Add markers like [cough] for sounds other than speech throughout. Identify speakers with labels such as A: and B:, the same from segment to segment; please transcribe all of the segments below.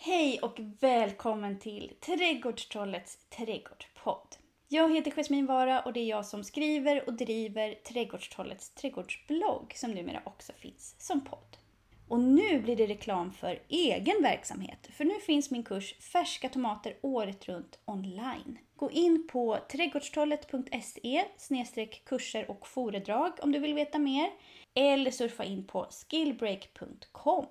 A: Hej och välkommen till Trädgårdstrollets trädgårdspodd. Jag heter Jasmin Vara och det är jag som skriver och driver Trädgårdstrollets trädgårdsblogg som numera också finns som podd. Och nu blir det reklam för egen verksamhet, för nu finns min kurs Färska tomater året runt online. Gå in på trädgårdstrollet.se kurser och föredrag om du vill veta mer, eller surfa in på skillbreak.com.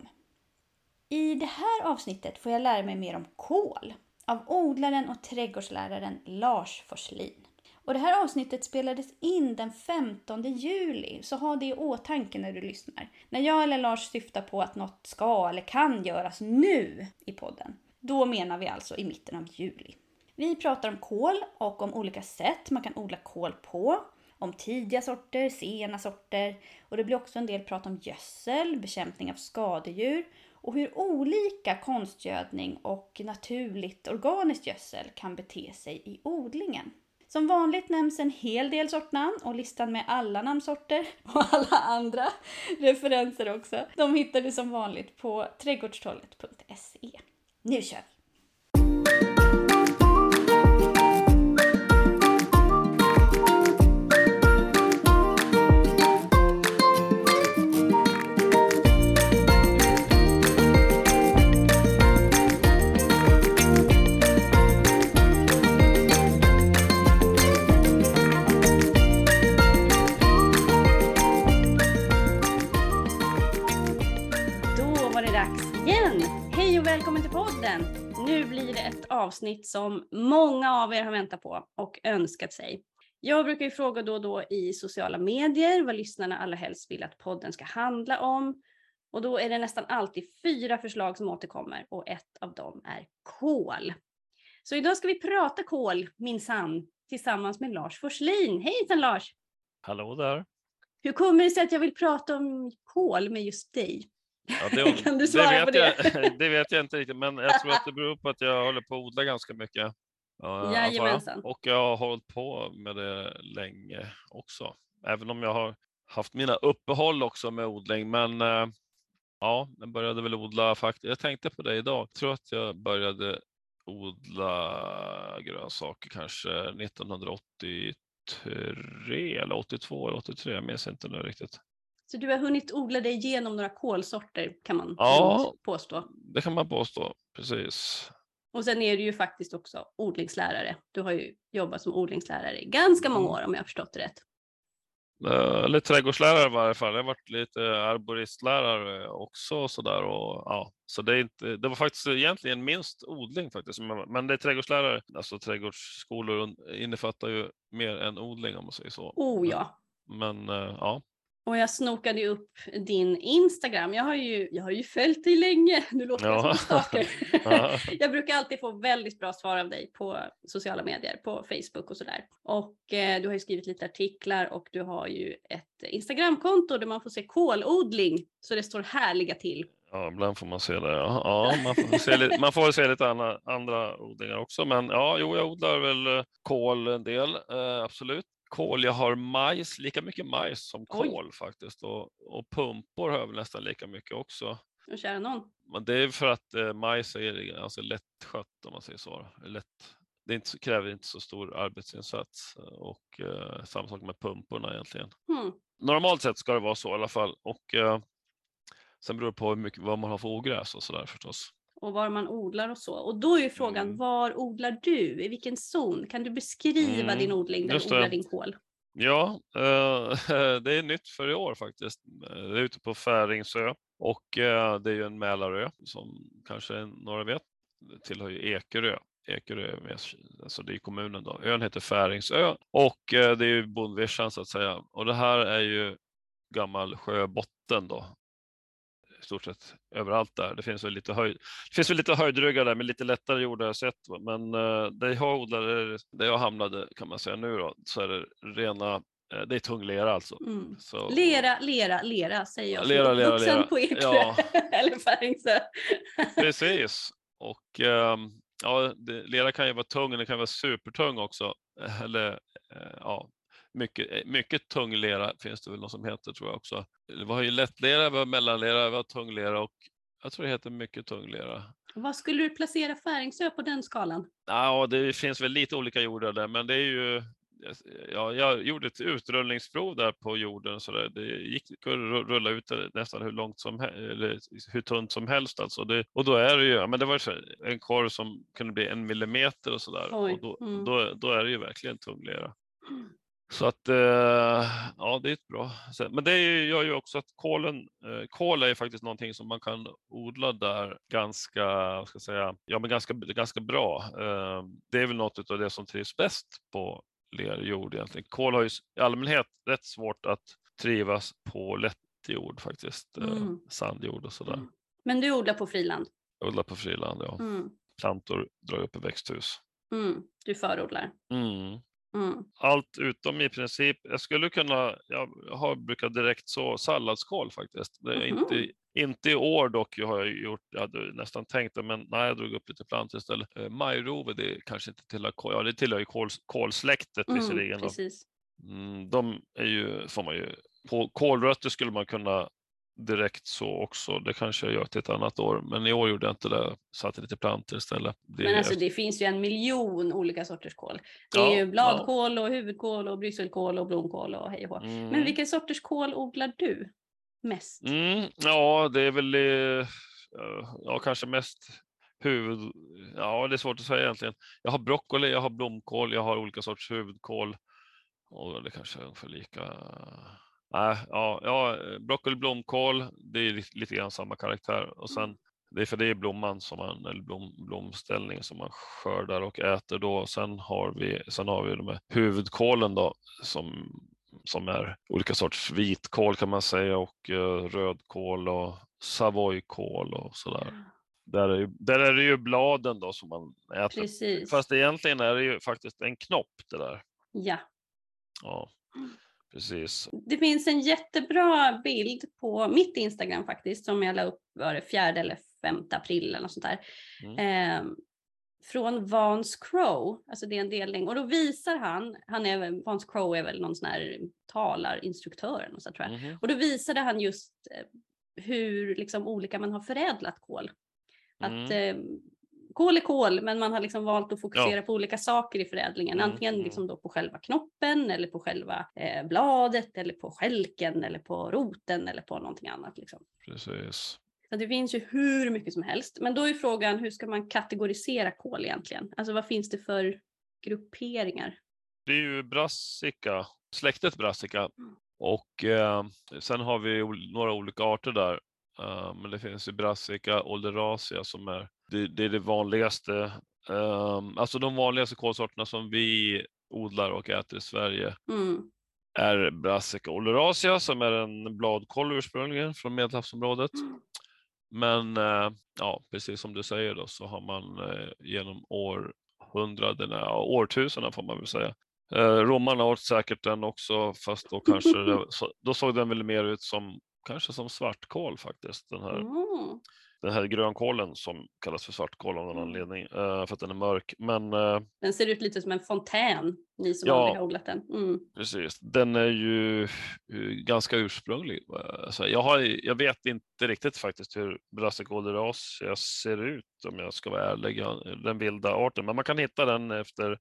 A: I det här avsnittet får jag lära mig mer om kål av odlaren och trädgårdsläraren Lars Forslin. Och det här avsnittet spelades in den 15 juli, så ha det i åtanke när du lyssnar. När jag eller Lars syftar på att något ska eller kan göras nu i podden, då menar vi alltså i mitten av juli. Vi pratar om kål och om olika sätt man kan odla kål på, om tidiga sorter, sena sorter och det blir också en del prat om gödsel, bekämpning av skadedjur och hur olika konstgödning och naturligt organiskt gödsel kan bete sig i odlingen. Som vanligt nämns en hel del sortnamn och listan med alla namnsorter [laughs] och alla andra referenser också. De hittar du som vanligt på trädgårdstrollet.se. Nu kör vi! Avsnitt som många av er har väntat på och önskat sig. Jag brukar ju fråga då och då i sociala medier vad lyssnarna allra helst vill att podden ska handla om. Och då är det nästan alltid fyra förslag som återkommer och ett av dem är kål. Så idag ska vi prata kål, minsann, tillsammans med Lars Forslin. Hejsan Lars!
B: Hallå där.
A: Hur kommer det sig att jag vill prata om kol med just dig?
B: Ja, det, [laughs]
A: Kan du svara
B: det vet
A: på det?
B: Jag, [laughs] det vet jag inte riktigt, men jag tror att det beror på att jag håller på att odla ganska mycket.
A: Jajamensan.
B: Och jag har hållit på med det länge också. Även om jag har haft mina uppehåll också med odling. Men eh, ja, jag började väl odla faktiskt. Jag tänkte på det idag. Jag tror att jag började odla grönsaker kanske 1983 eller 82 eller 83. Jag minns inte nu riktigt.
A: Så du har hunnit odla dig igenom några kolsorter kan man
B: Ja.
A: påstå.
B: Det kan man påstå, precis.
A: Och sen är du ju faktiskt också odlingslärare. Du har ju jobbat som odlingslärare i ganska många
B: Mm.
A: år om jag har förstått det rätt.
B: Eller trädgårdslärare i varje fall. Jag har varit lite arboristlärare också och sådär. Och, ja, så det, är inte, det var faktiskt egentligen minst odling faktiskt. Men- Men det är trädgårdslärare. Alltså trädgårdsskolor innefattar ju mer än odling om man säger så.
A: Oh ja.
B: Men eh, ja,
A: Och jag snokade ju upp din Instagram. Jag har ju, jag har ju följt dig länge. Nu låter jag som
B: Ja.
A: stalker. [laughs]
B: Ja. [laughs]
A: jag brukar alltid få väldigt bra svar av dig på sociala medier, på Facebook och sådär. Och eh, du har ju skrivit lite artiklar och du har ju ett Instagramkonto där man får se kolodling. Så det står härliga till.
B: ja, ibland får man se det. Ja, ja man, får se lite, man får se lite andra, andra odlingar också. Men ja, jo, jag odlar väl eh, kål en del, eh, absolut. Kål, jag har majs, lika mycket majs som
A: Oj.
B: kål faktiskt. Och, och pumpor har jag väl nästan lika mycket också.
A: Och kära någon.
B: Men det är för att eh, majs är ganska lättskött om man säger så. Lätt, det inte, kräver inte så stor arbetsinsats och eh, samma sak med pumporna egentligen.
A: Hmm.
B: Normalt sett ska det vara så i alla fall. Och eh, sen beror det på hur mycket, vad man har för ogräs och sådär förstås.
A: Och var man odlar och så. Och då är ju frågan,
B: Mm.
A: var odlar du? I vilken zon? Kan du beskriva
B: Mm,
A: din odling där
B: just
A: du odlar
B: det.
A: din kål?
B: Ja, eh, [laughs] det är nytt för i år faktiskt. Eh, Det är ute på Färingsö och eh, det är ju en Mälarö som kanske några vet. Det tillhör ju Ekerö. Ekerö är med, alltså det är kommunen då. Ön heter Färingsö och det är ju bondvischan så att säga. Och det här är ju gammal sjöbotten då. Stort sett överallt där. Det finns väl lite, höjd, det finns väl lite höjdryggar där med lite lättare jord har jag sett. Men eh, där jag odlade, där jag hamnade kan man säga nu då, så är det rena, eh, det är tung lera alltså.
A: Mm.
B: Så,
A: Lera, lera, lera säger jag.
B: Lera, lera,
A: uppvuxen
B: lera.
A: på Ekerö
B: Ja. [laughs]
A: eller Färingsö.
B: Precis. Och ehm, ja, det, lera kan ju vara tung, den kan vara supertung också. Eller eh, ja, mycket, eh, mycket tung lera finns det väl något som heter tror jag också. Vi har ju lättlera, vi har mellanlera, vi har tung lera och jag tror det heter mycket tung lera.
C: Vad skulle du placera Färingsö på den skalan?
B: Ja, det finns väl lite olika jordar där, men det är ju Ja, jag gjorde ett utrullningsprov där på jorden så där. det gick att rulla ut det nästan hur långt som eller hur tunt som helst alltså. Det, och då är det ju, men det var en korv som kunde bli en millimeter och sådär och då, mm. då, då, är det ju verkligen tung lera. Så att eh, ja, det är ett bra sätt. Men det gör ju också att kolen, eh, kol är faktiskt någonting som man kan odla där ganska, ska jag säga, ja men ganska, ganska bra. Eh, det är väl något av det som trivs bäst på lerjord egentligen. Kol har ju i allmänhet rätt svårt att trivas på lätt jord faktiskt, mm. sandjord och sådär. Mm.
C: Men du odlar på friland?
B: Jag odlar på friland, ja. Mm. Plantor drar upp i växthus.
C: Mm. Du förodlar?
B: Mm. Mm. Allt utom i princip, jag skulle kunna, jag har brukat direkt så salladskål faktiskt. Det är mm. inte, inte i år dock, jag har jag gjort, jag hade nästan tänkt det, men nej, jag drog upp lite plantor istället. Eh, majrove, det kanske inte tillhör, ja det tillhör ju kål, kålsläktet mm, visserligen.
C: Precis.
B: Mm, de är ju, får man ju, på kålrötter skulle man kunna direkt så också. Det kanske jag gör till ett annat år, men i år gjorde jag inte det. Satte lite plantor istället.
C: Det men alltså det finns ju en miljon olika sorters kål. Det är ja, ju bladkål och huvudkål och brysselkål och blomkål och hej och mm. Men vilka sorters kål odlar du mest?
B: Mm, ja, det är väl eh, ja, kanske mest huvud... Ja, det är svårt att säga egentligen. Jag har broccoli, jag har blomkål, jag har olika sorters huvudkål. Och det kanske är ungefär lika Nej, ja, ja, broccoli, blomkål, det är lite grann samma karaktär. Och sen, det är för det är blomman som man, eller blom, blomställningen som man skördar och äter då. Sen har vi, sen har vi de här huvudkålen då som, som är olika sorts vitkål kan man säga och uh, rödkål och savoykål och sådär. Där är, där är det ju bladen då som man äter.
C: Precis.
B: Fast egentligen är det ju faktiskt en knopp det där.
C: Ja.
B: Ja. Precis.
C: Det finns en jättebra bild på mitt Instagram faktiskt som jag la upp var det 4 eller 5 april eller något sånt där. Mm. Eh, från Vance Crow, alltså det är en delning och då visar han, han är, Vance Crow är väl någon sån här talarinstruktör och så tror jag. Mm. Och då visade han just eh, hur liksom olika man har förädlat kol. Mm. Att eh, kol är kol, men man har liksom valt att fokusera ja. på olika saker i förädlingen. Mm, Antingen mm. liksom då på själva knoppen eller på själva eh, bladet eller på skälken eller på roten eller på någonting annat. Liksom.
B: Precis.
C: Så det finns ju hur mycket som helst. Men då är frågan hur ska man kategorisera kol egentligen? Alltså vad finns det för grupperingar?
B: Det är ju brassica, släktet brassica. Mm. Och eh, sen har vi några olika arter där. Uh, men det finns ju brassica olderacia som är det, det är det vanligaste. Um, alltså de vanligaste kolsorterna som vi odlar och äter i Sverige mm. är Brassica oleracea som är en bladkål ursprungligen från Medelhavsområdet. Mm. Men uh, ja, precis som du säger då så har man uh, genom århundradena, årtusenden får man väl säga. Uh, romarna åt säkert den också fast då kanske det, [laughs] då såg den väl mer ut som kanske som svartkål faktiskt. Den här. Mm den här grönkålen som kallas för svartkål av någon mm. anledning uh, för att den är mörk. Men, uh,
C: den ser ut lite som en fontän, ni som ja, aldrig har odlat den. Mm.
B: Precis, den är ju ganska ursprunglig. Alltså, jag, har, jag vet inte riktigt faktiskt hur brassicoloras ser ut om jag ska vara ärlig, den vilda arten. Men man kan hitta den efter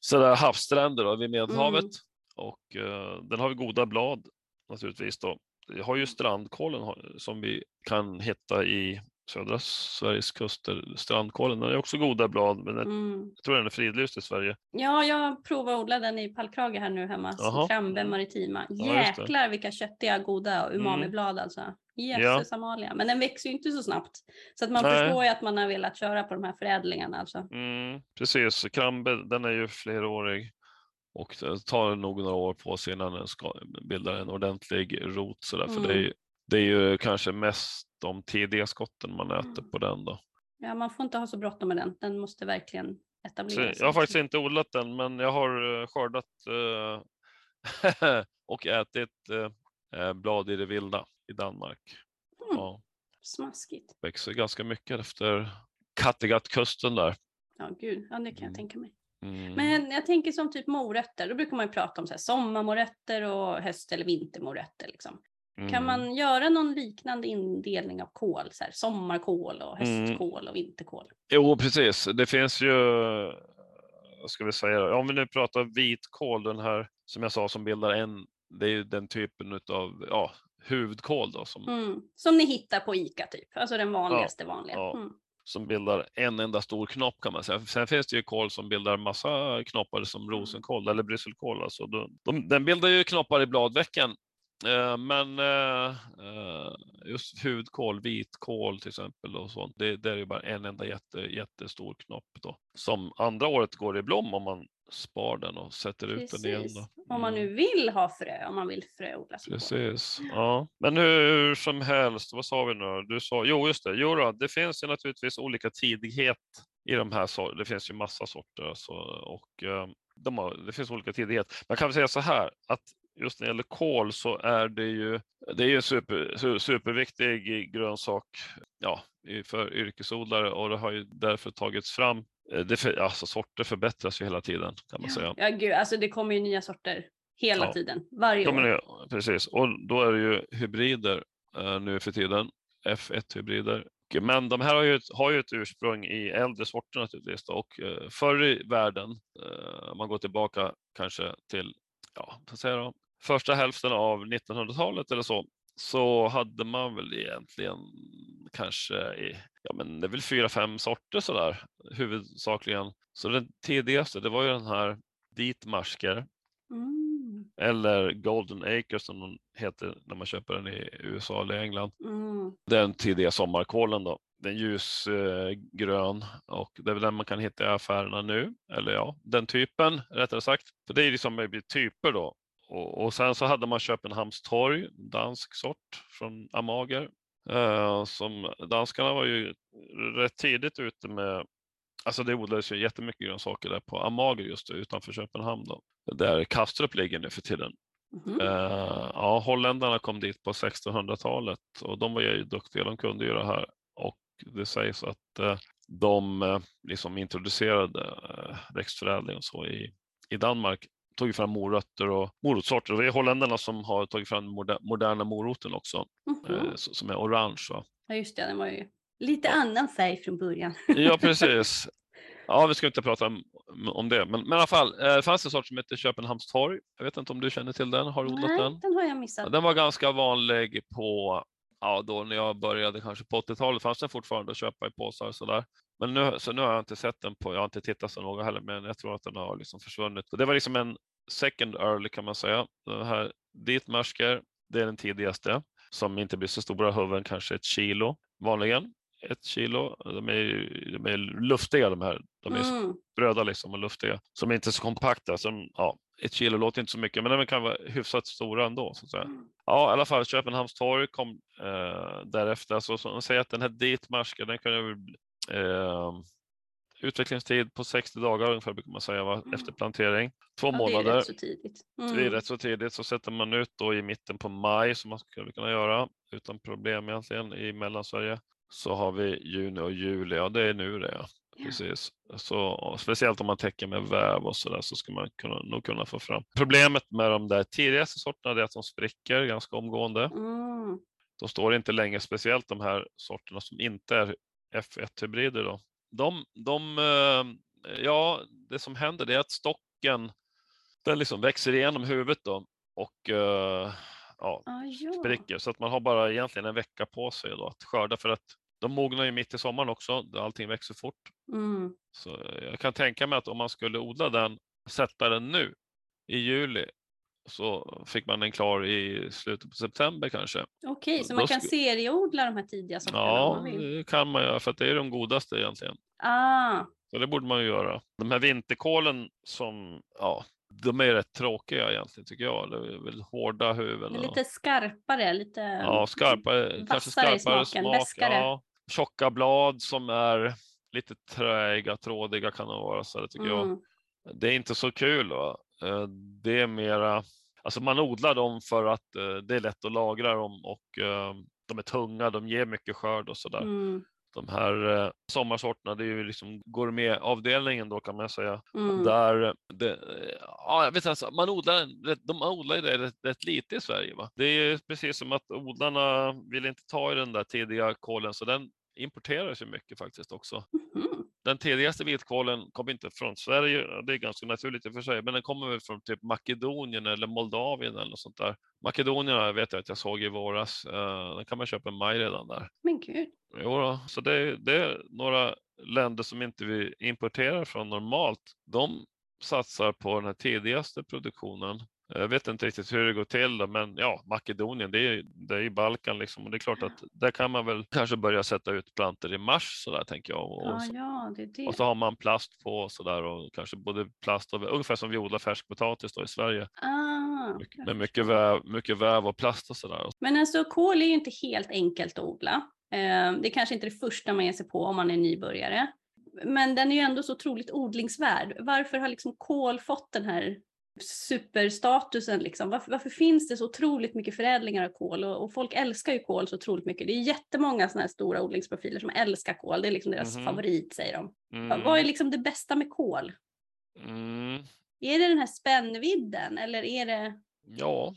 B: sådär havsstränder då, vid Medelhavet. Mm. Och uh, den har goda blad naturligtvis då. Jag har ju strandkålen som vi kan hitta i södra Sveriges kuster. Strandkålen, den är också goda blad, men mm. jag tror den är fridlyst i Sverige.
C: Ja, jag provade att odla den i pallkrage här nu hemma, Krambe mm. Maritima. Jäklar ja, vilka köttiga, goda mm. umamiblad alltså. Jösses ja. Amalia. Men den växer ju inte så snabbt. Så att man Nej. förstår ju att man har velat köra på de här förädlingarna. Alltså.
B: Mm, precis, Krambe den är ju flerårig. Och det tar nog några år på sig innan den ska bilda en ordentlig rot. Så där, mm. För det är, det är ju kanske mest de tidiga skotten man äter mm. på den. Då.
C: Ja, man får inte ha så bråttom med den. Den måste verkligen etableras.
B: Jag har faktiskt inte odlat den, men jag har eh, skördat eh, [laughs] och ätit eh, blad i det vilda i Danmark.
C: Mm. Ja. Smaskigt.
B: Växer ganska mycket efter Kattegattkusten där.
C: Ja, gud, ja, det kan jag mm. tänka mig. Mm. Men jag tänker som typ morötter, då brukar man ju prata om så här sommarmorötter och höst eller vintermorötter. Liksom. Kan
B: Mm.
C: man göra någon liknande indelning av kål? Så här, sommarkål och
B: Mm.
C: höstkål och vinterkål.
B: Jo, precis. Det finns ju, vad ska vi säga, om vi nu pratar vitkål, den här som jag sa som bildar en, det är ju den typen av ja, huvudkål då som,
C: Mm. Som ni hittar på ICA typ, alltså den vanligaste vanliga.
B: ja.
C: Mm.
B: som bildar en enda stor knopp kan man säga. Sen finns det ju kål som bildar massa knoppar som rosenkål eller brysselkål. Alltså de, de, den bildar ju knoppar i bladvecken. Eh, men eh, eh, just hudkål, vitkål till exempel och sånt, det, det är ju bara en enda jätte, jättestor knopp då. Som andra året går i blom om man spar den och sätter ut den igen.
C: Precis.
B: Då.
C: Om man
B: Mm.
C: nu vill ha frö, om man vill fröodla.
B: Precis. Ja. Men hur som helst, vad sa vi nu? Du sa, jo just det, jo då, det finns ju naturligtvis olika tidighet i de här sorterna. Det finns ju massa sorter alltså, och eh, de har, det finns olika tidighet. Man kan väl säga så här att just när det gäller kål så är det ju, det är ju en super, su- superviktig grönsak ja, för yrkesodlare och det har ju därför tagits fram det för, alltså sorter förbättras ju hela tiden kan man säga.
C: Ja, gud, alltså det kommer ju nya sorter hela
B: Ja.
C: tiden, varje
B: Ja,
C: år.
B: det, precis, och då är det ju hybrider eh, nu för tiden, F1-hybrider. Men de här har ju, ett, har ju ett ursprung i äldre sorter naturligtvis. Då, och eh, förr i världen, eh, om man går tillbaka kanske till ja, säger jag, första hälften av 1900-talet eller så, så hade man väl egentligen kanske, i, ja men det är väl fyra, fem sorter sådär huvudsakligen. Så den tidigaste, det var ju den här Ditmarsker
C: Mm.
B: eller Golden Acres som den heter när man köper den i USA eller England.
C: Mm.
B: Den tidiga sommarkålen då. Den ljusgrön grön och det är väl den man kan hitta i affärerna nu. Eller ja, den typen rättare sagt. För det är liksom typer då. Och, och sen så hade man Köpenhamns torg, dansk sort från Amager. Eh, som danskarna var ju rätt tidigt ute med Alltså det odlades ju jättemycket grönsaker där på Amager just utanför Köpenhamn då. Där Kastrup ligger nu för tiden.
C: Mhm.
B: Eh, ja, holländarna kom dit på 1600-talet och de var ju duktiga, de kunde ju det här. Och det sägs att eh, de eh, liksom introducerade eh, växtförädling och så i, i Danmark. Tog ju fram morötter och morotssorter. Och det är holländarna som har tagit fram den moder, moderna moroten också, eh, s- som är orange. Va?
C: Ja just det, den var ju lite annan färg från början.
B: Ja, [laughs] precis. Ja, vi ska inte prata om, om det, men, men i alla fall, eh, det fanns en sort som heter Köpenhamns torg. Jag vet inte om du känner till den, har du odlat
C: Nej,
B: den?
C: den har jag
B: Ja,
C: missat.
B: Den var ganska vanlig på, ja då när jag började kanske på 80-talet fanns den fortfarande att köpa i påsar och sådär. Men nu, så nu har jag inte sett den på, jag har inte tittat så noga heller, men jag tror att den har liksom försvunnit. Så det var liksom en second early kan man säga. Den här ditmarsker, det är den tidigaste som inte blir så stora huvuden, kanske ett kilo vanligen. Ett kilo, de är, de är luftiga de här. De är
C: Mm.
B: spröda liksom och luftiga. Som inte är så kompakta. Som, ja, ett kilo låter inte så mycket, men de kan vara hyfsat stora ändå. Så att säga. Ja, i alla fall Köpenhamns torg kom eh, därefter. Alltså, så, de säger att den här ditmarsken, den kan ju utvecklingstid på 60 dagar ungefär brukar man säga va? efter plantering. Två
C: Ja, det är
B: månader.
C: rätt så tidigt.
B: Det är
C: Mm.
B: rätt så tidigt så sätter man ut då i mitten på maj som man skulle kunna göra utan problem egentligen i Mellansverige. Så har vi juni och juli, ja det är nu det ja. Precis. Så, speciellt om man täcker med väv och så där så ska man kunna, nog kunna få fram. Problemet med de där tidigaste sorterna är att de spricker ganska omgående.
C: Mm.
B: De står inte länge, speciellt de här sorterna som inte är F1-hybrider. Då. De, de, eh, ja, det som händer det är att stocken den liksom växer igenom huvudet då och eh, ja,
C: Ah, ja.
B: spricker. Så att man har bara egentligen en vecka på sig då att skörda för att de mognar ju mitt i sommaren också. Allting växer fort.
C: Mm.
B: Så jag kan tänka mig att om man skulle odla den, sätta den nu i juli så fick man den klar i slutet på september kanske.
C: Okej, så
B: Då
C: man kan serieodla de här tidiga sorterna
B: Ja, det kan man göra för att det är de godaste egentligen.
C: Ah,
B: Så det borde man ju göra. De här vinterkålen som, ja, de är rätt tråkiga egentligen tycker jag. Det är väl hårda huvuden. och-
C: lite skarpare, lite...
B: Ja, skarpare, kanske
C: vassare i
B: skarpare
C: smaken,
B: smak. Ja. Tjocka blad som är lite träiga, trådiga kan de vara. Så det tycker jag.
C: Mm.
B: Det är inte så kul. Va? Eh, Det är mera, alltså man odlar dem för att eh, det är lätt att lagra dem och eh, de är tunga, de ger mycket skörd och sådär.
C: Mm.
B: de här sommarsorterna, det är ju liksom gourmetavdelningen då kan man säga.
C: Mm.
B: Där det, ja, jag vet alltså, man odlar, de odlar det rätt, rätt lite i Sverige. Va? Det är precis som att odlarna vill inte ta i den där tidiga kolen så den importeras ju mycket faktiskt också.
C: Mhm.
B: Den tidigaste vitkålen kom inte från Sverige, det är ganska naturligt i och för sig, men den kommer väl från typ Makedonien eller Moldavien eller något sånt där. Makedonien vet jag att jag såg i våras, eh, den kan man köpa i maj redan där.
C: Men gud.
B: Jo då, så det, det är några länder som inte vi importerar från normalt. De satsar på den här tidigaste produktionen. Jag vet inte riktigt hur det går till då, men ja, Makedonien, det är, det är i Balkan liksom och det är klart att där kan man väl kanske börja sätta ut plantor i mars så där tänker jag. Och,
C: Ja,
B: så,
C: ja, det det.
B: och så har man plast på så där och kanske både plast och ungefär som vi odlar färskpotatis då i Sverige
C: Ah,
B: mycket- med mycket väv, mycket väv och plast och så där.
C: Men alltså kål är ju inte helt enkelt att odla. Eh, Det är kanske inte det första man ger sig på om man är nybörjare. Men den är ju ändå så otroligt odlingsvärd. Varför har liksom kål fått den här superstatusen? Liksom? Varför, varför finns det så otroligt mycket förädlingar av kål? Och, och folk älskar ju kål så otroligt mycket. Det är jättemånga sådana här stora odlingsprofiler som älskar kål. Det är liksom deras
B: Mhm.
C: favorit säger de.
B: Mm,
C: Vad- är liksom det bästa med kål?
B: mm.
C: Är det den här spännvidden eller är det
B: Ja,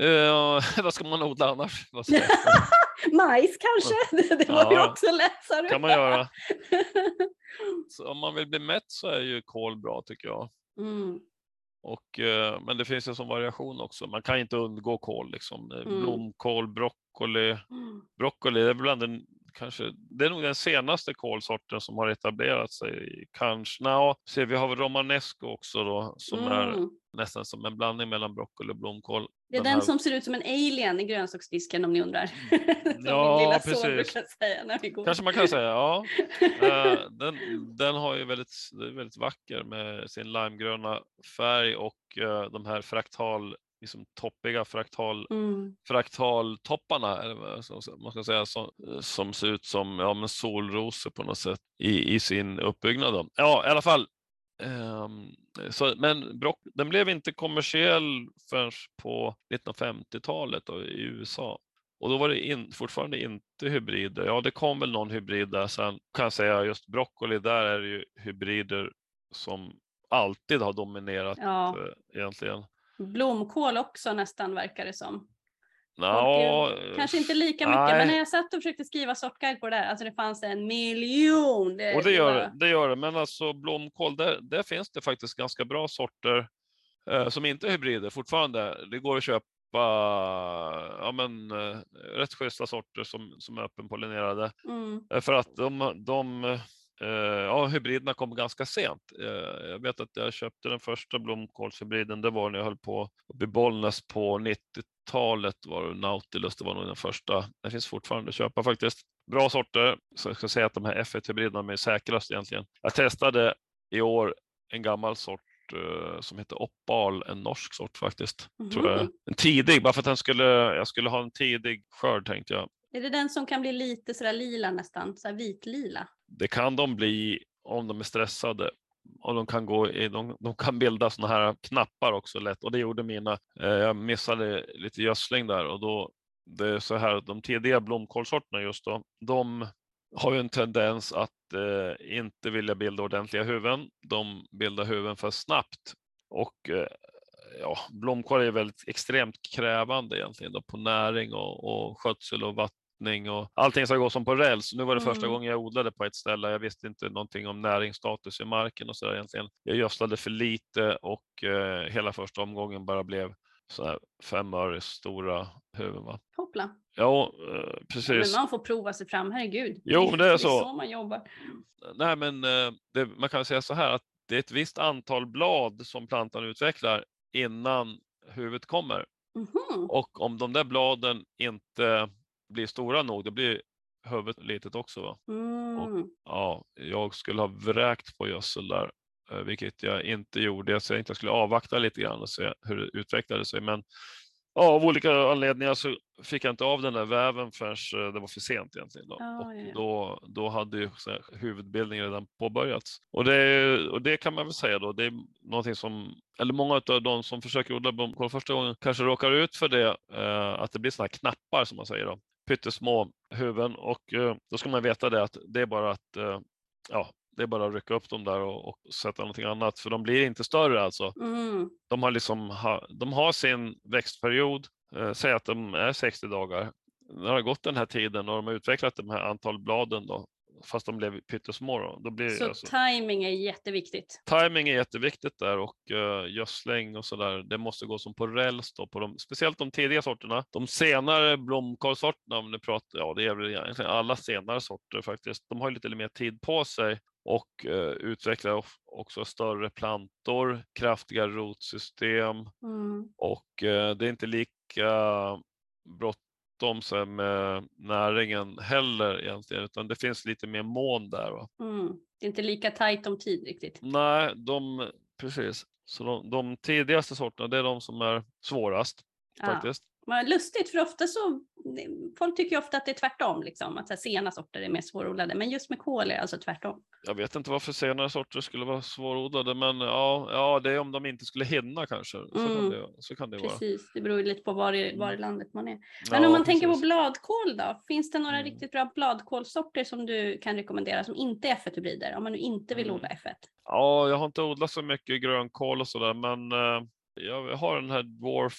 B: eh, [laughs] vad ska man odla annars? [laughs]
C: Majs kanske? [laughs] Det, var ju
B: Ja,
C: också läsare.
B: kan man göra. Så om man vill bli mätt så är ju kål bra tycker jag.
C: mm.
B: Och, eh, men det finns ju som variation också. Man kan inte undgå kål. Liksom. Eh,
C: Mm.
B: Blomkål, broccoli.
C: Mm.
B: Broccoli det är bland den, kanske, det är nog den senaste kålsorten som har etablerat sig. Kanske, no, se, vi har romanesco också då, som är
C: Mm.
B: nästan som en blandning mellan broccoli och blomkål.
C: Det är den,
B: här-
C: som ser ut som en alien i grönsaksdisken om ni undrar. [laughs]
B: Ja, precis.
C: säga när vi går.
B: Kanske man kan säga, ja. [laughs] Eh, den, den har ju väldigt, väldigt vacker med sin limegröna färg och eh, de här fraktal, liksom toppiga fraktal,
C: Mm.
B: fraktaltopparna, eller man ska säga, som, som ser ut som ja, men solrosor på något sätt i, i sin uppbyggnad. Då. Ja, i alla fall. Ehm, så, men brock, den blev inte kommersiell förrän på 1950-talet då, i USA. Och då var det in, fortfarande inte hybrider. Ja, det kom väl någon hybrid där sen. Kan jag säga just broccoli, där är det ju hybrider som alltid har dominerat
C: Ja,
B: eh, egentligen.
C: blomkål också nästan verkar det som.
B: Ja,
C: Kanske inte lika mycket,
B: nej.
C: men när jag satt och försökte skriva sortguide på det där, alltså det fanns en miljon.
B: Och det
C: det
B: gör det, det gör det. Men alltså blomkål, där, där finns det faktiskt ganska bra sorter eh, som inte är hybrider fortfarande. Det går att köpa ja, men, eh, rätt schyssta sorter som, som är öppenpollinerade.
C: Mm.
B: Eh, För att de, de ja, hybriderna kom ganska sent. Eh, jag vet att jag köpte den första blomkålshybriden, det var när jag höll på i Bollnäs på 90-talet var det Nautilus, det var nog den första. Den finns fortfarande att köpa faktiskt. Bra sorter, så jag ska säga att de här F1-hybriderna är säkrast egentligen. Jag testade i år en gammal sort eh, som heter Oppal, en norsk sort faktiskt. Tror jag.
C: Mhm.
B: En tidig, bara för att den skulle, jag skulle ha en tidig skörd tänkte jag.
C: Är det den som kan bli lite sådär lila nästan, sådär vitlila?
B: Det kan de bli om de är stressade. Och de kan, gå i, de, de kan bilda sådana här knappar också lätt och det gjorde mina. Eh, Jag missade lite gödsling där och då det är så här att de tidiga blomkålsorterna just då, de har ju en tendens att eh, inte vilja bilda ordentliga huvuden. De bildar huvuden för snabbt och eh, ja, blomkål är väldigt extremt krävande egentligen då, på näring och, och skötsel och vattning och allting ska gå som på räls. Nu var det första
C: Mm.
B: gången jag odlade på ett ställe. Jag visste inte någonting om näringsstatus i marken och så där egentligen. Jag gödslade för lite och eh, hela första omgången bara blev så fem öre stora huvuden. Va?
C: Hoppla.
B: Ja, eh,
C: Men
B: precis.
C: man får prova sig fram, herregud.
B: Jo, men det är
C: Det är
B: så.
C: så man jobbar.
B: Nej, men eh, det, man kan säga så här att det är ett visst antal blad som plantan utvecklar innan huvudet kommer.
C: Mhm.
B: Och om de där bladen inte blir stora nog, då blir huvudet litet också. Va?
C: Mm.
B: Ja, jag skulle ha vräkt på gödsel där, eh, vilket jag inte gjorde. Jag tänkte jag skulle avvakta lite grann och se hur det utvecklade sig. Men ja, av olika anledningar så fick jag inte av den där väven förrän eh, det var för sent egentligen. Då.
C: Ja,
B: och då, då hade ju huvudbildningen redan påbörjats. Och det, och det kan man väl säga då, det är någonting som, eller många av de som försöker odla blomkål första gången kanske råkar ut för det, eh, att det blir sådana här knappar som man säger då. Pyttesmå huvuden och eh, då ska man veta det att det är bara att eh, ja, det är bara att rycka upp dem där och, och sätta någonting annat för de blir inte större alltså.
C: Mm.
B: De har liksom ha, de har sin växtperiod, eh, säg att de är 60 dagar. När det har gått den här tiden och de har utvecklat de här antal bladen då, fast de blev pyttesmå. Då, då blir,
C: Så
B: alltså,
C: timing är jätteviktigt.
B: timing är jätteviktigt där och uh, gödsling och sådär. Det måste gå som på räls då, på de, speciellt de tidiga sorterna. De senare blomkålsorterna, om ni pratar, ja det är väl egentligen alla senare sorter faktiskt. De har lite mer tid på sig och uh, utvecklar också större plantor, kraftiga rotsystem
C: Mm.
B: och uh, det är inte lika bråttom så med näringen heller egentligen, utan det finns lite mer mån där. Va?
C: Mm. Det är inte lika tajt om tid riktigt.
B: Nej, de, precis. Så de, de tidigaste sorterna, det är de som är svårast
C: Ja.
B: faktiskt.
C: Men lustigt, för ofta så, folk tycker ju ofta att det är tvärtom, liksom, att så sena sorter är mer svårodlade, men just med kål är det alltså tvärtom.
B: Jag vet inte varför senare sorter skulle vara svårodlade, men ja, ja, det är om de inte skulle hinna kanske. Så kan
C: Mm.
B: det, så kan det vara.
C: Precis, det beror ju lite på var i, var i
B: Mm.
C: landet man är. Men
B: Ja,
C: om man tänker på
B: precis.
C: bladkål då, finns det några
B: Mm.
C: riktigt bra bladkålsorter som du kan rekommendera som inte är F1-hybrider, om man nu inte vill
B: Mm.
C: odla F1?
B: Ja, jag har inte odlat så mycket grönkål och sådär, men eh, jag har den här Dwarf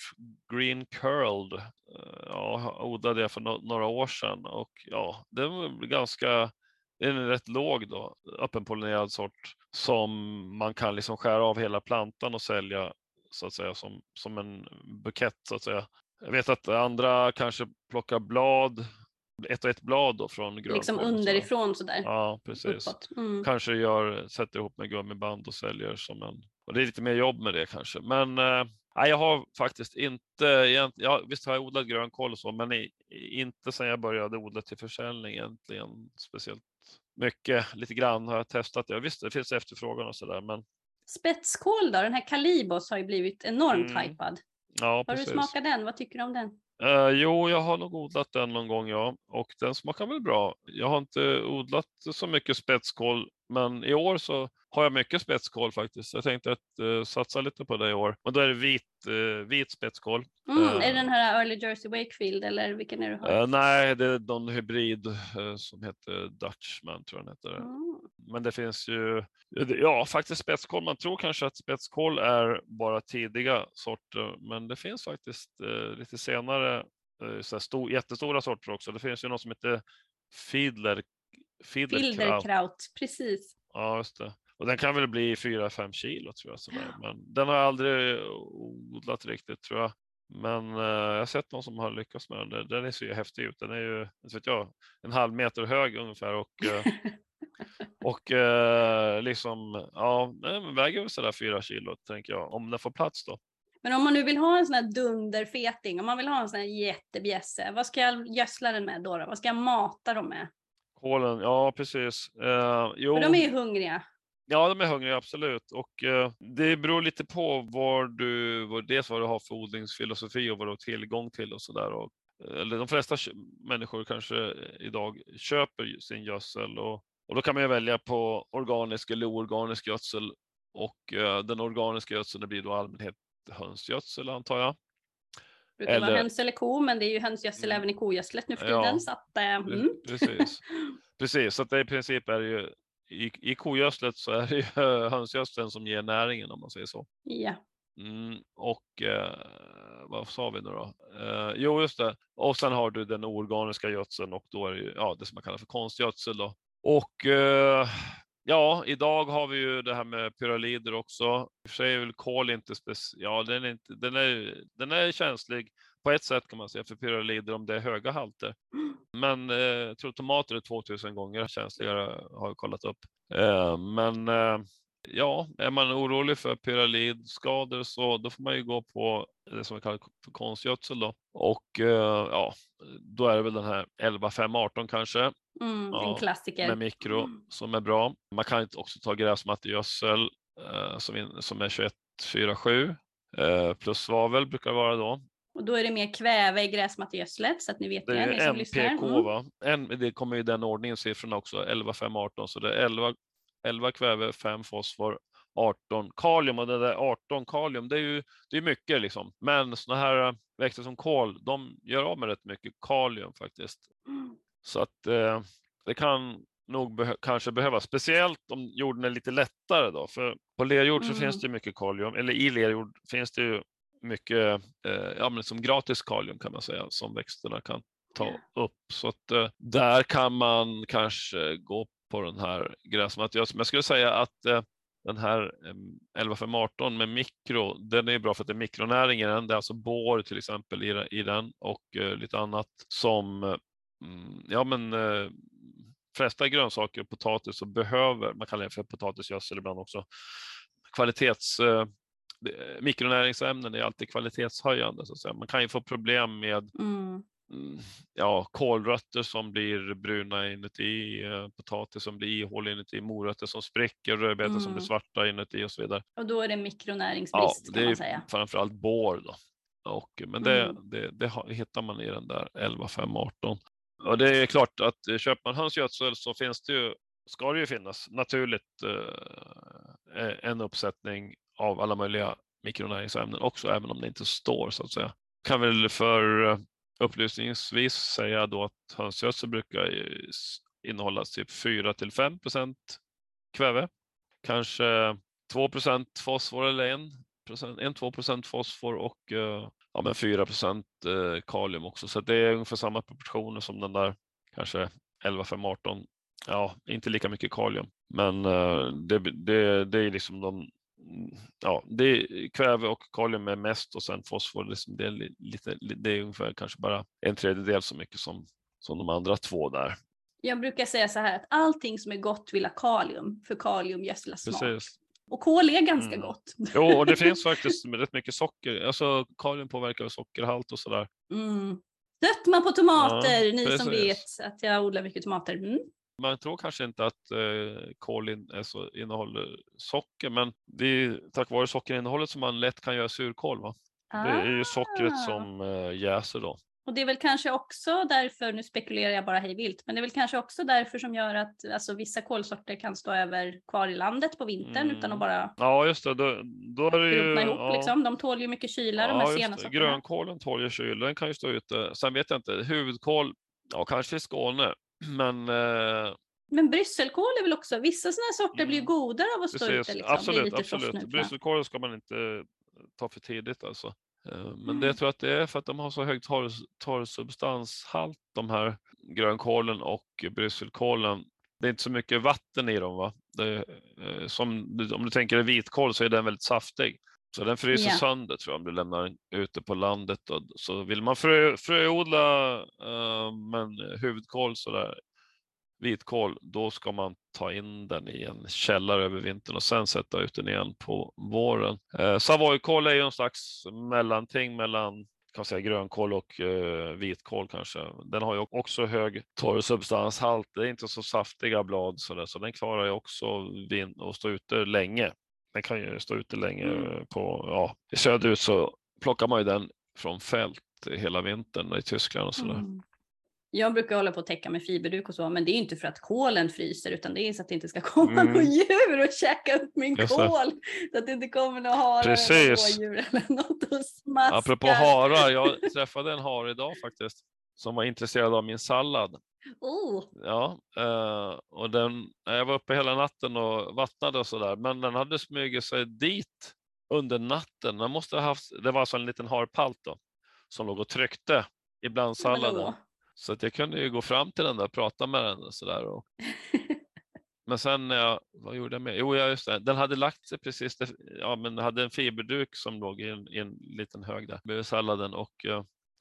B: Green Curled. Eh, ja, jag odlade det för några år sedan och ja, den var ganska, den är rätt låg då, öppenpollinerad sort som man kan liksom skära av hela plantan och sälja så att säga som, som en bukett så att säga. Jag vet att andra kanske plockar blad, ett och ett blad då från grönkål.
C: Liksom underifrån sådär,
B: Ja, precis.
C: Mm.
B: kanske gör, sätter ihop med gummiband och säljer som en... Och det är lite mer jobb med det kanske. Men eh, jag har faktiskt inte, ja, visst har jag odlat grönkål och så, men i, inte sedan jag började odla till försäljning egentligen speciellt mycket. Lite grann har jag testat det. Visst, det finns efterfrågan och sådär, men
C: Spetskål då, den här Calibos har ju blivit enormt
B: Mm,
C: hypad.
B: ja,
C: Har du smakat den? Vad tycker du om den?
B: Eh, jo, jag har nog odlat den någon gång, ja. Och den smakar väl bra. Jag har inte odlat så mycket spetskål, men i år så har jag mycket spetskål faktiskt. Jag tänkte att uh, satsa lite på det i år. Och då är det vit, eh, vit spetskål.
C: Mm,
B: Eh.
C: är det den här Early Jersey Wakefield eller vilken är det du har?
B: Eh, nej, det är någon hybrid eh, som heter Dutchman, tror jag den heter.
C: Mm.
B: Men det finns ju, ja faktiskt spetskål. Man tror kanske att spetskål är bara tidiga sorter, men det finns faktiskt eh, lite senare eh, så här stor, jättestora sorter också. Det finns ju något som heter Fiedler.
C: Filderkraut, precis.
B: Ja, just det. Och den kan väl bli 4-5 kilo tror jag. Sådär. Men den har jag aldrig odlat riktigt tror jag. Men eh, jag har sett någon som har lyckats med den. Den- ser ju häftig ut. Den är ju, vet jag, en halv meter hög ungefär och, eh, [laughs] och eh, liksom, ja, den väger väl sådär 4 kilo tänker jag. Om den får plats då.
C: Men om man nu vill ha en sån här dunderfeting, om man vill ha en sån här jättebjässe, vad ska jag gödsla den med då, då? Vad ska jag mata dem med?
B: Kolen, ja precis. Eh, jo.
C: För de är ju hungriga.
B: Ja, de är hungriga, absolut. Och eh, det beror lite på var du, vad, dels vad du har för odlingsfilosofi och vad du har tillgång till och sådär. Och, eller de flesta människor kanske idag köper sin gödsel och, och då kan man ju välja på organisk eller oorganisk gödsel. Och eh, den organiska gödseln det blir då allmänhet hönsgödsel antar jag.
C: Brukar vara
B: Eller-
C: höns eller ko, men det är ju hönsgödsel
B: Mm.
C: även i kogödslet nu för
B: Ja.
C: tiden. Så att, eh, mm.
B: Precis. [laughs] Precis, så att det i princip är det ju i, i kogödslet så är det ju [laughs] hönsgödseln som ger näringen om man säger så.
C: ja.
B: Mm, och eh, vad sa vi nu då? Eh, jo, just det. Och sen har du den oorganiska gödseln och då är det ju, ja, det som man kallar för konstgödsel. Då. Och eh, ja, idag har vi ju det här med pyralider också. I och för sig är väl kol inte speciellt, ja, den är, inte, den, är, den är känslig på ett sätt kan man säga för pyralider om det är höga halter. Men eh, jag tror tomater är 2000 gånger känsligare har jag kollat upp. Eh, men eh, ja, är man orolig för pyralidskador så då får man ju gå på det som vi kallar för konstgödsel då. Och eh, ja, då är det väl den här 11 5 18 kanske
C: Mm,
B: Ja,
C: en klassiker.
B: med mikro
C: Mm.
B: som är bra. Man kan också ta gräsmattegödsel eh, som, in, som är 21 4 7 eh, plus svavel brukar det vara då.
C: Och då är det mer kväve i gräsmattegödslet så att ni vet
B: Det
C: det,
B: är
C: ni som lyssnar.
B: NPK
C: Mm.
B: va? En, det kommer i den ordningen siffrorna också, 11 5 18 så det är 11, 11 kväve, 5 fosfor 18 kalium och det där 18 kalium, det är ju det är mycket liksom. Men sådana här växter som kol, de gör av med rätt mycket kalium faktiskt.
C: Mm.
B: Så att eh, det kan nog beh kanske behövas, speciellt om jorden är lite lättare då, för på lerjord så
C: Mm.
B: finns det mycket kalium, eller i lerjord finns det ju mycket, eh, ja men som gratis kalium kan man säga, som växterna kan ta upp. Så att eh, där kan man kanske gå på den här gräsmattan. Jag, jag skulle säga att eh, den här 11518 med mikro, den är bra för att det är mikronäring i den. Det är alltså bor till exempel i, den- i den och eh, lite annat som, eh, mm, ja men eh, flesta grönsaker och potatis så behöver, man kallar det för potatisgödsel ibland också, kvalitets eh, mikronäringsämnen är alltid kvalitetshöjande. Så att säga. Man kan ju få problem med
C: Mm
B: mm, ja, kålrötter som blir bruna inuti, eh, potatis som blir ihålig inuti, morötter som spricker, rödbetor som blir
C: Mm.
B: svarta inuti och så vidare.
C: Och då är det
B: Ja,
C: mikronäringsbrist
B: det
C: kan
B: är
C: man säga.
B: framförallt bår då. Och, men det,
C: Mm.
B: det, det har- hittar man i den där 11518. Och det är klart att eh, köper man hönsgödsel så finns det ju, ska det ju finnas naturligt eh, en uppsättning av alla möjliga mikronäringsämnen också, även om det inte står så att säga. Kan väl för Upplysningsvis upplysningsvis säga då att hönsgödsel brukar innehålla typ 4 till 5 kväve, kanske 2 fosfor eller 1 procent, 1-2 fosfor och eh, ja, men 4 eh, kalium också. Så det är ungefär samma proportioner som den där kanske 11, 5, 18. Ja, inte lika mycket kalium, men eh, det, det, det är liksom de Ja, det är kväve och kalium är mest och sen fosfor, liksom det, är lite, det är ungefär kanske bara en tredjedel så mycket som, som de andra två där.
C: Jag brukar säga så här att allting som är gott vill ha kalium, för kalium gödslar smak.
B: Precis.
C: Och kol är ganska
B: Mm.
C: gott.
B: Jo, och det [laughs] finns faktiskt rätt mycket socker. Alltså kalium påverkar sockerhalt och sådär.
C: Mm. Sötma på tomater,
B: Ja,
C: ni som
B: precis.
C: vet att jag odlar mycket tomater. Mm.
B: Man tror kanske inte att eh, är så, innehåller socker, men det är tack vare sockerinnehållet som man lätt kan göra surkål. Va? Det är ju sockret
C: Ah.
B: som eh, jäser då.
C: Och det är väl kanske också därför, nu spekulerar jag bara hej vilt, men det är väl kanske också därför som gör att alltså, vissa kolsorter kan stå över kvar i landet på vintern utan att
B: Mm.
C: bara
B: Ja, just det. Då, då är det ju...
C: ihop.
B: ja.
C: Liksom. De tål ju mycket kyla de
B: Ja,
C: här
B: just
C: sena sorterna.
B: Grönkålen tål ju kyla, den kan ju stå ute. Sen vet jag inte, huvudkål, ja kanske i Skåne, men eh,
C: Men brysselkål är väl också, vissa sådana sorter blir
B: Mm.
C: godare av att stå ute. Liksom. blir
B: absolut, absolut. Brysselkål ska man inte ta för tidigt alltså. Eh, Men
C: Mm.
B: det tror jag att det är för att de har så hög torr, torrsubstanshalt, de här grönkålen och brysselkålen. Det är inte så mycket vatten i dem. Va? Det, eh, som, om du tänker vitkål så är den väldigt saftig. Så den fryser
C: Ja.
B: sönder tror jag om du lämnar den ute på landet. Och, så vill man frö, fröodla eh, men huvudkål sådär, vitkål, då ska man ta in den i en källare över vintern och sen sätta ut den igen på våren. Eh, Savoykål är ju en slags mellanting mellan kan säga, grönkål och eh, vitkål kanske. Den har ju också hög torrsubstanshalt. Det är inte så saftiga blad så, där, så den klarar ju också vin att stå ute länge. Den kan ju stå ute länge
C: Mm.
B: på, ja, i söderut så plockar man ju den från fält hela vintern i Tyskland och sådär.
C: Mm. Jag brukar hålla på att täcka med fiberduk och så, men det är inte för att kålen fryser utan det är så att det inte ska komma
B: Mm.
C: något djur och käka upp min
B: Just
C: kål. Så att det inte kommer några harar
B: Precis.
C: eller eller något och smaskar.
B: Apropå harar, jag träffade en hare idag faktiskt som var intresserad av min sallad.
C: Oh,
B: Ja, eh, och den, jag var uppe hela natten och vattnade och sådär, men den hade smugit sig dit under natten. Den måste ha haft, det var alltså en liten harpalt då, som låg och tryckte ibland
C: men
B: salladen.
C: då.
B: Så att jag kunde ju gå fram till den där och prata med den och sådär. Och... [laughs] Men sen, när jag, vad gjorde jag med? Jo, ja, just det. Den hade lagt sig precis, ja men hade en fiberduk som låg i en, i en liten hög där bredvid salladen och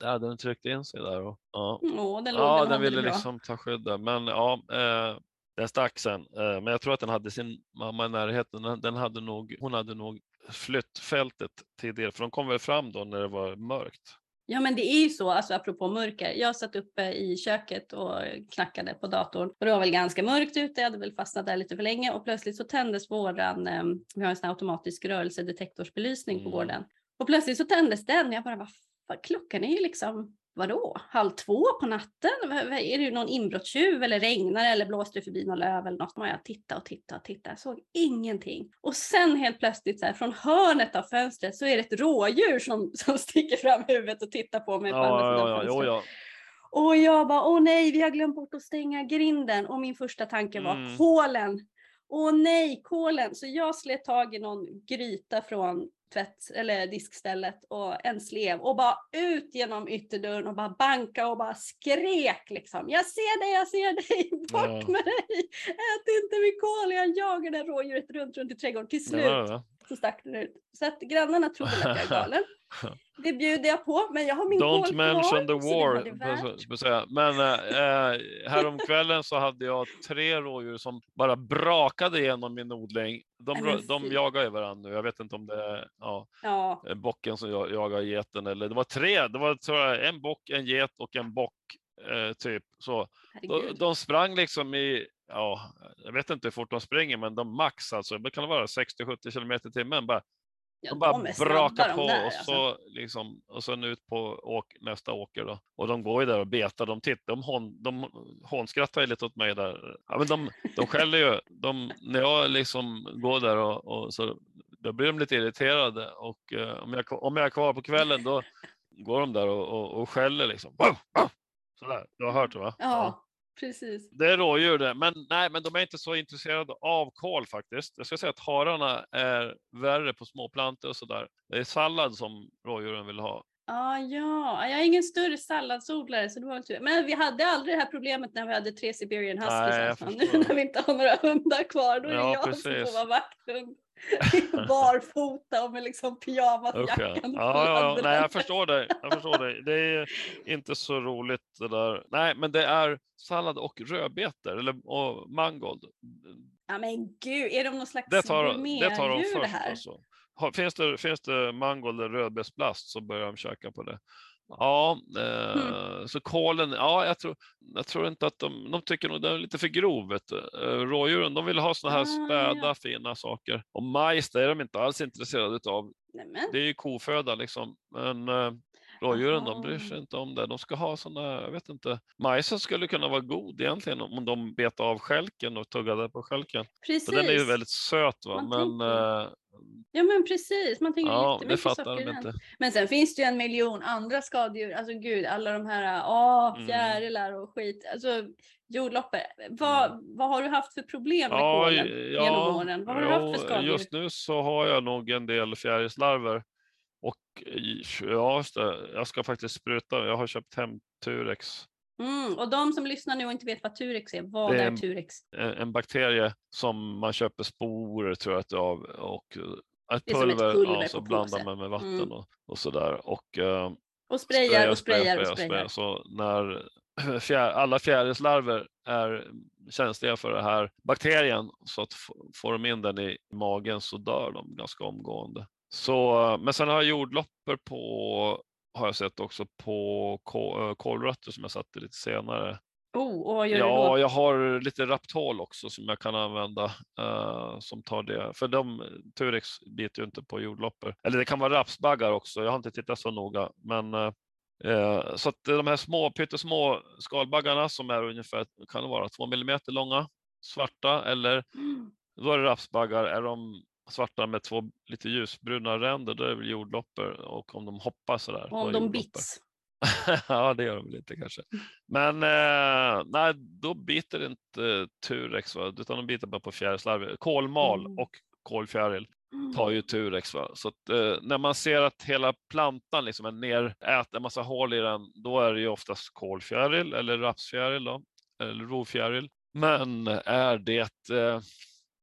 B: hade den tryckt in sig där. Och, ja.
C: Åh, den låg
B: Ja,
C: den
B: den ville liksom ta skydd där. Men ja, eh, den stack sen. Eh, men jag tror att den hade sin mamma i närheten. Den, den hade nog, hon hade nog flytt fältet tidigare, för de kom väl fram då när det var mörkt.
C: Ja men det är ju så, alltså apropå mörker. Jag satt uppe i köket och knackade på datorn och det var väl ganska mörkt ute, jag hade väl fastnat där lite för länge och plötsligt så tändes våran, eh, vi har en sån automatisk rörelsedetektorsbelysning på
B: Mm.
C: gården. Och plötsligt så tändes den och jag bara, vad klockan är ju liksom vadå, halv två på natten? Är det någon inbrottstjuv eller regnar det eller blåste det förbi någon löv eller något? Jag tittade och tittade och tittade, jag såg ingenting. Och sen helt plötsligt så här, från hörnet av fönstret så är det ett rådjur som, som sticker fram huvudet och tittar på mig på
B: Ja,
C: sidan
B: ja, ja,
C: fönstret.
B: ja.
C: Och jag bara, åh nej, vi har glömt bort att stänga grinden. Och min första tanke var
B: Mm.
C: kolen. Åh nej, kolen. Så jag slet tag i någon gryta från tvätt eller diskstället och en slev och bara ut genom ytterdörren och bara banka och bara skrek liksom. Jag ser dig, jag ser dig, [laughs] bort
B: Ja.
C: med dig. Ät inte min kål. Jag jagade runt, runt, runt i trädgården. Till
B: Det
C: slut
B: det, va?
C: Så stack den ut. Så att grannarna tror väl att jag är galen. [laughs] Det bjuder jag på, men jag har min
B: Don't mention
C: kvar,
B: the war. Men äh, häromkvällen så hade jag tre rådjur som bara brakade igenom min odling. De, de jagar ju varandra nu. Jag vet inte om det är ja,
C: Ja,
B: bocken som jag- jagar geten eller det var tre. Det var en bock, en get och en bock. Eh, typ så. De, de sprang liksom i, ja, jag vet inte hur fort de springer, men de max alltså, det kan vara 60-70 kilometer i timmen. Bara,
C: Ja,
B: de bara brakar på
C: där,
B: och
C: alltså.
B: så liksom och sen ut på åk, nästa åker då. Och de går ju där och betar. De tittar, de, hon, de hånskrattar ju lite åt mig där. Ja, men de, de [laughs] skäller ju. De, när jag liksom går där och, och så då blir de lite irriterade och eh, om, jag, om jag är kvar på kvällen då går de där och, och, och skäller liksom. Sådär, du har hört det va?
C: Ja, precis.
B: Det är rådjur det, men nej, men de är inte så intresserade av kål faktiskt. Jag ska säga att hararna är värre på småplantor och sådär. Det är sallad som rådjuren vill ha.
C: Ah, ja, jag är ingen större salladsodlare så det var tur. Men vi hade aldrig det här problemet när vi hade tre Siberian Huskies. alltså. Nu [laughs]
B: förstår.
C: när vi inte har några hundar kvar då är det
B: Ja,
C: jag som
B: precis.
C: får vara vakthund. [laughs] Barfota och med liksom pyjamasjackan.
B: Ja, ja, ja. Nej, jag förstår dig. Jag förstår dig. Det är inte så roligt det där. Nej, men det är sallad och rödbetor eller och mangold.
C: Ja men gud, är de någon slags
B: Det tar, det tar de
C: gourmetdjur det
B: först.
C: här?
B: Alltså. Finns det, finns det mangold eller rödbetsblast så börjar de käka på det. Ja, eh,
C: Hmm.
B: så kålen, ja jag tror, jag tror inte att de, de tycker nog den är lite för grov. Vet du. Eh, Rådjuren, de vill ha såna här späda
C: ja.
B: fina saker. Och majs, det är de inte alls intresserade av.
C: Nej, men.
B: Det är ju koföda liksom. Men eh, rådjuren, de bryr sig inte om det. De ska ha såna, jag vet inte. Majsen skulle kunna vara god egentligen om de bet av skälken och tuggade på skälken.
C: Precis.
B: För den är ju väldigt söt va,
C: Man
B: men eh,
C: Ja men precis, man tänker
B: ja, det
C: jättemycket
B: fattar
C: socker i
B: de
C: den.
B: inte.
C: Men sen finns det ju en miljon andra skadedjur. Alltså gud, alla de här åh,
B: Mm.
C: fjärilar och skit. Alltså jordloppor. Vad, vad har du haft för problem med
B: Ja,
C: kolen
B: ja,
C: genom åren? Vad har du haft för skadedjur?
B: Just nu så har jag nog en del fjärilslarver. Och ja, det, jag ska faktiskt spruta. Jag har köpt hem Turex.
C: Mm, och de som lyssnar nu och inte vet vad Turex är, vad
B: är
C: är Turex?
B: En, bakterie som man köper sporer tror jag att det är av. Och eh, ett
C: som ett
B: pulver,
C: pulver
B: ja, så blandar man med vatten
C: Mm.
B: och, och sådär. Och, eh,
C: Och sprayar och
B: spraya,
C: sprayar och
B: spraya,
C: sprayar.
B: Så när [clears throat] fjär, alla fjärilslarver är känsliga för den här bakterien så att får de in den i magen så dör de ganska omgående. Så, men sen har jag jordloppor på har jag sett också på kå- eh, som jag satte lite senare.
C: Oh, vad gör
B: Ja,
C: du då?
B: jag har lite Raptol också som jag kan använda eh, som tar det. För de, Turex biter ju inte på jordloppor. Eller det kan vara rapsbaggar också. Jag har inte tittat så noga. Men, eh, så att de här små, pyttesmå skalbaggarna som är ungefär, kan vara, två millimeter långa, svarta eller
C: Mm.
B: då är det rapsbaggar. Är de svarta med två lite ljusbruna ränder, då är det väl jordloppor. Och om de hoppar sådär.
C: Och om de bits? [laughs]
B: ja, det gör de väl inte kanske. Men eh, nej, då biter inte Turex, va? utan de biter bara på fjärilslarver. Kolmal
C: Mm.
B: och kolfjäril tar ju
C: Mm.
B: Turex. Va? Så att, eh, när man ser att hela plantan liksom är nerät, en massa hål i den, då är det ju oftast kolfjäril eller rapsfjäril då, eller rovfjäril. Men är det eh,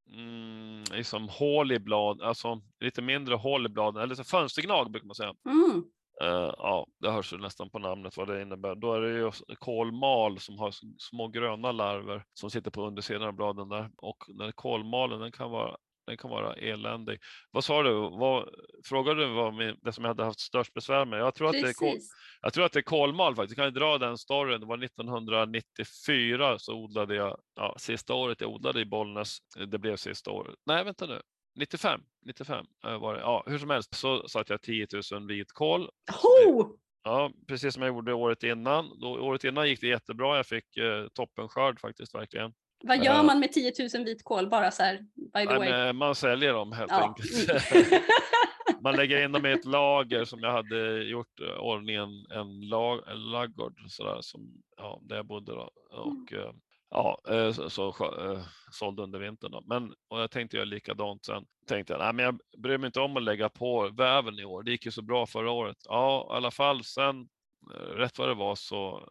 B: mm, liksom hål i blad, alltså lite mindre hål i bladen, eller så fönstergnag brukar man säga.
C: Mm.
B: Eh, ja, det hörs ju nästan på namnet vad det innebär. Då är det ju kolmal som har små gröna larver som sitter på undersidan av bladen där. Och den kolmalen den kan vara, den kan vara eländig. Vad sa du? Vad, frågade du vad min, det som jag hade haft störst besvär med? Jag tror, att det är jag tror att det är kolmal faktiskt. Jag kan dra den storyn. Det var 1994 så odlade jag, ja, sista året jag odlade i Bollnäs. Det blev sista året. Nej, vänta nu. 95, 95 eh, var det. Ja, hur som helst så satte jag 10 000 vitkål
C: Ho!
B: Ja, precis som jag gjorde året innan. Då, året innan gick det jättebra. Jag fick eh, toppenskörd faktiskt, verkligen.
C: Vad gör man med 10 000 vitkål bara så här, by the way?
B: Nej, man säljer dem helt
C: Ja.
B: enkelt. [laughs] man lägger in dem i ett lager som jag hade gjort eh, ordningen en, lag, en laggård sådär, som, ja, där jag bodde. Då. Och, eh, ja, eh, så, så eh, sålde under vintern. Då. Men, och jag tänkte göra likadant sen. Tänkte jag, nej, men jag bryr mig inte om att lägga på väven i år. Det gick ju så bra förra året. Ja, i alla fall sen, eh, rätt vad det var så,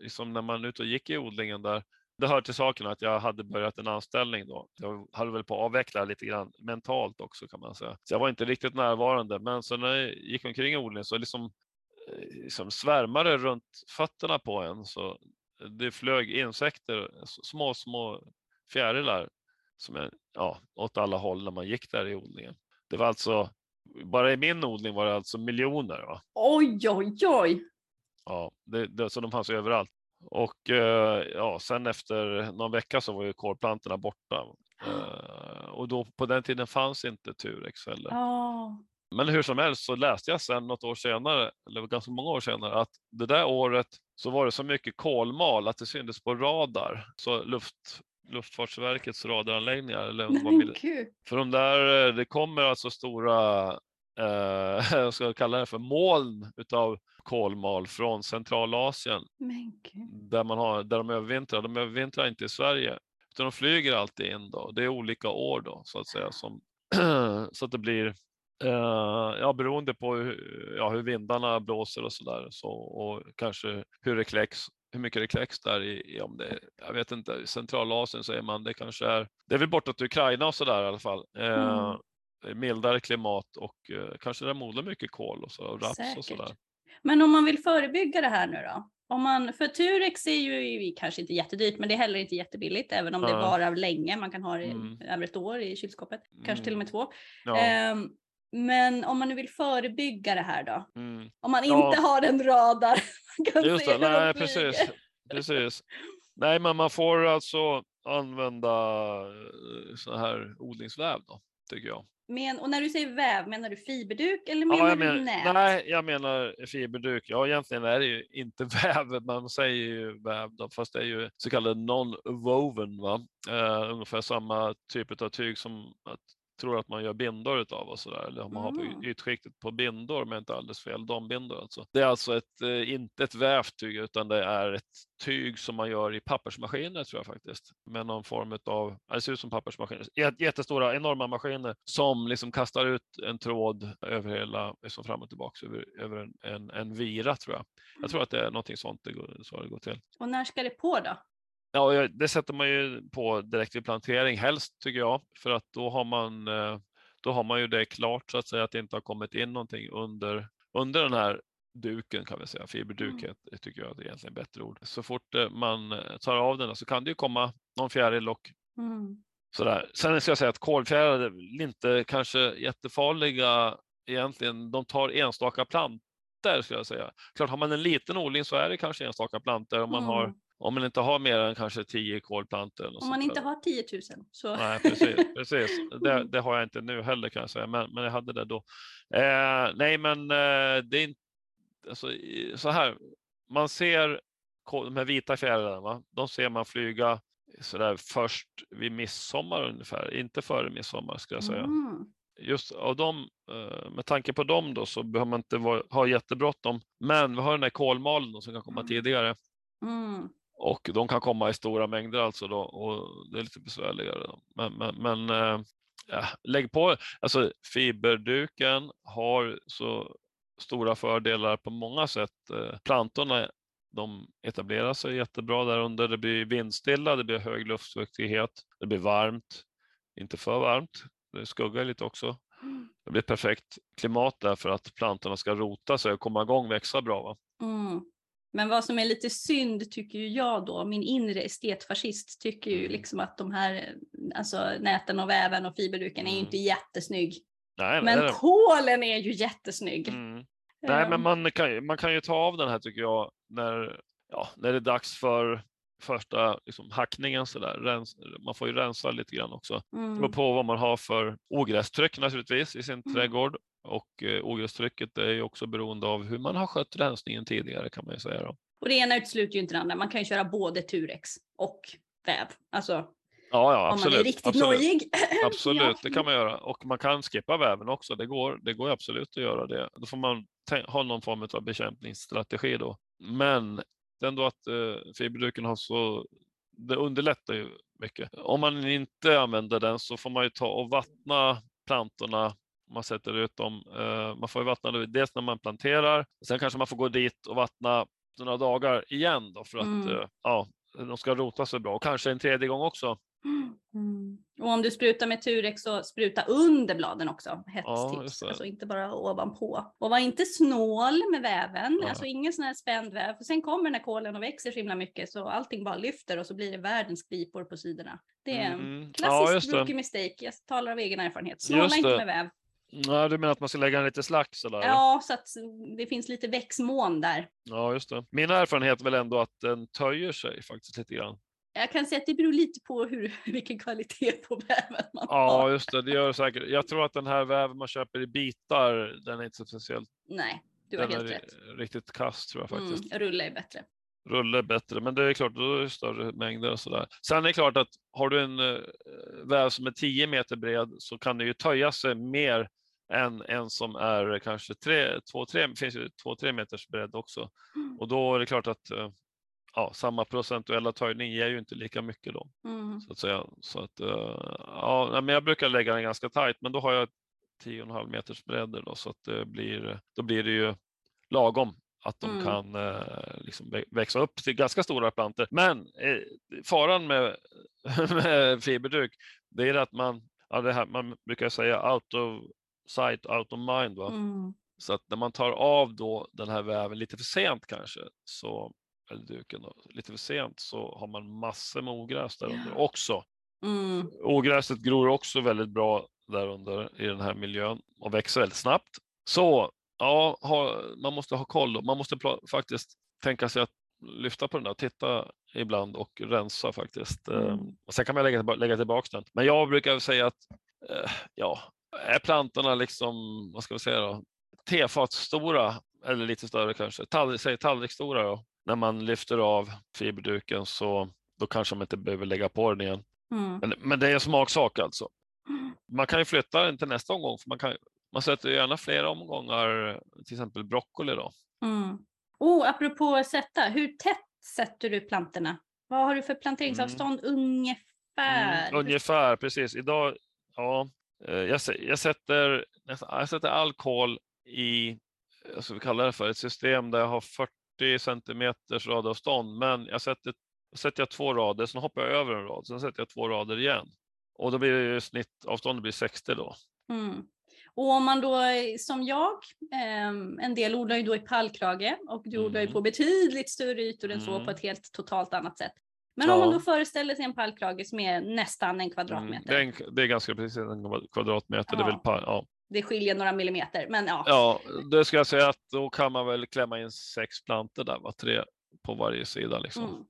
B: liksom när man ute och gick i odlingen där, det hör till saken att jag hade börjat en anställning då. Jag hade väl på att avveckla lite grann mentalt också kan man säga. Så jag var inte riktigt närvarande. Men så när jag gick omkring i odlingen så liksom, eh, liksom svärmade runt fötterna på en. Så det flög insekter, små, små fjärilar som är, ja, åt alla håll när man gick där i odlingen. Det var alltså, bara i min odling var det alltså miljoner. Va?
C: Oj, oj, oj.
B: Ja, det, det, så de fanns överallt. Och eh, ja, sen efter någon vecka så var ju kolplantorna borta. Eh, och då på den tiden fanns inte Turex heller.
C: Ja.
B: Men hur som helst så läste jag sen något år senare, eller ganska många år senare, att det där året så var det så mycket kolmal att det syntes på radar. Så luft, Luftfartsverkets radaranläggningar. Eller mil-
C: gud. [laughs]
B: för de där, eh, det kommer alltså stora, eh, [laughs] jag ska kalla det för moln utav kolmal från Centralasien där, man har, där de övervintrar. De övervintrar inte i Sverige utan de flyger alltid in då. Det är olika år då så att säga som, [clears throat] så att det blir eh, ja, beroende på hur, ja, hur vindarna blåser och så där så, och kanske hur det kläcks hur mycket det kläcks där i, i om det, jag vet inte, i Centralasien säger man, det kanske är, det är väl bortåt Ukraina och så där i alla fall. Eh, Mildare klimat och eh, kanske där modlar mycket kol och, så, och raps och så där.
C: Säkert. Men om man vill förebygga det här nu då? Om man, för Turex är ju kanske inte jättedyrt men det är heller inte jättebilligt även om det
B: Ja.
C: varar länge. Man kan ha det
B: Mm.
C: över ett år i kylskåpet, kanske till och med två.
B: Ja.
C: Ehm, men om man nu vill förebygga det här då?
B: Mm.
C: Om man
B: Ja.
C: inte har en radar [laughs] kan
B: Just
C: se
B: det, nej precis. precis. Nej, men man får alltså använda eh, så här odlingsväv då, tycker jag.
C: Men, och när du säger väv, menar du fiberduk eller menar
B: Ja, jag
C: du nät?
B: nej, jag menar fiberduk. Ja, egentligen är det ju inte [laughs] väv, man säger ju väv då, fast det är ju så kallad non-woven, va? Eh, ungefär samma typ av tyg som tror att man gör bindor utav och sådär, eller om man har
C: Mm.
B: på ytskiktet på bindor, men inte alldeles fel, dambindor alltså. Det är alltså ett, eh, inte ett vävt tyg, utan det är ett tyg som man gör i pappersmaskiner tror jag faktiskt, med någon form av, det ser ut som pappersmaskiner, Jät- jättestora, enorma maskiner som liksom kastar ut en tråd över hela, liksom fram och tillbaka över, över en, en, en vira tror jag. Jag tror att det är någonting sånt det går, så det går till.
C: Och när ska det på då?
B: Ja, det sätter man ju på direkt vid plantering helst tycker jag, för att då har man, eh, då har man ju det klart så att säga att det inte har kommit in någonting under, under den här duken kan vi säga. Fiberduk
C: Mm.
B: tycker jag är egentligen bättre ord. Så fort eh, man eh, tar av den så kan det ju komma någon fjäril och
C: Mm.
B: sådär. Sen ska jag säga att kolfjärilar är inte kanske jättefarliga egentligen. De tar enstaka planter skulle jag säga. Klart har man en liten odling så är det kanske enstaka planter om man har
C: Mm.
B: Om man inte har mer än kanske tio kolplantor. eller något
C: Om man inte
B: där.
C: har 10 000 så...
B: Nej, precis. [laughs] precis. Det,
C: Mm.
B: det har jag inte nu heller kan jag säga, men, men jag hade det då. Eh, nej, men eh, det är inte alltså, så här. Man ser de här vita fjärilarna, de ser man flyga så där först vid midsommar ungefär, inte före midsommar skulle jag säga.
C: Mm.
B: Just av dem, eh, med tanke på dem då så behöver man inte ha jättebråttom. Men vi har den där kolmalen som kan komma
C: Mm.
B: tidigare.
C: Mm.
B: Och de kan komma i stora mängder alltså då och det är lite besvärligare. Då. Men, men, men eh, ja, lägg på, alltså fiberduken har så stora fördelar på många sätt. Eh, Plantorna de etablerar sig jättebra där under. Det blir vindstilla, det blir hög luftfuktighet, det blir varmt, inte för varmt. Det skuggar lite också. Det blir perfekt klimat där för att plantorna ska rota sig och komma igång och växa bra. Va?
C: Mm. Men vad som är lite synd tycker ju jag då, min inre estetfascist tycker ju
B: Mm.
C: liksom att de här alltså näten och väven och fiberduken är ju
B: Mm.
C: inte jättesnygg.
B: Nej,
C: Men
B: nej.
C: kolen är ju jättesnygg.
B: Mm. Nej,
C: Ehm,
B: men man kan, man kan ju ta av den här tycker jag när, ja, när det är dags för första liksom, hackningen. Så där. Rens, man får ju rensa lite grann också. Det beror
C: mm.
B: på vad man har för ogrästryck naturligtvis i sin
C: Mm.
B: trädgård och eh, ogrästrycket är ju också beroende av hur man har skött rensningen tidigare kan man ju säga. Då.
C: Och det ena utesluter ju inte det andra. Man kan ju köra både Turex och väv. Alltså
B: Ja, ja,
C: om man är
B: absolut.
C: riktigt
B: absolut.
C: nojig. [laughs]
B: Absolut,
C: Ja.
B: det kan man göra. Och man kan skippa väven också. Det går, det går absolut att göra det. Då får man ha någon form av bekämpningsstrategi då. Men ändå att eh, fiberduken har så, det underlättar ju mycket. Om man inte använder den så får man ju ta och vattna plantorna man sätter ut dem. Eh, man får ju vattna det dels när man planterar. Sen kanske man får gå dit och vattna några dagar igen då för att
C: Mm.
B: eh, ja, de ska rota sig bra. Och kanske en tredje gång också.
C: Mm. Och om du sprutar med Turex så spruta under bladen också.
B: Ja,
C: Hetstips.
B: just det.
C: alltså inte bara ovanpå. Och var inte snål med väven.
B: Ja.
C: Alltså ingen sån här spänd väv. För sen kommer den här kålen och växer så himla mycket så allting bara lyfter och så blir det världens gripor på sidorna. Det är en
B: Mm.
C: klassisk
B: det.
C: rookie mistake. Jag talar av egen erfarenhet. Snåla inte med väv.
B: Ja, du menar att man ska lägga en lite slack sådär?
C: Ja, så att det finns lite växtmån där.
B: ja, just det. Min erfarenhet är väl ändå att den töjer sig faktiskt lite grann.
C: Jag kan säga att det beror lite på hur, [laughs] vilken kvalitet på väven man
B: Ja,
C: har.
B: just det. Det gör det säkert. Jag tror att den här väven man köper i bitar, den är inte så speciellt.
C: Nej, du har helt rätt.
B: riktigt kass tror jag faktiskt.
C: Mm, rulla är bättre.
B: Rulle är bättre, men det är klart, då är det större mängder och sådär. Sen är det klart att har du en eh, väv som är 10 meter bred så kan det ju töja sig mer än en som är kanske 2-3, det finns ju 2-3 meters bredd också.
C: Mm.
B: Och då är det klart att eh, ja, samma procentuella töjning ger ju inte lika mycket då.
C: Mm.
B: Så att säga. Så att, eh, ja, men jag brukar lägga den ganska tajt, men då har jag 10,5 meters bredder då, så att det blir, då blir det ju lagom att de
C: Mm.
B: kan eh, liksom vä- växa upp till ganska stora plantor. Men eh, faran med, [laughs] med fiberduk, det är att man, ja, det här, man brukar säga out of sight, out of mind. Va?
C: Mm.
B: Så att när man tar av då den här väven lite för sent kanske, så, eller duken då, lite för sent så har man massor med ogräs där under också.
C: Mm.
B: Ogräset gror också väldigt bra där under i den här miljön och växer väldigt snabbt. Så ja, ha, man måste ha koll. Man måste faktiskt tänka sig att lyfta på den där, titta ibland och rensa faktiskt.
C: Mm.
B: Eh, Och sen kan man lägga, lägga tillbaka den. Men jag brukar säga att eh, ja, är plantorna liksom, vad ska vi säga då, tefatsstora eller lite större kanske, tall, säg tallriksstora då, när man lyfter av fiberduken så då kanske man inte behöver lägga på den igen.
C: Mm.
B: Men, men det är en smaksak alltså. Man kan ju flytta den till nästa omgång. För man, kan, man sätter gärna flera omgångar, till exempel broccoli då.
C: Mm. Oh, apropå sätta, hur tätt sätter du plantorna? Vad har du för planteringsavstånd ungefär?
B: Mm, ungefär, precis. Idag, ja, eh, jag, jag, sätter, jag sätter all kol i, vad ska vi kalla det för, ett system där jag har 40 centimeters radavstånd. Men jag sätter, sätter jag två rader, sen hoppar jag över en rad, sen sätter jag två rader igen. Och då blir det snittavståndet blir 60 då.
C: Mm. Och om man då som jag, ehm, en del odlar ju då i pallkrage och du odlar ju
B: Mm.
C: på betydligt större ytor än så
B: Mm.
C: på ett helt totalt annat sätt. Men om man
B: Ja.
C: då föreställer sig en pallkrage som är nästan en
B: Mm,
C: kvadratmeter.
B: det, är en, det är ganska precis en kvadratmeter. Det är
C: Ja.
B: väl, ja.
C: Det skiljer några millimeter, men ja.
B: Ja, det ska jag säga att då kan man väl klämma in sex plantor där, va? tre på varje sida. Liksom.
C: Mm.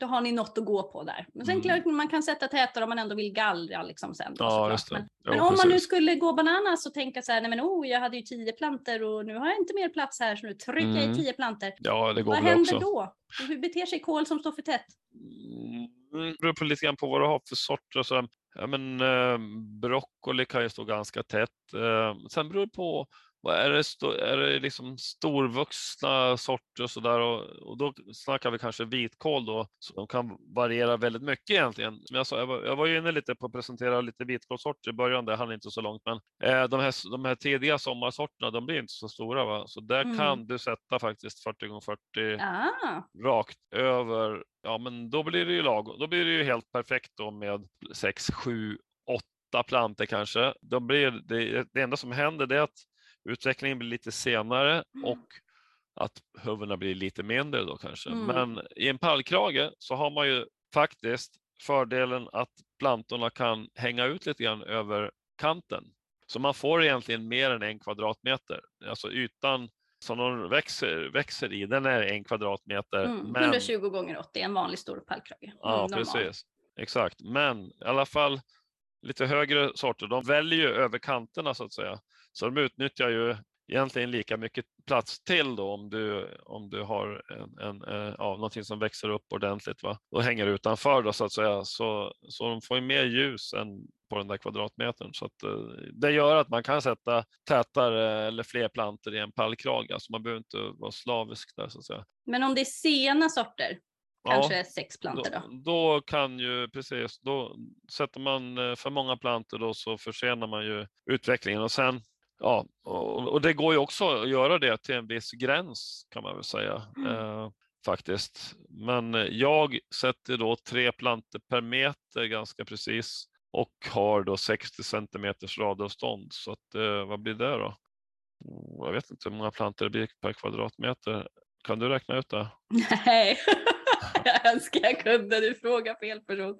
C: Då har ni något att gå på där. Men sen
B: Mm.
C: klart man kan sätta tätare om man ändå vill gallra liksom sen. Då,
B: Ja, just det.
C: Men,
B: Jo,
C: men om man nu skulle gå bananas och tänka så här, nej men oh, jag hade ju tio planter och nu har jag inte mer plats här så nu trycker jag
B: Mm.
C: i tio planter.
B: Ja, det går
C: Vad händer
B: också.
C: då? Hur beter sig kål som står för tätt?
B: Mm, det beror på lite grann på vad du har för sorter. Så, ja, men, eh, broccoli kan ju stå ganska tätt. Eh, sen beror det på är det, sto- är det liksom storvuxna sorter och sådär och, och då snackar vi kanske vitkål då. Så de kan variera väldigt mycket egentligen. Som jag sa, jag var, jag var ju inne lite på att presentera lite vitkålssorter i början, det hann inte så långt. Men eh, de, här, de här tidiga sommarsorterna, de blir inte så stora. Va? Så där
C: Mm.
B: kan du sätta faktiskt 40 gånger 40
C: Ah,
B: rakt över, ja men då blir det ju lag, då blir det ju helt perfekt då med 6, 7, 8 plantor kanske. Då blir det, det enda som händer det är att utvecklingen blir lite senare
C: Mm.
B: och att huvudena blir lite mindre då kanske.
C: Mm.
B: Men i en pallkrage så har man ju faktiskt fördelen att plantorna kan hänga ut lite grann över kanten. Så man får egentligen mer än en kvadratmeter. Alltså ytan som de växer, växer i, den är en kvadratmeter.
C: mm.
B: men,
C: 120 gånger 80, en vanlig stor pallkrage. Mm,
B: ja,
C: normal.
B: precis. Exakt. Men i alla fall lite högre sorter, de väljer ju över kanterna så att säga. Så de utnyttjar ju egentligen lika mycket plats till då om du, om du har en, en, eh, ja, någonting som växer upp ordentligt va? och hänger utanför då, så att säga. Så, så de får ju mer ljus än på den där kvadratmetern. Så att, eh, det gör att man kan sätta tätare eller fler plantor i en pallkrage. Alltså man behöver inte vara slavisk där så att säga.
C: Men om det är sena sorter, kanske ja, sex plantor då,
B: då? Då kan ju precis, då sätter man eh, för många plantor då så försenar man ju utvecklingen och sen Ja, och, det går ju också att göra det till en viss gräns kan man väl säga. Mm. Eh, faktiskt. Men jag sätter då tre plantor per meter ganska precis och har då 60 centimeters radavstånd. Så att, eh, vad blir det då? Jag vet inte hur många plantor det blir per kvadratmeter. Kan du räkna ut det? [laughs]
C: Nej. [laughs] jag önskar jag kunde, du frågar fel person.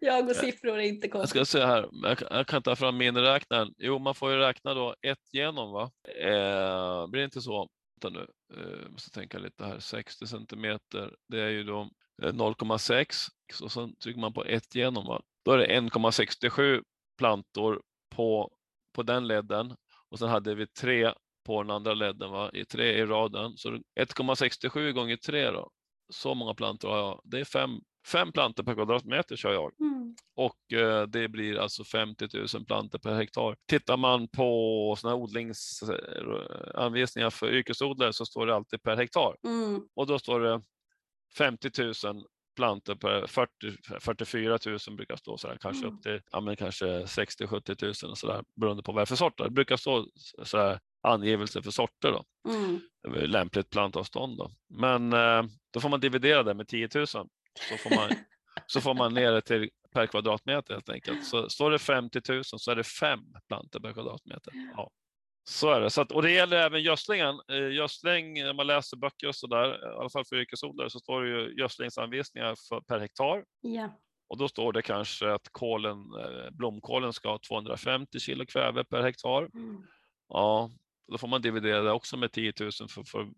C: Jag och siffror är inte
B: kompis. Jag ska se här, jag kan, jag kan ta fram miniräknaren. Jo, man får ju räkna då ett genom va? Eh, blir det inte så? Vänta nu, eh, måste tänka lite här. 60 centimeter, det är ju då 0,6 eh, och sen trycker man på ett genom va? Då är det 1,67 plantor på, på den ledden och sen hade vi tre på den andra ledden, va? i tre i raden. Så 1,67 gånger 3 då, så många plantor har jag. Det är fem, fem plantor per kvadratmeter kör jag. Mm. Och eh, det blir alltså 50 000 plantor per hektar. Tittar man på såna odlingsanvisningar för yrkesodlare så står det alltid per hektar. Mm. Och då står det 50 000 plantor per 40, 44 000 brukar stå så här, kanske mm. upp till ja, men kanske 60 70 000 och så där, beroende på vad det är för sorter. Det brukar stå så här, angivelse för sorter då. Mm. Lämpligt plantavstånd då. Men eh, då får man dividera det med 10 000 så får man, [laughs] så får man ner det till per kvadratmeter helt enkelt. Så står det 50 000 så är det fem plantor per kvadratmeter. Ja. Så är det. Så att, och det gäller även gödslingen. Eh, gödsling, när man läser böcker och så där, i alla fall för yrkesodlare, så står det ju gödslingsanvisningar för, per hektar.
C: Ja.
B: Och då står det kanske att kålen, eh, blomkålen ska ha 250 kilo kväve per hektar. Mm. Ja, då får man dividera det också med 10 000 för, för,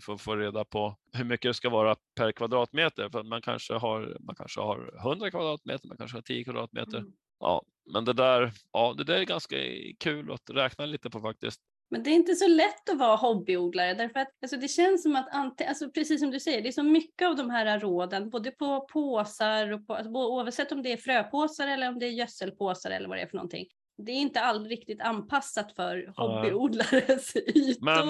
B: för att få reda på hur mycket det ska vara per kvadratmeter. För man kanske har, man kanske har 100 kvadratmeter, man kanske har 10 kvadratmeter. Mm. Ja, men det där, ja, det där är ganska kul att räkna lite på faktiskt.
C: Men det är inte så lätt att vara hobbyodlare därför att alltså, det känns som att, alltså, precis som du säger, det är så mycket av de här råden, både på påsar och på, alltså, oavsett om det är fröpåsar eller om det är gödselpåsar eller vad det är för någonting det är inte alls riktigt anpassat för hobbyodlares [laughs] ytor.
B: Men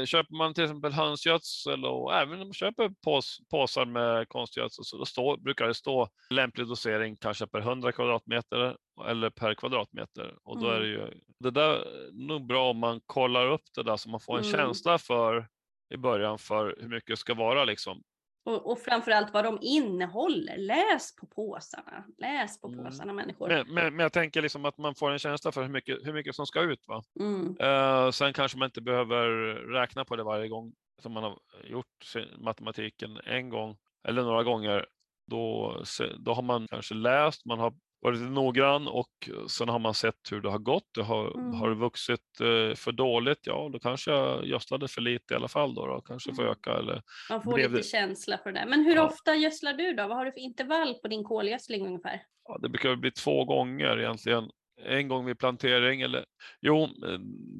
B: eh, köper man till exempel hönsgödsel och även om man köper pås, påsar med konstgödsel så stå, brukar det stå lämplig dosering kanske per 100 kvadratmeter eller per kvadratmeter. Och då mm. är det ju det där är nog bra om man kollar upp det där så man får en mm. känsla för i början för hur mycket det ska vara liksom.
C: Och, och framförallt vad de innehåller. Läs på påsarna. Läs på mm. påsarna människor.
B: Men, men, men, jag tänker liksom att man får en känsla för hur mycket, hur mycket som ska ut. Va? Mm. Uh, sen kanske man inte behöver räkna på det varje gång som man har gjort matematiken en gång eller några gånger. Då, då har man kanske läst, man har varit noggrann och sen har man sett hur det har gått. Det har, mm. har det vuxit eh, för dåligt, ja då kanske jag gödslade för lite i alla fall då, då. kanske får mm. öka eller.
C: Man får lite det... känsla för det. Men hur ja. ofta gödslar du då? Vad har du för intervall på din kolgödsling ungefär?
B: Ja, det brukar bli två gånger egentligen. En gång vid plantering eller jo,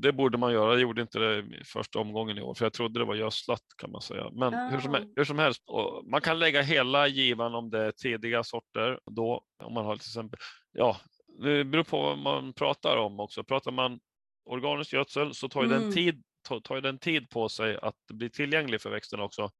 B: det borde man göra. Jag gjorde inte det i första omgången i år för jag trodde det var gödslat kan man säga. Men oh. hur, som, hur som helst, man kan lägga hela givan om det är tidiga sorter då om man har till exempel, ja, det beror på vad man pratar om också. Pratar man organisk gödsel så tar ju mm. den tid tar, tar den tid på sig att bli tillgänglig för växterna också.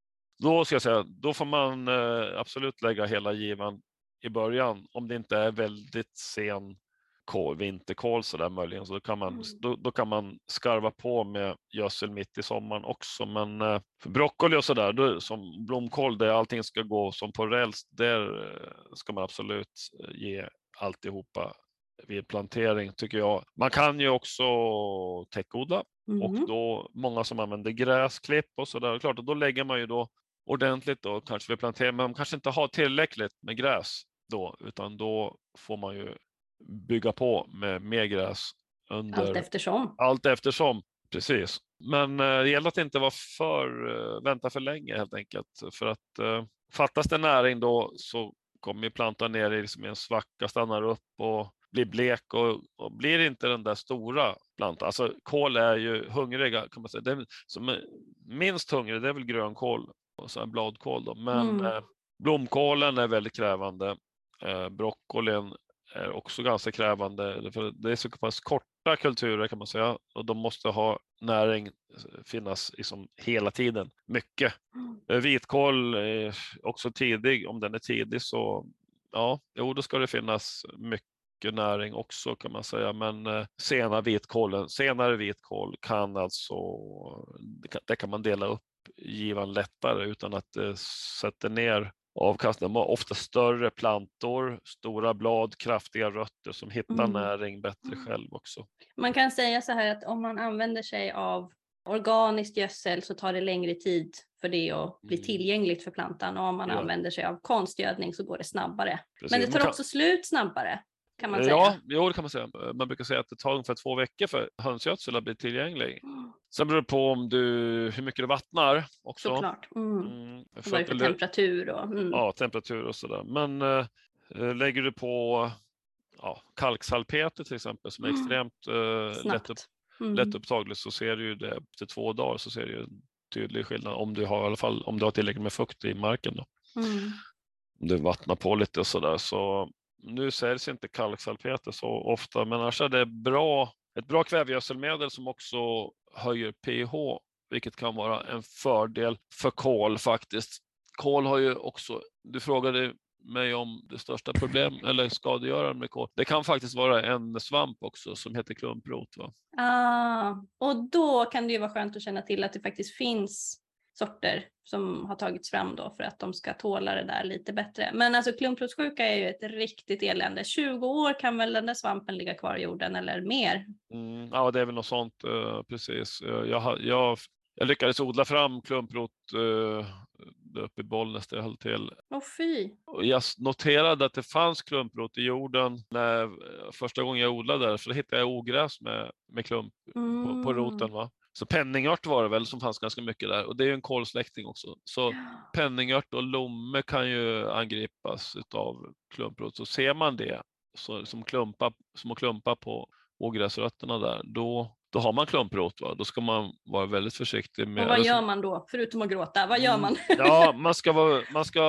B: Då ska jag säga, då får man eh, absolut lägga hela givan i början om det inte är väldigt sen kol, vinterkål så där möjligen, så då kan, man, mm. då, då, kan man skarva på med gödsel mitt i sommaren också. Men eh, för broccoli och så där, som blomkål där allting ska gå som på räls, där eh, ska man absolut eh, ge alltihopa vid plantering tycker jag. Man kan ju också täckodla mm. och då många som använder gräsklipp och så där, klart, och då lägger man ju då ordentligt då kanske vid plantering, men man kanske inte har tillräckligt med gräs då, utan då får man ju bygga på med mer gräs. Under,
C: allt eftersom.
B: Allt eftersom, precis. Men eh, det gäller att inte vara för, eh, vänta för länge helt enkelt. För att eh, fattas det näring då så kommer plantan ner i liksom en svacka, stannar upp och blir blek och, och, blir inte den där stora plantan. Alltså kål är ju hungriga kan man säga. Det som är minst hungrig det är väl grönkål och så bladkål då. Men mm. eh, blomkålen är väldigt krävande. Eh, broccolin är också ganska krävande. För det är så pass korta kulturer kan man säga och de måste ha näring finnas liksom hela tiden. Mycket. Mm. Vitkål är också tidig. Om den är tidig så ja, jo, då ska det finnas mycket näring också kan man säga. Men eh, sena vitkålen, senare vitkål kan alltså, det kan man dela upp givan lättare utan att det sätter ner avkastningen. De har ofta större plantor, stora blad, kraftiga rötter som hittar mm. näring bättre själv också.
C: Man kan säga så här att om man använder sig av organiskt gödsel så tar det längre tid för det att bli mm. tillgängligt för plantan och om man ja. använder sig av konstgödning så går det snabbare. Precis. Men det tar också slut snabbare. Kan man säga.
B: Ja, jo, det kan man säga. Man brukar säga att det tar ungefär två veckor för hönsgödsel att bli tillgänglig. Mm. [gasps] Sen beror det på om du, hur mycket du vattnar också.
C: Såklart. Mm. Mm. För vad är för temperatur och... Mm.
B: Ja, temperatur och sådär. Men äh, lägger du på ja, kalksalpeter till exempel som är mm. extremt äh, lätt, upp, mm. lättupptagligt så ser du ju det efter två dagar så ser du en tydlig skillnad om du har i alla fall om du har tillräckligt med fukt i marken. Då. Mm. Om du vattnar på lite och sådär så nu säljs inte kalksalpeter så ofta, men annars är det bra, ett bra kvävegödselmedel som också höjer pH, vilket kan vara en fördel för kol faktiskt. Kol har ju också, du frågade mig om det största problem eller skadegöraren med kol. Det kan faktiskt vara en svamp också som heter klumprot. Va?
C: Ah, och då kan det ju vara skönt att känna till att det faktiskt finns sorter som har tagits fram då för att de ska tåla det där lite bättre. Men alltså klumprotsjuka är ju ett riktigt elände. 20 år kan väl den där svampen ligga kvar i jorden eller mer?
B: Mm, ja, det är väl något sånt uh, precis. Jag, jag, jag lyckades odla fram klumprot uh, uppe i Bollnäs där jag höll till.
C: Åh fy!
B: Jag noterade att det fanns klumprot i jorden när, första gången jag odlade där, för då hittade jag ogräs med, med klump mm. på, på, roten. Va? Så penningört var det väl som fanns ganska mycket där och det är ju en kolsläkting också. Så penningört och lomme kan ju angripas av klumprot. Så ser man det så, som, klumpa, som att klumpa på ogräsrötterna där, då, då har man klumprot. Va? Då ska man vara väldigt försiktig. Med,
C: och vad gör man då, förutom att gråta? Vad gör mm, man?
B: ja, [laughs] man ska, vara, man ska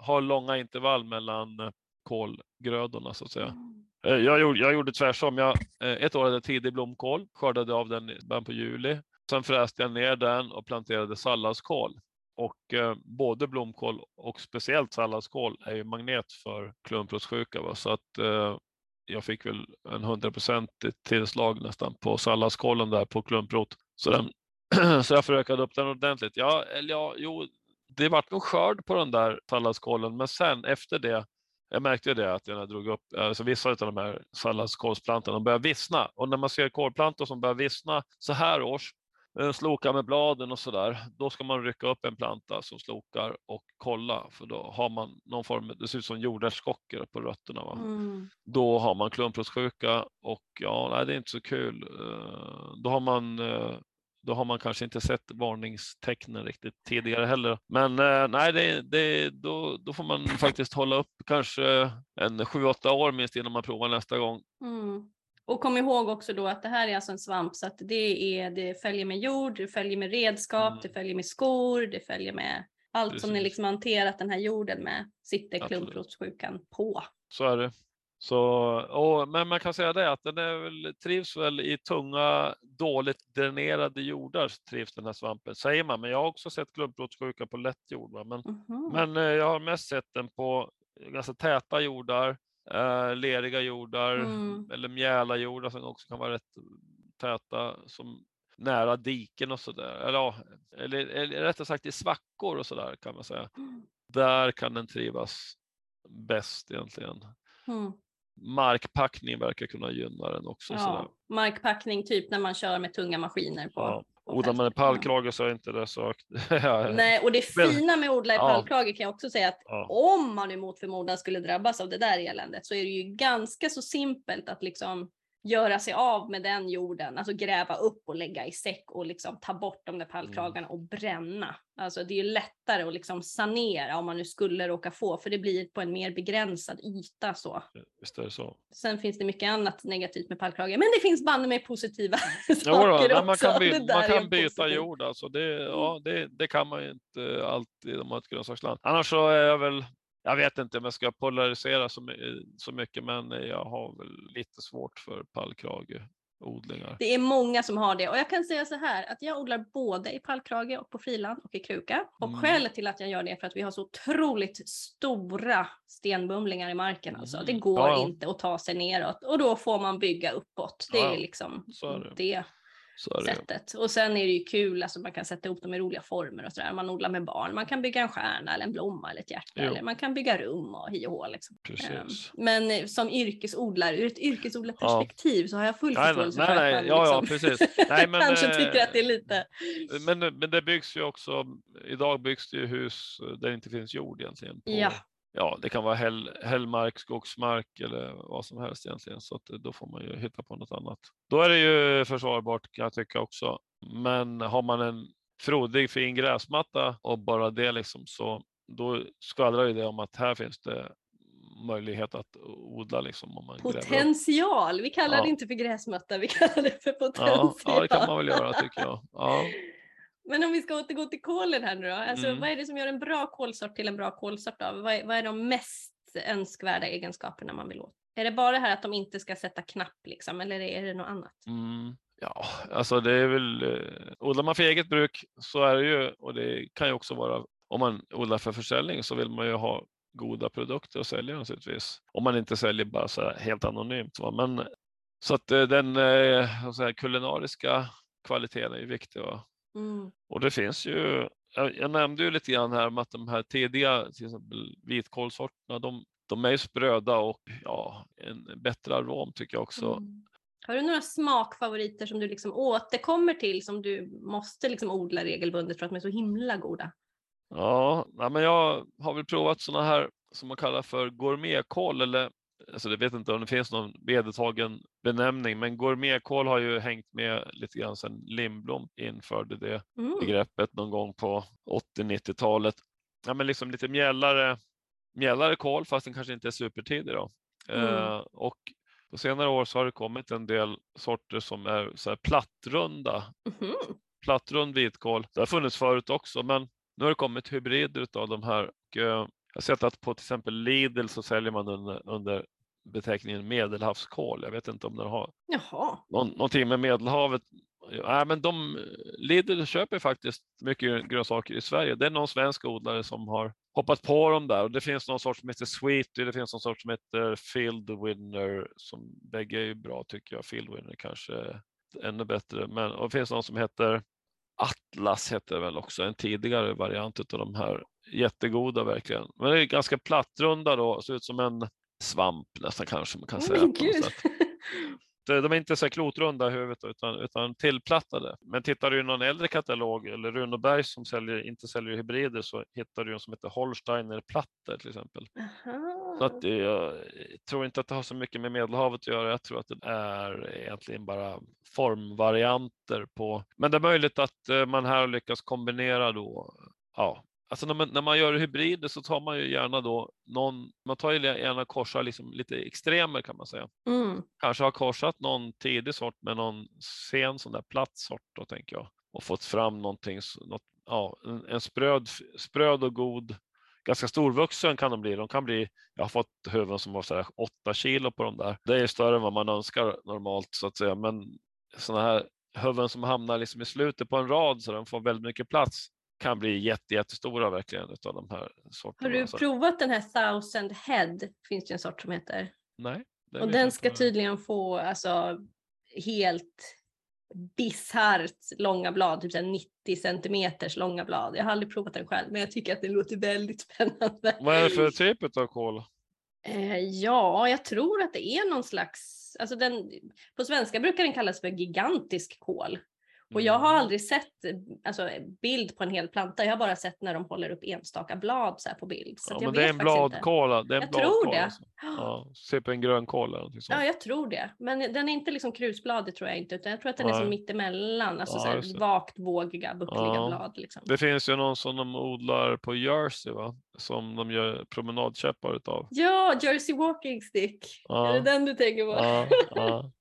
B: ha långa intervall mellan kolgrödorna så att säga. Mm. Eh, jag gjorde, jag gjorde tvärsom. Jag, eh, ett år hade jag tidig blomkål, skördade av den i början på juli. Sen fräste jag ner den och planterade salladskål. Och eh, både blomkål och speciellt salladskål är ju magnet för klumprotsjuka. Så att eh, jag fick väl en hundraprocentigt tillslag nästan på salladskålen där på klumprot. Så, den, [clears throat] så jag förökade upp den ordentligt. Ja, eller ja, jo, det vart nog skörd på den där salladskålen, men sen efter det jag märkte det att jag drog upp, alltså vissa av de här salladskålsplantorna börjar vissna och när man ser kolplantor som börjar vissna så här års, eh, sloka med bladen och sådär, då ska man rycka upp en planta som slokar och kolla för då har man någon form, det ser ut som jordärtskockor på rötterna. Va? Mm. Då har man klumprotsjuka och ja, nej, det är inte så kul. Eh, då har man eh, då har man kanske inte sett varningstecknen riktigt tidigare heller. Men eh, nej, det, det, då, då får man faktiskt hålla upp kanske en sju, åtta år minst innan man provar nästa gång.
C: Mm. Och kom ihåg också då att det här är alltså en svamp så att det, är, det följer med jord, det följer med redskap, mm. det följer med skor, det följer med allt Precis. som ni liksom hanterat den här jorden med sitter klumprotsjukan på.
B: Så är det. Så, och, men man kan säga det att den är väl, trivs väl i tunga, dåligt dränerade jordar, trivs den här svampen, säger man. Men jag har också sett klumpblåttsjuka på lätt jord. Va? Men, mm -hmm. men eh, jag har mest sett den på ganska täta jordar, eh, leriga jordar mm. eller mjälarjordar som också kan vara rätt täta, som nära diken och sådär. Eller, eller, eller rättare sagt i svackor och sådär kan man säga. Mm. Där kan den trivas bäst egentligen. Mm markpackning verkar kunna gynna den också. Ja,
C: markpackning typ när man kör med tunga maskiner på. Ja.
B: Odlar man en pallkrage så är inte det så [laughs]
C: Nej, och det fina med att odla i ja. pallkrage kan jag också säga att ja. om man emot förmodan skulle drabbas av det där eländet så är det ju ganska så simpelt att liksom göra sig av med den jorden, alltså gräva upp och lägga i säck och liksom ta bort de där pallkragarna och bränna. Alltså det är ju lättare att liksom sanera om man nu skulle råka få, för det blir på en mer begränsad yta så.
B: Visst är det så.
C: Sen finns det mycket annat negativt med pallkrage, men det finns banne med positiva [laughs] saker
B: man
C: också.
B: kan, by, man kan byta
C: positiv. Mm.
B: jord alltså. Det, ja, det, det kan man ju inte alltid om man har ett grönsaksland. Annars så är jag väl, jag vet inte om jag ska polarisera så, my- så mycket, men jag har väl lite svårt för pallkrageodlingar.
C: Det är många som har det och jag kan säga så här att jag odlar både i pallkrage och på friland och i kruka. Och
B: Mm.
C: skälet till att jag gör det är för att vi har så otroligt stora stenbumlingar i marken. Alltså.
B: Mm.
C: Det går
B: Ja, ja.
C: inte att ta sig neråt och då får man bygga uppåt. Det
B: Ja,
C: är liksom
B: Så är det.
C: det. Sättet. Och sen är det ju kul, alltså man kan sätta ihop dem i roliga former och sådär. Man odlar med barn, man kan bygga en stjärna eller en blomma eller ett hjärta.
B: Jo.
C: Eller man kan bygga rum och hi och hå. Liksom.
B: Precis.
C: Ehm, Men eh, som yrkesodlare, ur ett yrkesodlarperspektiv så har jag full förståelse för att man
B: ja, ja,
C: liksom [laughs]
B: precis. Nej, men,
C: kanske
B: eh,
C: tycker att det är lite...
B: Men, men det byggs ju också, idag byggs det ju hus där det inte finns jord egentligen. På,
C: Ja.
B: Ja, det kan vara häll, hällmark, skogsmark eller vad som helst egentligen. Så att då får man ju hitta på något annat. Då är det ju försvarbart kan jag tycka också. Men har man en frodig fin gräsmatta och bara det liksom så då skvallrar ju det om att här finns det möjlighet att odla liksom om man.
C: Potential, vi kallar
B: Ja.
C: det inte för gräsmatta, vi kallar det för
B: Ja,
C: potential.
B: ja, det kan man väl göra tycker jag. Ja.
C: Men om vi ska återgå till kolen här nu då, alltså,
B: Mm.
C: vad är det som gör en bra kolsort till en bra kolsort? Då? Vad, är, vad är de mest önskvärda egenskaperna man vill åt? Är det bara det här att de inte ska sätta knapp liksom, eller är det något annat?
B: Mm, ja, alltså det är väl, eh, odlar man för eget bruk så är det ju, och det kan ju också vara, om man odlar för försäljning så vill man ju ha goda produkter att sälja naturligtvis. Om man inte säljer bara så här helt anonymt. Va? Men, så att eh, den eh, säger jag, kulinariska kvaliteten är ju viktig. Va?
C: Mm.
B: Och det finns ju, jag, jag nämnde ju lite grann här om att de här tidiga, till exempel vitkålsorterna, de, de är ju spröda och ja, en bättre arom tycker jag också.
C: Mm. Har du några smakfavoriter som du liksom återkommer till som du måste liksom odla regelbundet för att de är så himla goda?
B: Ja, men jag har väl provat sådana här som man kallar för gourmetkål eller alltså jag vet inte om det finns någon vedertagen benämning, men gourmetkål har ju hängt med lite grann sedan Lindblom införde det
C: Mm.
B: begreppet någon gång på 80-90-talet. Ja, men liksom lite mjällare, mjällare kål fast den kanske inte är supertidig då.
C: Mm.
B: Eh, och på senare år så har det kommit en del sorter som är så här plattrunda
C: Mhm.
B: plattrund vitkål. Det har funnits förut också, men nu har det kommit hybrider av de här. Och, eh, jag har sett att på till exempel Lidl så säljer man under, under beteckningen medelhavskål. Jag vet inte om den har
C: Jaha.
B: någon, någonting med Medelhavet. Nej, men de, Lidl köper faktiskt mycket grönsaker i Sverige. Det är någon svensk odlare som har hoppat på dem där och det finns någon sort som heter Sweetie, det finns någon sort som heter Field Winner som bägge är bra tycker jag. Field Winner kanske är ännu bättre, men och det finns någon som heter Atlas heter det väl också, en tidigare variant av de här jättegoda verkligen. Men det är ganska plattrunda då, ser ut som en svamp nästan kanske man kan
C: Åh,
B: säga. [laughs] De är inte så klotrunda i huvudet utan, utan tillplattade. Men tittar du i någon äldre katalog eller Runeberg som säljer, inte säljer hybrider så hittar du en som heter Holsteiner Platter till exempel.
C: Aha.
B: Så att det, jag tror inte att det har så mycket med Medelhavet att göra. Jag tror att det är egentligen bara formvarianter på. Men det är möjligt att eh, man här har lyckats kombinera då. Ja, alltså när man, när man gör hybrider så tar man ju gärna då någon. Man tar ju gärna korsar liksom lite extremer kan man säga
C: Mm.
B: kanske har korsat någon tidig sort med någon sen sån där platt sort då tänker jag och fått fram någonting, något, ja, en, en spröd, spröd och god, ganska storvuxen kan de bli. De kan bli, jag har fått huvuden som var så här 8 kilo på de där. Det är större än vad man önskar normalt så att säga, men sådana här huvuden som hamnar liksom i slutet på en rad så de får väldigt mycket plats kan bli jätte, jättestora verkligen utav de här sorterna.
C: Har du provat den här thousand head? Finns det en sort som heter.
B: Nej.
C: Och den ska tydligen få alltså helt bisarrt långa blad, typ så här 90 centimeters långa blad. Jag har aldrig provat den själv, men jag tycker att det låter väldigt spännande.
B: Vad är det för typ av kål?
C: Eh, ja, jag tror att det är någon slags, alltså den, på svenska brukar den kallas för gigantisk kål. Och jag har aldrig sett alltså, bild på en hel planta. Jag har bara sett när de håller upp enstaka blad så på bild. Så
B: Ja, men det är en bladkål. Det är en
C: Jag tror
B: bladkål,
C: det.
B: Alltså. Ja, typ en grönkål eller någonting sånt.
C: Ja, jag tror det. Men den är inte liksom krusblad, det tror jag inte. Utan jag tror att den är
B: Nej.
C: som mittemellan. Alltså
B: Ja,
C: så vagt vågiga, buckliga
B: Ja.
C: blad. Liksom.
B: Det finns ju någon som de odlar på Jersey va? Som de gör promenadkäppar utav.
C: Ja, Jersey Walking Stick.
B: Ja.
C: Är det den du tänker på?
B: Ja, [laughs]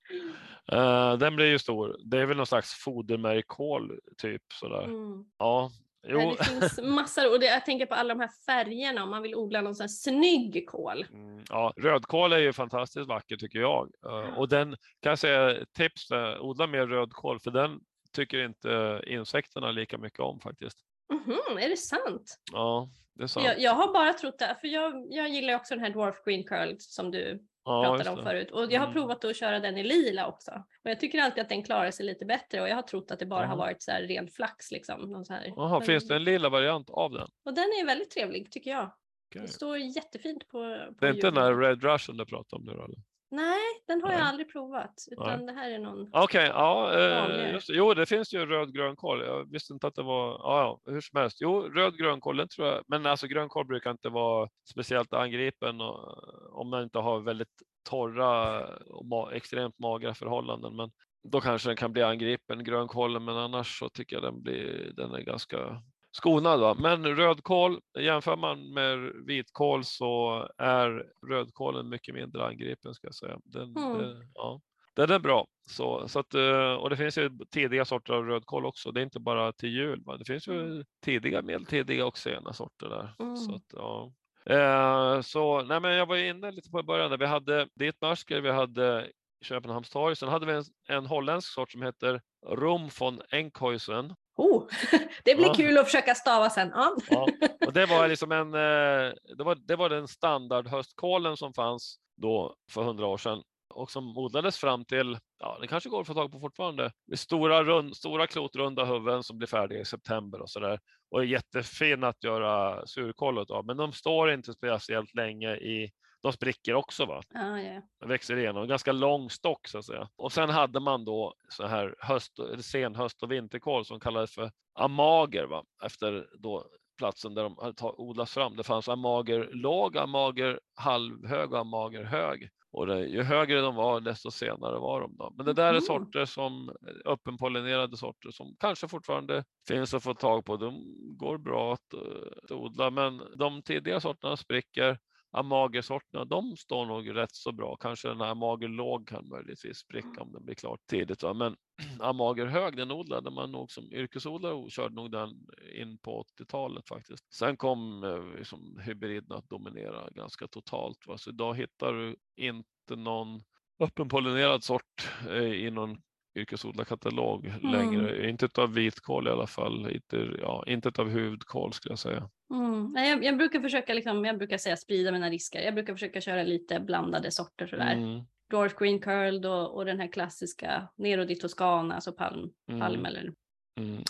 B: Eh, den blir ju stor. Det är väl någon slags fodermärgkål typ sådär.
C: Mm.
B: Ja, jo.
C: Det finns [laughs] massor och det, jag tänker på alla de här färgerna om man vill odla någon sån här snygg kål.
B: Mm, Ja, rödkål är ju fantastiskt vacker tycker jag. Eh, Och den kan jag säga tips, eh, odla mer rödkål för den tycker inte insekterna lika mycket om faktiskt.
C: Mhm, är det sant?
B: Ja, det är sant.
C: Jag, jag har bara trott det, för jag, jag gillar också den här Dwarf Green Curl som du
B: ja,
C: pratade om förut. Och jag har
B: Mm.
C: provat att köra den i lila också. Och jag tycker alltid att den klarar sig lite bättre och jag har trott att det bara har
B: Ja.
C: varit så här ren flax liksom. Någon så här.
B: Jaha,
C: Men-
B: finns det en lilla variant av den?
C: Och den är väldigt trevlig tycker jag.
B: Okej.
C: Det står jättefint på, på
B: Det är inte den där. Red Russian du pratar om nu eller?
C: Nej, den har jag
B: Nej.
C: aldrig provat. Utan det här är någon...
B: Okej, ja. Eh, just, jo, det finns ju röd grönkål. Jag visste inte att det var, ja, ja hur som helst. Jo, röd grönkål, den tror jag, men alltså grönkål brukar inte vara speciellt angripen och, om man inte har väldigt torra och ma- extremt magra förhållanden. Men då kanske den kan bli angripen, grönkålen, men annars så tycker jag den, blir, den är ganska skonad. Va? Men rödkål, jämför man med vitkål så är rödkålen mycket mindre angripen ska jag säga. Den,
C: Mm.
B: det, ja. Den är bra. Så, så att, eh, och det finns ju tidiga sorter av rödkål också. Det är inte bara till jul. Va? Det finns ju tidiga, medeltidiga och sena sorter där. Så
C: Mm.
B: att, ja. Eh, så nej, men jag var inne lite på i början. Där. Vi hade Dittmarsker, vi hade Köpenhamns torg. Sen hade vi en, en holländsk sort som heter Rom von Enkhuizen.
C: Oh, [laughs] det blir
B: Ja.
C: kul att försöka stava sen. Ja.
B: Ja, [laughs] och det var liksom en, eh, det var, det var den standard höstkålen som fanns då för hundra år sedan och som odlades fram till, ja det kanske går att få tag på fortfarande, stora, rund, stora klotrunda huvuden som blir färdiga i september och sådär. Och är jättefin att göra surkål av, men de står inte speciellt länge i, de spricker också va?
C: Ja, ja.
B: Den växer igenom, ganska lång stock så att säga. Och sen hade man då så här höst, sen höst och vinterkål som kallades för amager va? efter då platsen där de hade odlats fram. Det fanns amager låg, amager halvhög och amager hög. Och det, ju högre de var desto senare var de. Då. Men det där är
C: Mhm.
B: sorter som öppenpollinerade sorter som kanske fortfarande finns att få tag på. De går bra att, eh, att odla men de tidiga sorterna spricker Amagersorterna, de står nog rätt så bra. Kanske den här Amager låg kan möjligtvis spricka om den blir klart tidigt. Va? Men [clears throat] Amager hög, den odlade man nog som yrkesodlare och körde nog den in på 80-talet faktiskt. Sen kom eh, liksom, hybriden att dominera ganska totalt. Va? Så idag hittar du inte någon öppenpollinerad sort eh, i någon yrkesodlarkatalog
C: Mm.
B: längre. Inte av vitkål i alla fall. Inte, ja, inte av hudkål skulle jag säga.
C: Mm. Jag, jag brukar försöka, liksom, jag brukar säga sprida mina risker. Jag brukar försöka köra lite blandade sorter sådär.
B: Mm,
C: Dwarf Green Curled och, och den här klassiska Nero di Toscana, alltså palm,
B: mm,
C: palm eller.
B: mm.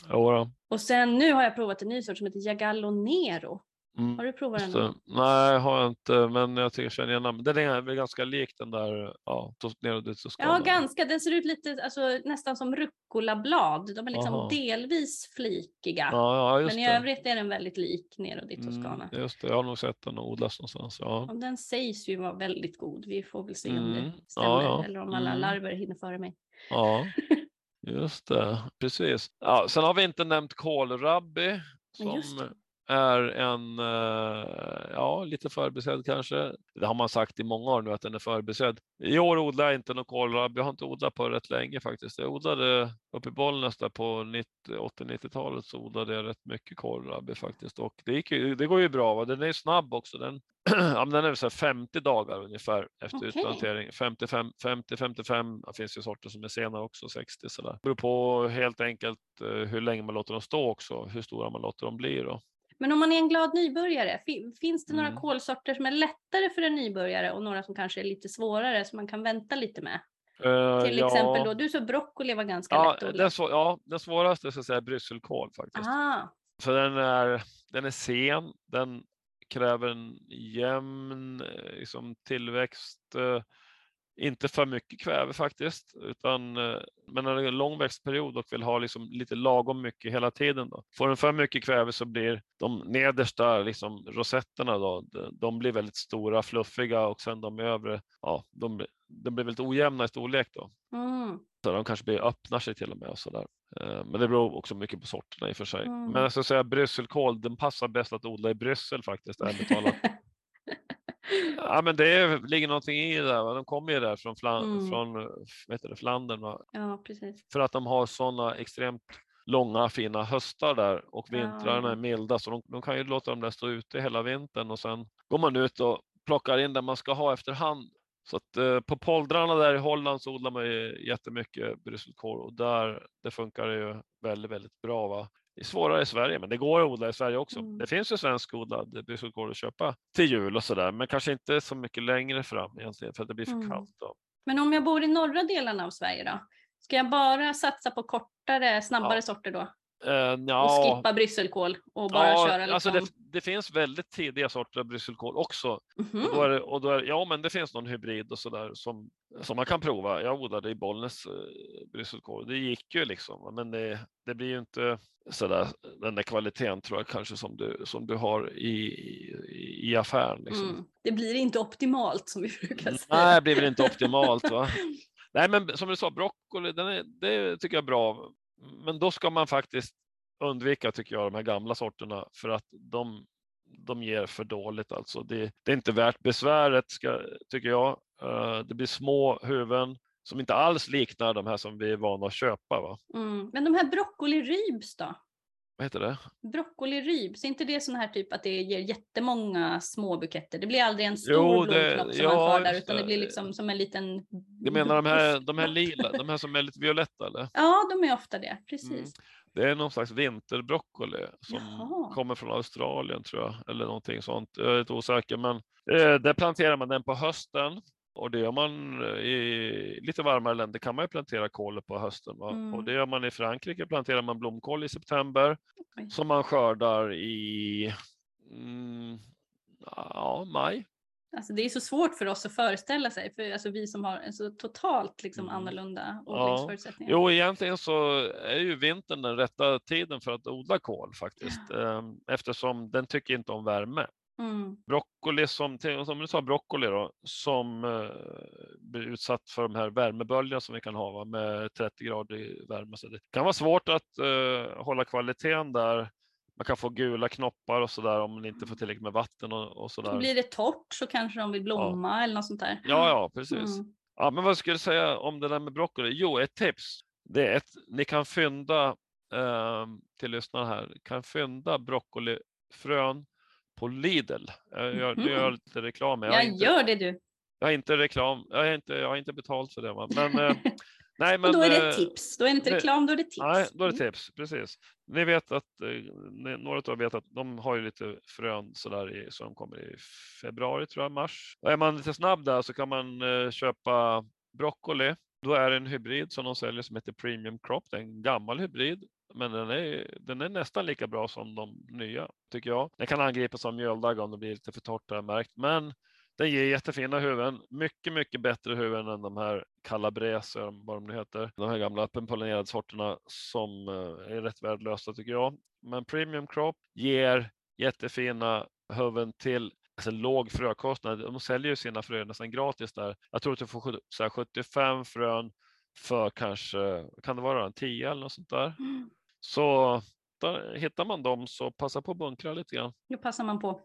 C: Och sen nu har jag provat en ny sort som heter Jagallo Nero.
B: Mm.
C: Har du provat den?
B: Just. Nej, har jag inte, men jag tycker jag känner igen namnet. Den är väl ganska lik den där, ja, Toscana.
C: Ja, ganska. Den ser ut lite alltså, nästan som rucolablad. De är liksom
B: Aha.
C: delvis flikiga.
B: Ja, ja just
C: men i
B: det.
C: övrigt är den väldigt lik Toscana.
B: Mm, just det, jag har nog sett den odlas någonstans. Ja.
C: Och den sägs ju vara väldigt god. Vi får väl se om
B: Mm,
C: det stämmer
B: ja.
C: eller om alla
B: Mm.
C: larver hinner före mig.
B: ja, just det, precis. Ja, sen har vi inte nämnt kålrabbi som. Är en, eh, ja, lite förbisedd kanske. Det har man sagt i många år nu att den är förbisedd. I år odlar jag inte någon kålrabbi. Jag har inte odlat på rätt länge faktiskt. Jag odlade uppe i Bollnäs där på 90 80-90-talet så odlade jag rätt mycket kålrabbi faktiskt. Och det, gick ju, det går ju bra. Va? Den är snabb också. Den, [clears throat] ja, den är så här 50 dagar ungefär efter
C: Okej.
B: utplantering. 55, 50, 55. Det finns ju sorter som är senare också, 60 sådär. Det beror på helt enkelt eh, hur länge man låter dem stå också. Hur stora man låter dem bli då.
C: Men om man är en glad nybörjare, fi- finns det några
B: Mm.
C: kolsorter som är lättare för en nybörjare och några som kanske är lite svårare som man kan vänta lite med?
B: Eh,
C: Till
B: ja.
C: exempel då, du sa broccoli var ganska
B: Ja,
C: lätt
B: den, svå- ja, den svåraste så att säga är brysselkål faktiskt.
C: Ah,
B: För den är, den är sen, den kräver en jämn eh, liksom, tillväxt. Inte för mycket kväve faktiskt, utan eh, men när det är en lång växtperiod och vill ha liksom lite lagom mycket hela tiden. Då. Får den för mycket kväve så blir de nedersta liksom, rosetterna då, de blir väldigt stora, fluffiga och sen de övre, ja, de, de blir väldigt ojämna i storlek då. Mm. Så de kanske blir, öppnar sig till och med och sådär. Eh, men det beror också mycket på sorterna i och för sig. Mm. Men jag ska säga brysselkål, den passar bäst att odla i Bryssel faktiskt, ärligt talat. [laughs] Ja, men det ligger någonting i det där. De kommer ju där från, Flan mm. från vet du, Flandern. Va?
C: Ja, precis.
B: För att de har sådana extremt långa fina höstar där och vintrarna ja. är milda så de, de, kan ju låta dem där stå ute hela vintern och sen går man ut och plockar in det man ska ha efterhand. Så att eh, på poldrarna där i Holland så odlar man ju jättemycket brysselkål och där det funkar det ju väldigt, väldigt bra. Va? Det är svårare i Sverige, men det går att odla i Sverige också. Mm. Det finns ju svenskodlad brysselkål att köpa till jul och sådär, men kanske inte så mycket längre fram egentligen för att det blir för mm. kallt. Då.
C: Men om jag bor i norra delarna av Sverige då? Ska jag bara satsa på kortare, snabbare ja. sorter då?
B: Uh, ja.
C: Och skippa brysselkål och bara ja, köra
B: liksom... alltså det, det, finns väldigt tidiga sorter av brysselkål också. Mm -hmm. och då är och då är, ja, men det finns någon hybrid och sådär som, som man kan prova. Jag odlade i Bollnäs uh, brysselkål. Det gick ju liksom, men det, det blir ju inte sådär, den där kvaliteten tror jag kanske som du, som du har i, i, i affären. Liksom. Mm.
C: Det blir inte optimalt som vi brukar säga.
B: Nej, det blir väl inte [laughs] optimalt. Va? Nej, men som du sa, broccoli, den är, det tycker jag är bra men då ska man faktiskt undvika, tycker jag, de här gamla sorterna för att de, de ger för dåligt. Alltså. Det, det är inte värt besväret, ska, tycker jag. Eh, det blir små huvuden som inte alls liknar de här som vi är vana att köpa. Va?
C: Mm. Men de här broccolirybs då?
B: Vad heter det?
C: Broccolirybs, är inte det sån här typ att det ger jättemånga små buketter? Det blir aldrig en stor jo, blomknopp som ja, man skördar utan det blir liksom som en liten...
B: Du menar de här, de här lila, de här som är lite violetta eller?
C: Ja, de är ofta det, precis. Mm.
B: Det är någon slags vinterbroccoli som Jaha. kommer från Australien tror jag, eller någonting sånt. Jag är lite osäker, men eh, där planterar man den på hösten och det gör man eh, i lite varmare länder kan man ju plantera kål på hösten. Mm. Och det gör man i Frankrike, planterar man blomkål i september okay. som man skördar i mm, ja, maj.
C: Alltså det är så svårt för oss att föreställa sig, för alltså vi som har en så totalt liksom mm. annorlunda odlingsförutsättningar.
B: Ja. Jo, egentligen så är ju vintern den rätta tiden för att odla kål faktiskt, ja. Ehm, eftersom den tycker inte om värme. Mm. Broccoli som, som du sa, broccoli då, som eh, blir utsatt för de här värmeböljerna som vi kan ha va, med 30 grader värme. Så det kan vara svårt att eh, hålla kvaliteten där. Man kan få gula knoppar och sådär om man inte får tillräckligt med vatten och, och sådär.
C: Blir det torrt så kanske de vill blomma ja. eller något sånt där.
B: Ja, ja, precis. Mm. Ja, men vad skulle du säga om det där med broccoli? Jo, ett tips. Det är att ni kan fynda eh, till lyssnarna här, kan fynda broccolifrön på Lidl. Jag gör, mm. jag gör lite reklam.
C: Jag, jag inte, gör det du.
B: Jag har inte reklam. Jag har inte, jag har inte betalt för det. Va? Men, eh, [laughs] nej, men,
C: och då är det eh, tips. Då är det inte reklam, då är det tips.
B: Nej, då är det mm. tips. Precis. Ni vet att eh, några av er vet att de har ju lite frön så där i, de kommer i februari tror jag, mars. Och är man lite snabb där så kan man köpa broccoli. Då är det en hybrid som de säljer som heter Premium Crop. Det är en gammal hybrid men den är, den är nästan lika bra som de nya, tycker jag. Den kan angripas som mjöldagg om det blir lite för torrt, har jag märkt. Men den ger jättefina huvuden. Mycket, mycket bättre huvuden än de här calabreser, vad de nu heter. De här gamla öppenpollinerade sorterna som eh, är rätt värdelösa, tycker jag. Men Premium Crop ger jättefina huvuden till alltså, låg frökostnad. De säljer ju sina frön nästan gratis där. Jag tror att du får så här, 75 frön för kanske, kan det vara en 10 eller något sånt där. Mm. Så där, hittar man dem så passa på att bunkra lite grann.
C: Nu passar man på.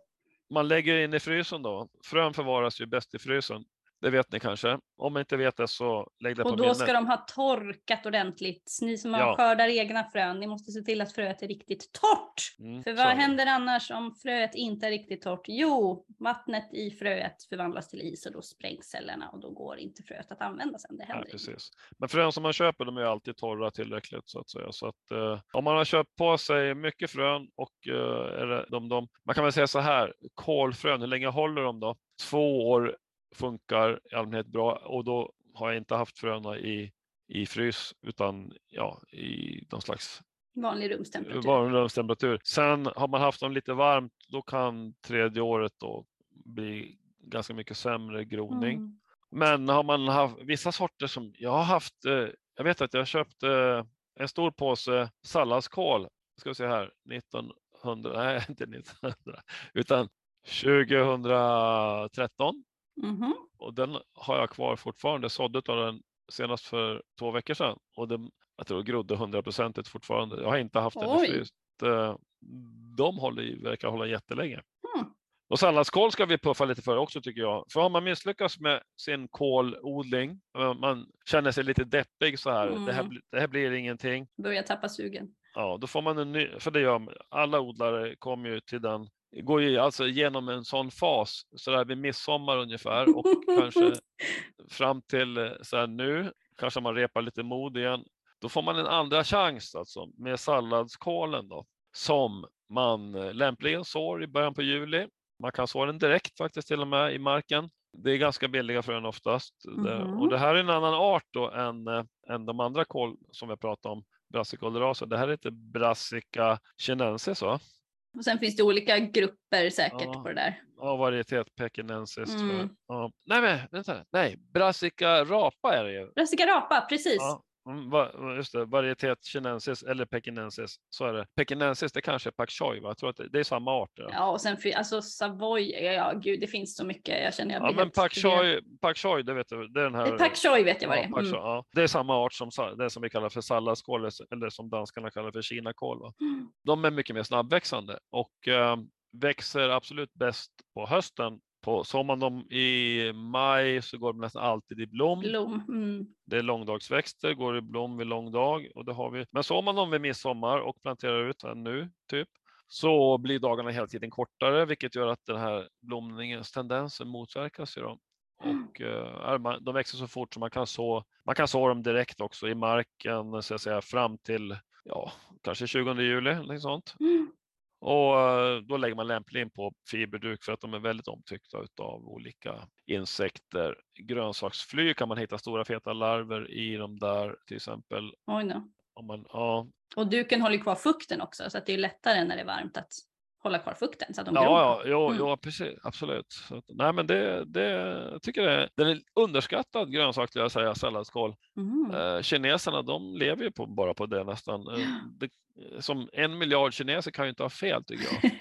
B: Man lägger in i frysen då. Frön förvaras ju bäst i frysen. Det vet ni kanske. Om man inte vet det så lägg det
C: på
B: minnet.
C: Och då ska de ha torkat ordentligt. Ni som ja. skördar egna frön, ni måste se till att fröet är riktigt torrt. Mm, För vad händer annars om fröet inte är riktigt torrt? Jo, vattnet i fröet förvandlas till is och då sprängs cellerna och då går inte fröet att använda sen. Det händer
B: ja, precis. Men frön som man köper, de är alltid torra tillräckligt så att säga. Så att eh, om man har köpt på sig mycket frön och eh, de, de, man kan väl säga så här, kolfrön, hur länge håller de då? Två år funkar i allmänhet bra och då har jag inte haft fröna i, i frys utan ja, i någon slags
C: vanlig rumstemperatur.
B: Vanlig rumstemperatur. Sen har man haft dem lite varmt, då kan tredje året då bli ganska mycket sämre groning. Mm. Men har man haft vissa sorter som jag har haft, eh, jag vet att jag köpte en stor påse salladskål, ska vi se här, 1900, nej [laughs] inte 1900, utan 2013.
C: Mm -hmm.
B: Och den har jag kvar fortfarande, sådde av den senast för två veckor sedan. Och den, jag tror grodde hundraprocentigt fortfarande. Jag har inte haft den i fryst. Eh, de håller, verkar hålla jättelänge.
C: Mm.
B: Och salladskål ska vi puffa lite för också tycker jag. För har man misslyckats med sin kålodling, man känner sig lite deppig så här, mm. det, här det här blir ingenting.
C: Börjar tappa sugen.
B: Ja, då får man en ny, för det gör alla odlare kommer ju till den, går ju alltså igenom en sån fas så där vid midsommar ungefär och kanske [laughs] fram till så här nu, kanske man repar lite mod igen. Då får man en andra chans alltså med salladskålen då som man lämpligen sår i början på juli man kan så den direkt faktiskt till och med i marken. Det är ganska billiga frön oftast. Mm. Och det här är en annan art då än, äh, än de andra kål som vi pratade om, Brassica oleracea. Det här heter Brassica chinensis va?
C: Och sen finns det olika grupper säkert
B: ja.
C: på det där.
B: Ja, varietet pekinensis. Mm. Ja. Nej, men vänta. Nej, Brassica rapa är det ju.
C: Brassica rapa, precis.
B: Ja. Mm, just det, varietet chinensis eller pekinensis. Så är det. Pekinensis, det kanske är pak choi, va? Jag tror att det, det är samma art. Ja,
C: ja och sen alltså Savoy, ja gud, det finns så mycket. Jag känner jag
B: Ja, men pak choi, pak choi, det vet du, det är den här.
C: Pak choi vet jag vad det är.
B: Mm. Ja, det är samma art som det som vi kallar för salladskål eller som danskarna kallar för kinakål.
C: Mm.
B: De är mycket mer snabbväxande och äh, växer absolut bäst på hösten på, sår man dem i maj så går de nästan alltid i blom.
C: blom. Mm.
B: Det är långdagsväxter, går i blom vid lång dag. Och det har vi. Men sår man dem vid midsommar och planterar ut nu, typ, så blir dagarna hela tiden kortare, vilket gör att den här blomningens tendenser motverkas. Ju då. Och uh, de växer så fort så man kan så man kan så dem direkt också i marken så att säga, fram till ja, kanske 20 juli. Eller sånt.
C: Mm.
B: Och eh, då lägger man lämpligen på fiberduk för att de är väldigt omtyckta av olika insekter. Grönsaksfly kan man hitta stora feta larver i de där till exempel.
C: Oj no.
B: Om man, ja.
C: Och duken håller kvar fukten också så att det är lättare när det är varmt att hålla kvar fukten så att de
B: Ja, ja, jo, mm. jo precis, absolut. Så att, nej, men det, det jag tycker det, det är en underskattad grönsak, skulle jag säga, salladskål.
C: Mm.
B: Eh, kineserna, de lever ju på, bara på det nästan. Eh, det, som en miljard kineser kan ju inte ha fel, tycker jag.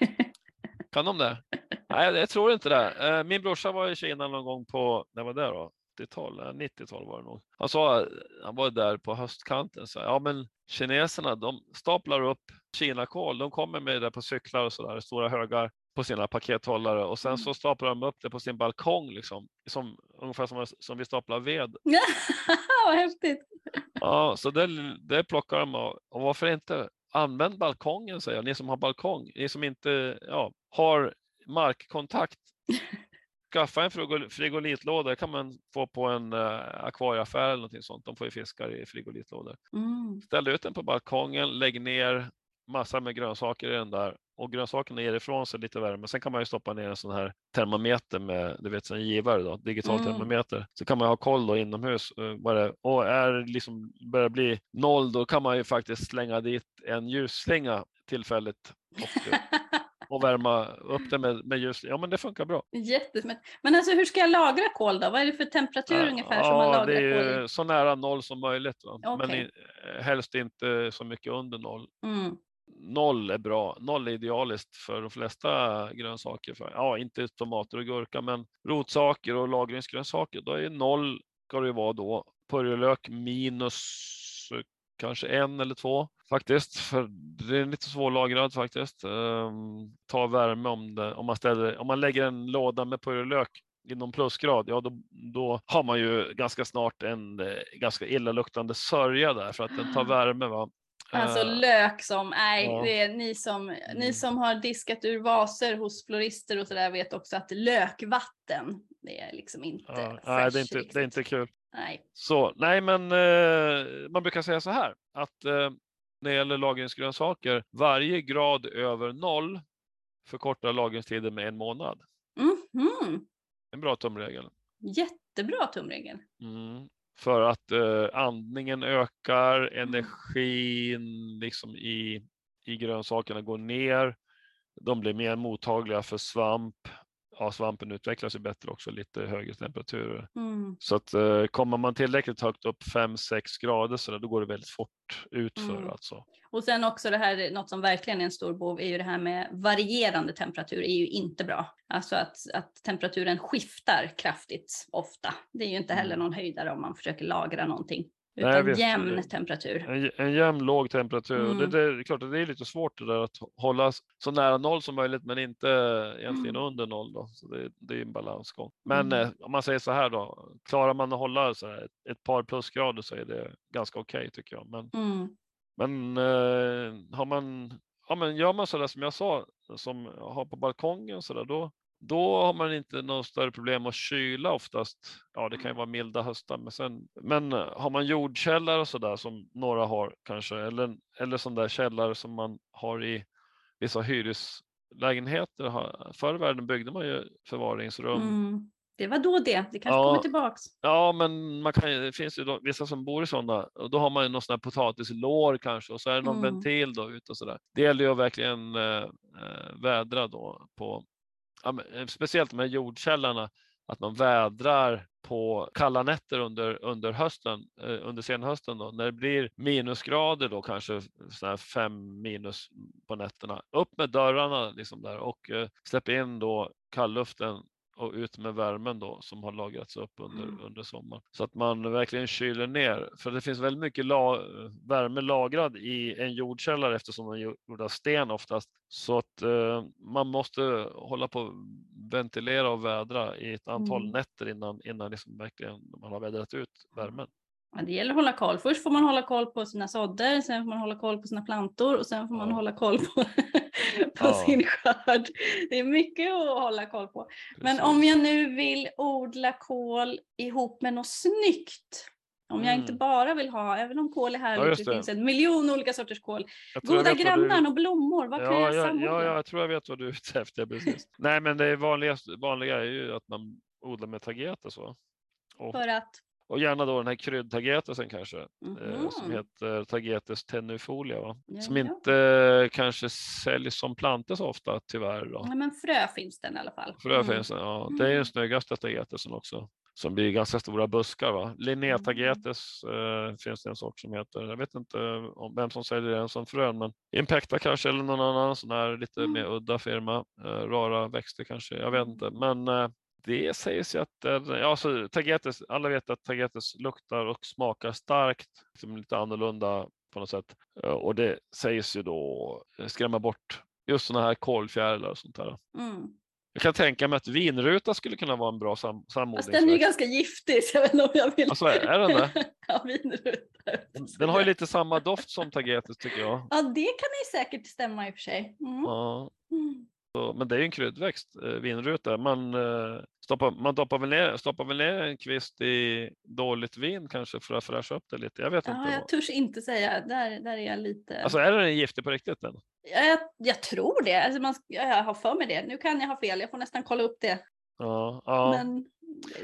B: [laughs] kan de det? Nej, jag tror inte det. Eh, min brorsa var i Kina någon gång på, när var det då? 80-tal, 90-tal var det nog. Han sa, han var där på höstkanten, så ja men kineserna de staplar upp kinakål, de kommer med det på cyklar och sådär, stora högar på sina pakethållare och sen mm. så staplar de upp det på sin balkong, liksom, som, ungefär som, som vi staplar ved. [laughs]
C: Vad häftigt!
B: Ja, så det, det plockar de och, och varför inte? Använd balkongen säger jag, ni som har balkong, ni som inte ja, har markkontakt. skaffa en frigolitlåda, det kan man få på en uh, akvarieaffär eller någonting sånt. De får ju fiskar i frigolitlådor.
C: Mm.
B: Ställ ut den på balkongen, lägg ner massor med grönsaker i den där och grönsakerna ger ifrån sig lite värme. Sen kan man ju stoppa ner en sån här termometer med, du vet, en givare då, digital mm. termometer. Så kan man ha koll då inomhus. Uh, vad det, och är liksom börjar bli noll, då kan man ju faktiskt slänga dit en ljusslinga tillfälligt. Och, eh, [laughs] och värma upp det med, med ljus. Ja, men det funkar bra.
C: Jättesmärt. Men alltså hur ska jag lagra kol då? Vad är det för temperatur ja, ungefär som man lagrar
B: det
C: är
B: kol? Så nära noll som möjligt.
C: Okay.
B: Men i, helst inte så mycket under noll.
C: Mm.
B: Noll är bra. Noll är idealiskt för de flesta grönsaker. För, ja, inte tomater och gurka, men rotsaker och lagringsgrönsaker. Då är noll ska det vara då. Purjolök minus kanske en eller två faktiskt. För det är lite svårlagrad faktiskt. Um, ta värme om, det, om, man ställer, om man lägger en låda med purjolök inom plusgrad, ja då, då har man ju ganska snart en eh, ganska illaluktande sörja där för att den tar ah. värme. Va?
C: Alltså uh, lök som, nej, ja. det är ni som, mm. ni som har diskat ur vaser hos florister och sådär vet också att lökvatten, det är liksom inte
B: ja, Nej, det är inte, det är inte kul.
C: Nej.
B: Så, nej men eh, man brukar säga så här att eh, när det gäller lagringsgrönsaker, varje grad över noll förkortar lagringstiden med en månad.
C: Mm.
B: En bra tumregel.
C: Jättebra tumregel.
B: Mm. För att eh, andningen ökar, energin liksom i, i grönsakerna går ner, de blir mer mottagliga för svamp, ja, svampen utvecklas ju bättre också, lite högre temperaturer.
C: Mm.
B: Så att eh, kommer man tillräckligt högt upp, 5-6 grader, så där, då går det väldigt fort utför
C: Mm.
B: alltså.
C: Och sen också det här, något som verkligen är en stor bov, är ju det här med varierande temperatur är ju inte bra. Alltså att, att temperaturen skiftar kraftigt ofta. Det är ju inte heller
B: Mm.
C: någon höjdare om man försöker lagra någonting.
B: Nej,
C: Utan
B: visst,
C: jämn
B: det-
C: temperatur.
B: En, en jämn låg temperatur. Och Det,
C: Mm.
B: det, det är klart att det är lite svårt det där att hålla så nära noll som möjligt men inte egentligen
C: Mm.
B: under noll. Då. Så det, det är en balansgång. Men
C: Mm.
B: eh, om man säger så här då, klarar man att hålla så här ett, ett par plusgrader så är det ganska okej tycker jag. Men,
C: Mm.
B: men eh, har man, ja, men gör man så där som jag sa, som har på balkongen så där, då, då har man inte något större problem att kyla oftast. Ja, det kan ju vara milda höstar, men, sen, men eh, har man jordkällare och så där som några har kanske, eller, eller sån där källare som man har i vissa hyreslägenheter. Förr i världen byggde man ju förvaringsrum.
C: Mm. Det var då det, det kanske
B: Ja.
C: kommer tillbaks.
B: Ja, men man kan, det finns ju då, vissa som bor i sådana och då har man ju någon sån här potatislår kanske och så är det någon
C: Mm.
B: ventil då ute och sådär. Det gäller ju att verkligen eh, eh, vädra då på, Eh, speciellt de här jordkällarna, att man vädrar på kalla nätter under, under hösten, eh, under senhösten då, när det blir minusgrader då kanske såna här fem minus på nätterna. Upp med dörrarna liksom där och eh, släpp in då kallluften och ut med värmen då som har lagrats upp under,
C: Mm.
B: under sommaren. Så att man verkligen kyler ner. För det finns väldigt mycket la, värme lagrad i en jordkällare eftersom den är gjord av sten oftast. Så att eh, man måste hålla på och ventilera och vädra i ett antal
C: Mm.
B: nätter innan, innan liksom verkligen man har vädrat ut värmen.
C: Ja, det gäller att hålla koll. Först får man hålla koll på sina sådder, sen får man hålla koll på sina plantor och sen får man
B: Ja.
C: hålla koll på, [laughs] på
B: Ja.
C: sin skörd. Det är mycket att hålla koll på. Men
B: Precis.
C: om jag nu vill odla kål ihop med något snyggt. Om jag inte
B: Mm.
C: bara vill ha, även om kål är härligt,
B: just
C: det,
B: det.
C: finns en miljon olika sorters kål.
B: Jag jag
C: Goda
B: vad du-
C: grannar och blommor, vad kan
B: ja,
C: jag
B: ja,
C: samordna?
B: ja, ja, jag tror jag vet vad du är ute efter. [laughs] Precis. Nej, men det vanligaste, vanliga är ju att man odlar med tagetes. va? Och,
C: För att?
B: Och gärna då den här kryddtagetesen kanske. eh, som
C: Mhm.
B: heter Tagetes tenuifolia. Va? som
C: Ja,
B: inte eh, kanske säljs som plantor så ofta tyvärr. Då.
C: Ja, men frö finns den i alla fall.
B: Det,
C: Mm.
B: finns, ja, det är
C: Mm.
B: den snyggaste tagetesen också. Som blir ganska stora buskar. Va?
C: Mm.
B: Linnea-tagetes eh, finns det en sort som heter. Jag vet inte om vem som säljer den som frön. Men Impacta kanske eller någon annan sån här lite
C: Mm.
B: mer udda firma. Eh, rara växter kanske. Jag vet inte. Men eh, det sägs ju att den, ja, alltså, tagetes, alla vet att tagetes luktar och smakar starkt. Liksom lite annorlunda på något sätt. Eh, och det sägs ju då eh, skrämma bort just sådana här kolfjärilar och sånt där.
C: Mm.
B: Jag kan tänka mig att vinruta skulle kunna vara en bra sam
C: Fast den är ju ganska giftig så jag vet inte om jag vill.
B: Alltså, är den det? [laughs]
C: ja, vinruta.
B: Den har ju lite samma doft som tagetes tycker jag.
C: Ja, det kan ju säkert stämma i och för sig. Mm.
B: Ja,
C: Mm.
B: så, men det är ju en kryddväxt, eh, vinruta. Man, eh, stoppar, man doppar väl ner, stoppar väl ner en kvist i dåligt vin kanske för att fräscha upp det lite. Jag vet
C: Ja,
B: inte.
C: jag
B: vad-
C: törs inte säga. Där, där är jag lite...
B: Alltså är den giftig på riktigt? Den?
C: Ja, jag, jag tror det. Alltså man, jag har för mig det. Nu kan jag ha fel. Jag får nästan kolla upp det.
B: Ja, ja.
C: Men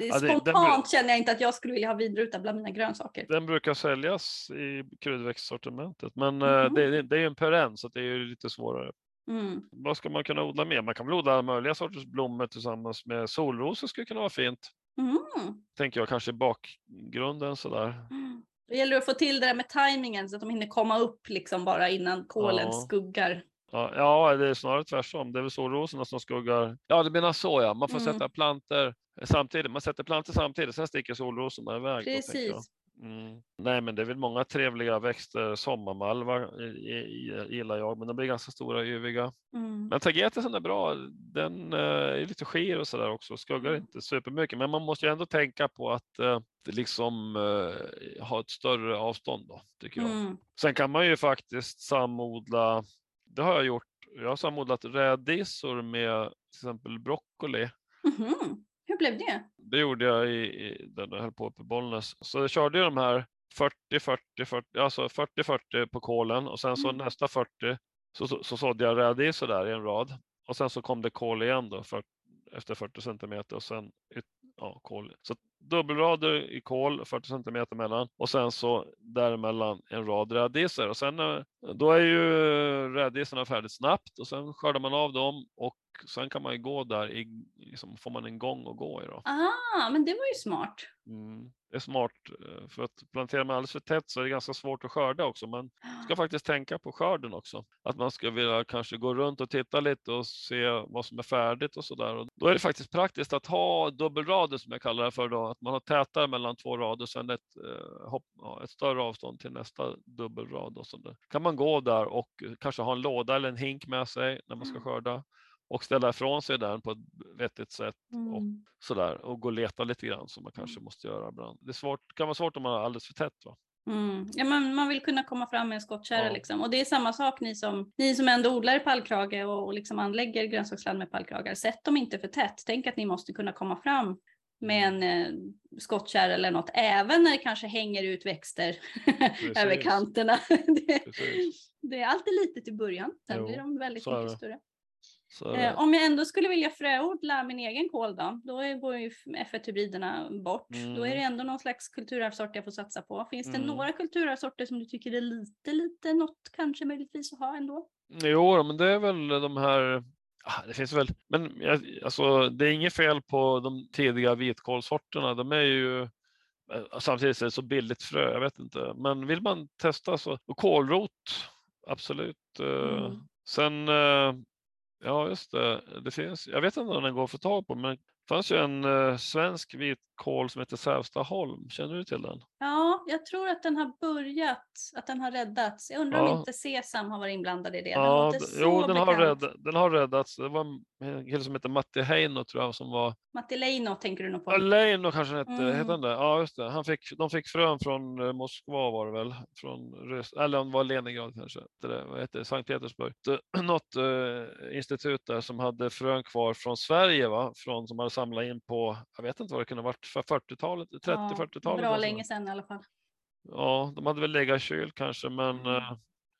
B: Ja, den
C: spontant
B: bru-
C: känner jag inte att jag skulle vilja ha vinruta bland mina grönsaker.
B: Den brukar säljas i kryddväxtsortimentet. Men eh,
C: Mhm.
B: det, det är ju en perenn så det är ju lite svårare.
C: Mm.
B: Vad ska man kunna odla mer? Man kan väl odla alla möjliga sorters blommor tillsammans med solrosor skulle kunna vara fint.
C: Mm.
B: Tänker jag kanske i bakgrunden sådär.
C: Mm. Det gäller att få till det där med tajmingen så att de hinner komma upp liksom bara innan kolen
B: Ja.
C: skuggar.
B: Ja, ja, det är snarare tvärtom. Det är väl solrosorna som skuggar. Ja, det menar så ja. Man får
C: Mm.
B: sätta planter samtidigt. Man sätter planter samtidigt, sen sticker solrosorna iväg.
C: Precis.
B: Mm. Nej, men det är väl många trevliga växter. Sommarmalva i- i- i- gillar jag, men de blir ganska stora och yviga.
C: Mm.
B: Men tagetesen är bra. Den eh, är lite skir och sådär också. Skuggar
C: Mm.
B: inte supermycket, men man måste ju ändå tänka på att eh, liksom eh, ha ett större avstånd då, tycker jag.
C: Mm.
B: Sen kan man ju faktiskt samodla. Det har jag gjort. Jag har samodlat rädisor med till exempel broccoli.
C: Mhm. Hur blev det?
B: Det gjorde jag i, i där jag höll på uppe i Bollnäs. Så jag körde ju de här 40, 40, 40, alltså 40, 40 på kålen och sen så
C: Mm.
B: nästa 40 så, så, så sådde jag rädisor där i en rad och sen så kom det kål igen då för, efter 40 centimeter och sen ja, kål. Så dubbelrader i kål 40 centimeter mellan och sen så däremellan en rad rädisor och sen eh, då är ju rädisorna färdigt snabbt och sen skördar man av dem och sen kan man ju gå där, i, liksom, får man en gång att gå i. Då.
C: Ah, men det var ju smart.
B: Mm. Det är smart eh, för att planterar man alldeles för tätt så är det ganska svårt att skörda också. Man ska faktiskt tänka på skörden också. Att man ska vilja kanske gå runt och titta lite och se vad som är färdigt och så där. Då är det faktiskt praktiskt att ha dubbelrader som jag kallar det för då. Att man har tätare mellan två rader och sen ett, eh, hopp, ett större avstånd till nästa dubbelrad. Och där. Kan man gå där och kanske ha en låda eller en hink med sig när man ska skörda och ställa ifrån sig den på ett vettigt sätt
C: Mm.
B: och sådär och gå och leta lite grann som man kanske måste göra ibland. Det är svårt, kan vara svårt om man har alldeles för tätt. Va?
C: Mm. Ja, man, man vill kunna komma fram med en skottkärra
B: Ja.
C: liksom. Och det är samma sak ni som, ni som ändå odlar i pallkrage och, och liksom anlägger grönsaksland med pallkragar. Sätt dem inte för tätt. Tänk att ni måste kunna komma fram med en eh, skottkärra eller något, även när det kanske hänger ut växter [laughs] över kanterna. [laughs] det, det är alltid litet i början, sen
B: Jo,
C: blir de väldigt
B: är
C: mycket större.
B: Så,
C: Eh, om jag ändå skulle vilja fröodla min egen kål då, då går ju F1-hybriderna bort. Då är det ändå någon slags kulturarvssort jag får satsa på. Finns det
B: Mm.
C: några kulturarvssorter som du tycker är lite, lite något kanske möjligtvis att ha ändå?
B: Jo, men det är väl de här ah, det finns väl, men alltså, det är inget fel på de tidiga vitkålsorterna. De är ju eh, samtidigt är det så billigt frö, jag vet inte. Men vill man testa så, och kålrot, absolut. eh,
C: Mm.
B: Sen, ja just det, det finns, jag vet inte om den går att få tag på, men det fanns ju en eh, svensk vitkål som heter Sävstaholm. Känner du till den?
C: Ja, jag tror att den har börjat, att den har räddats. Jag undrar om
B: Ja.
C: inte Sesam har varit inblandad i det. Den
B: Ja,
C: låter
B: d-
C: så
B: jo, den har, rädd, den har räddats. Det var en kille som heter Matti Heino tror jag som var
C: Matti Leino tänker du nog på?
B: Leino kanske hette,
C: Mm.
B: hette han det? Ja, just det. Han fick, de fick frön från eh, Moskva var det väl? Från Rys- eller om det var Leningrad kanske. Det vad heter det? Sankt Petersburg. Det, [clears throat] något eh, institut där som hade frön kvar från Sverige, va? Från, som hade samlat in på, jag vet inte vad det kunde ha varit, 40-talet, 30-40-talet.
C: Bra
B: alltså.
C: länge sedan i alla fall.
B: Ja, de hade väl legat i kyl kanske, men
C: Mm.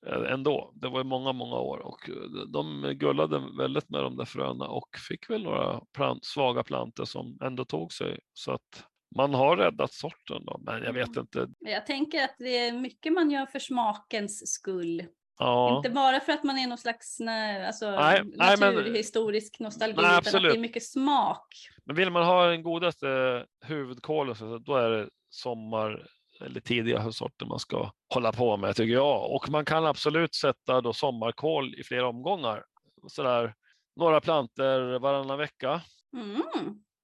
B: eh, ändå. Det var ju många, många år och eh, de gullade väldigt med de där fröna och fick väl några plant, svaga plantor som ändå tog sig. Så att man har räddat sorten då, men jag vet inte.
C: Jag tänker att det är mycket man gör för smakens skull.
B: Ja,
C: Inte bara för att man är någon slags alltså,
B: Nej, nej, men-
C: naturhistorisk nostalgi,
B: Nej,
C: utan att det är mycket smak.
B: men vill man ha den godaste huvudkålen så då är det sommar eller tidiga höstsorter man ska hålla på med tycker jag. Och man kan absolut sätta då sommarkål i flera omgångar. Sådär några planter varannan vecka.
C: Mm.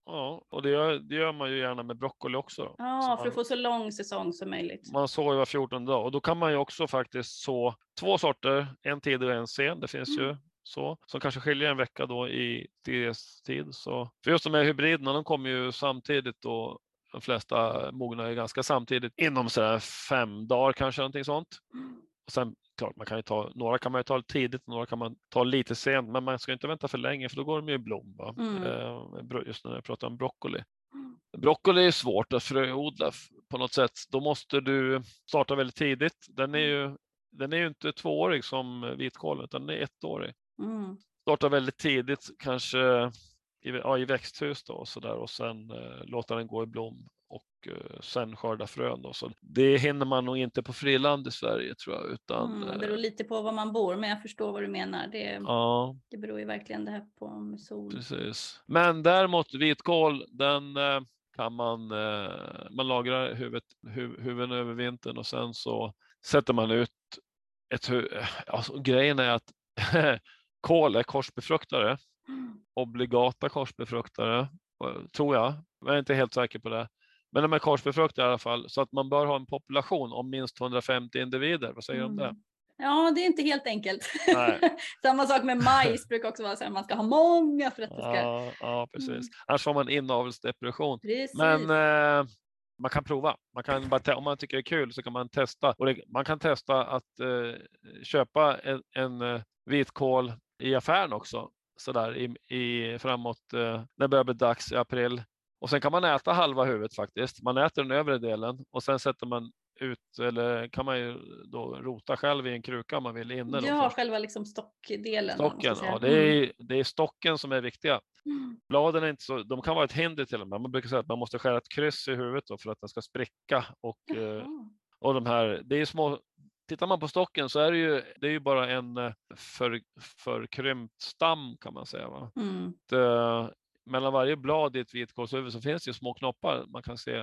B: Ja, och det gör, det gör man ju gärna med broccoli också.
C: Ja,
B: Så
C: för
B: man,
C: att få så lång säsong som möjligt.
B: man sår ju var 14 dag och då kan man ju också faktiskt så två sorter, en tidig och en sen. Det finns ju så som kanske skiljer en vecka då i tid. Så för just de här hybriderna, de kommer ju samtidigt då. De flesta mognar ju ganska samtidigt inom sådär fem dagar kanske någonting sånt. Och sen klart, man kan ju ta, några kan man ju ta tidigt, några kan man ta lite sent, men man ska inte vänta för länge för då går de ju i blom. Va?
C: Mm.
B: Eh, just när jag pratar om broccoli. Broccoli är svårt att fröodla på något sätt. Då måste du starta väldigt tidigt. Den är ju, den är ju inte tvåårig som vitkålen, utan den är ettårig.
C: Mm.
B: Starta väldigt tidigt, kanske i, ja, i växthus då, och, så där, och sen eh, låta den gå i blom och eh, sen skörda frön. Då. Så det hinner man nog inte på friland i Sverige tror jag. Utan,
C: Mm. Det
B: eh,
C: beror lite på var man bor, men jag förstår vad du menar. Det,
B: ja,
C: det beror ju verkligen det här på sol.
B: Precis. Men däremot vitkål, den eh, kan man, eh, man lagrar huvudet, hu, huvuden över vintern och sen så sätter man ut ett hu- alltså, Grejen är att [laughs] kål är korsbefruktare, obligata korsbefruktare, eh, tror jag. Jag är inte helt säker på det. Men de är korsbefruktade i alla fall, så att man bör ha en population om minst 150 individer. Vad säger du om det?
C: Mm. Ja, det är inte helt enkelt. [laughs] Samma sak med majs [laughs] brukar också vara så här, man ska ha många för att det ska...
B: Ja, ja, precis.
C: Mm.
B: Annars får man inavelsdepression.
C: Precis.
B: Men eh, man kan prova. Man kan bara om man tycker det är kul så kan man testa. Och det, man kan testa att eh, köpa en, en eh, vitkål i affären också. Sådär i, i, framåt eh, när det börjar bli dags i april. Och sen kan man äta halva huvudet faktiskt. Man äter den övre delen och sen sätter man ut, eller kan man ju då rota själv i en kruka om man vill inne.
C: Ja, själva liksom stockdelen.
B: Stocken, ja, det, är, det är stocken som är viktiga.
C: Mm.
B: Bladen är inte så, de kan vara ett hinder till och med. Man brukar säga att man måste skära ett kryss i huvudet för att den ska spricka och, eh,
C: Jaha.
B: Och de här, det är små, tittar man på stocken så är det ju, det är ju bara en eh, för, förkrympt stam kan man säga. Va?
C: Mm.
B: Det, mellan varje blad i ett vitkålshuvud så finns det ju små knoppar man kan se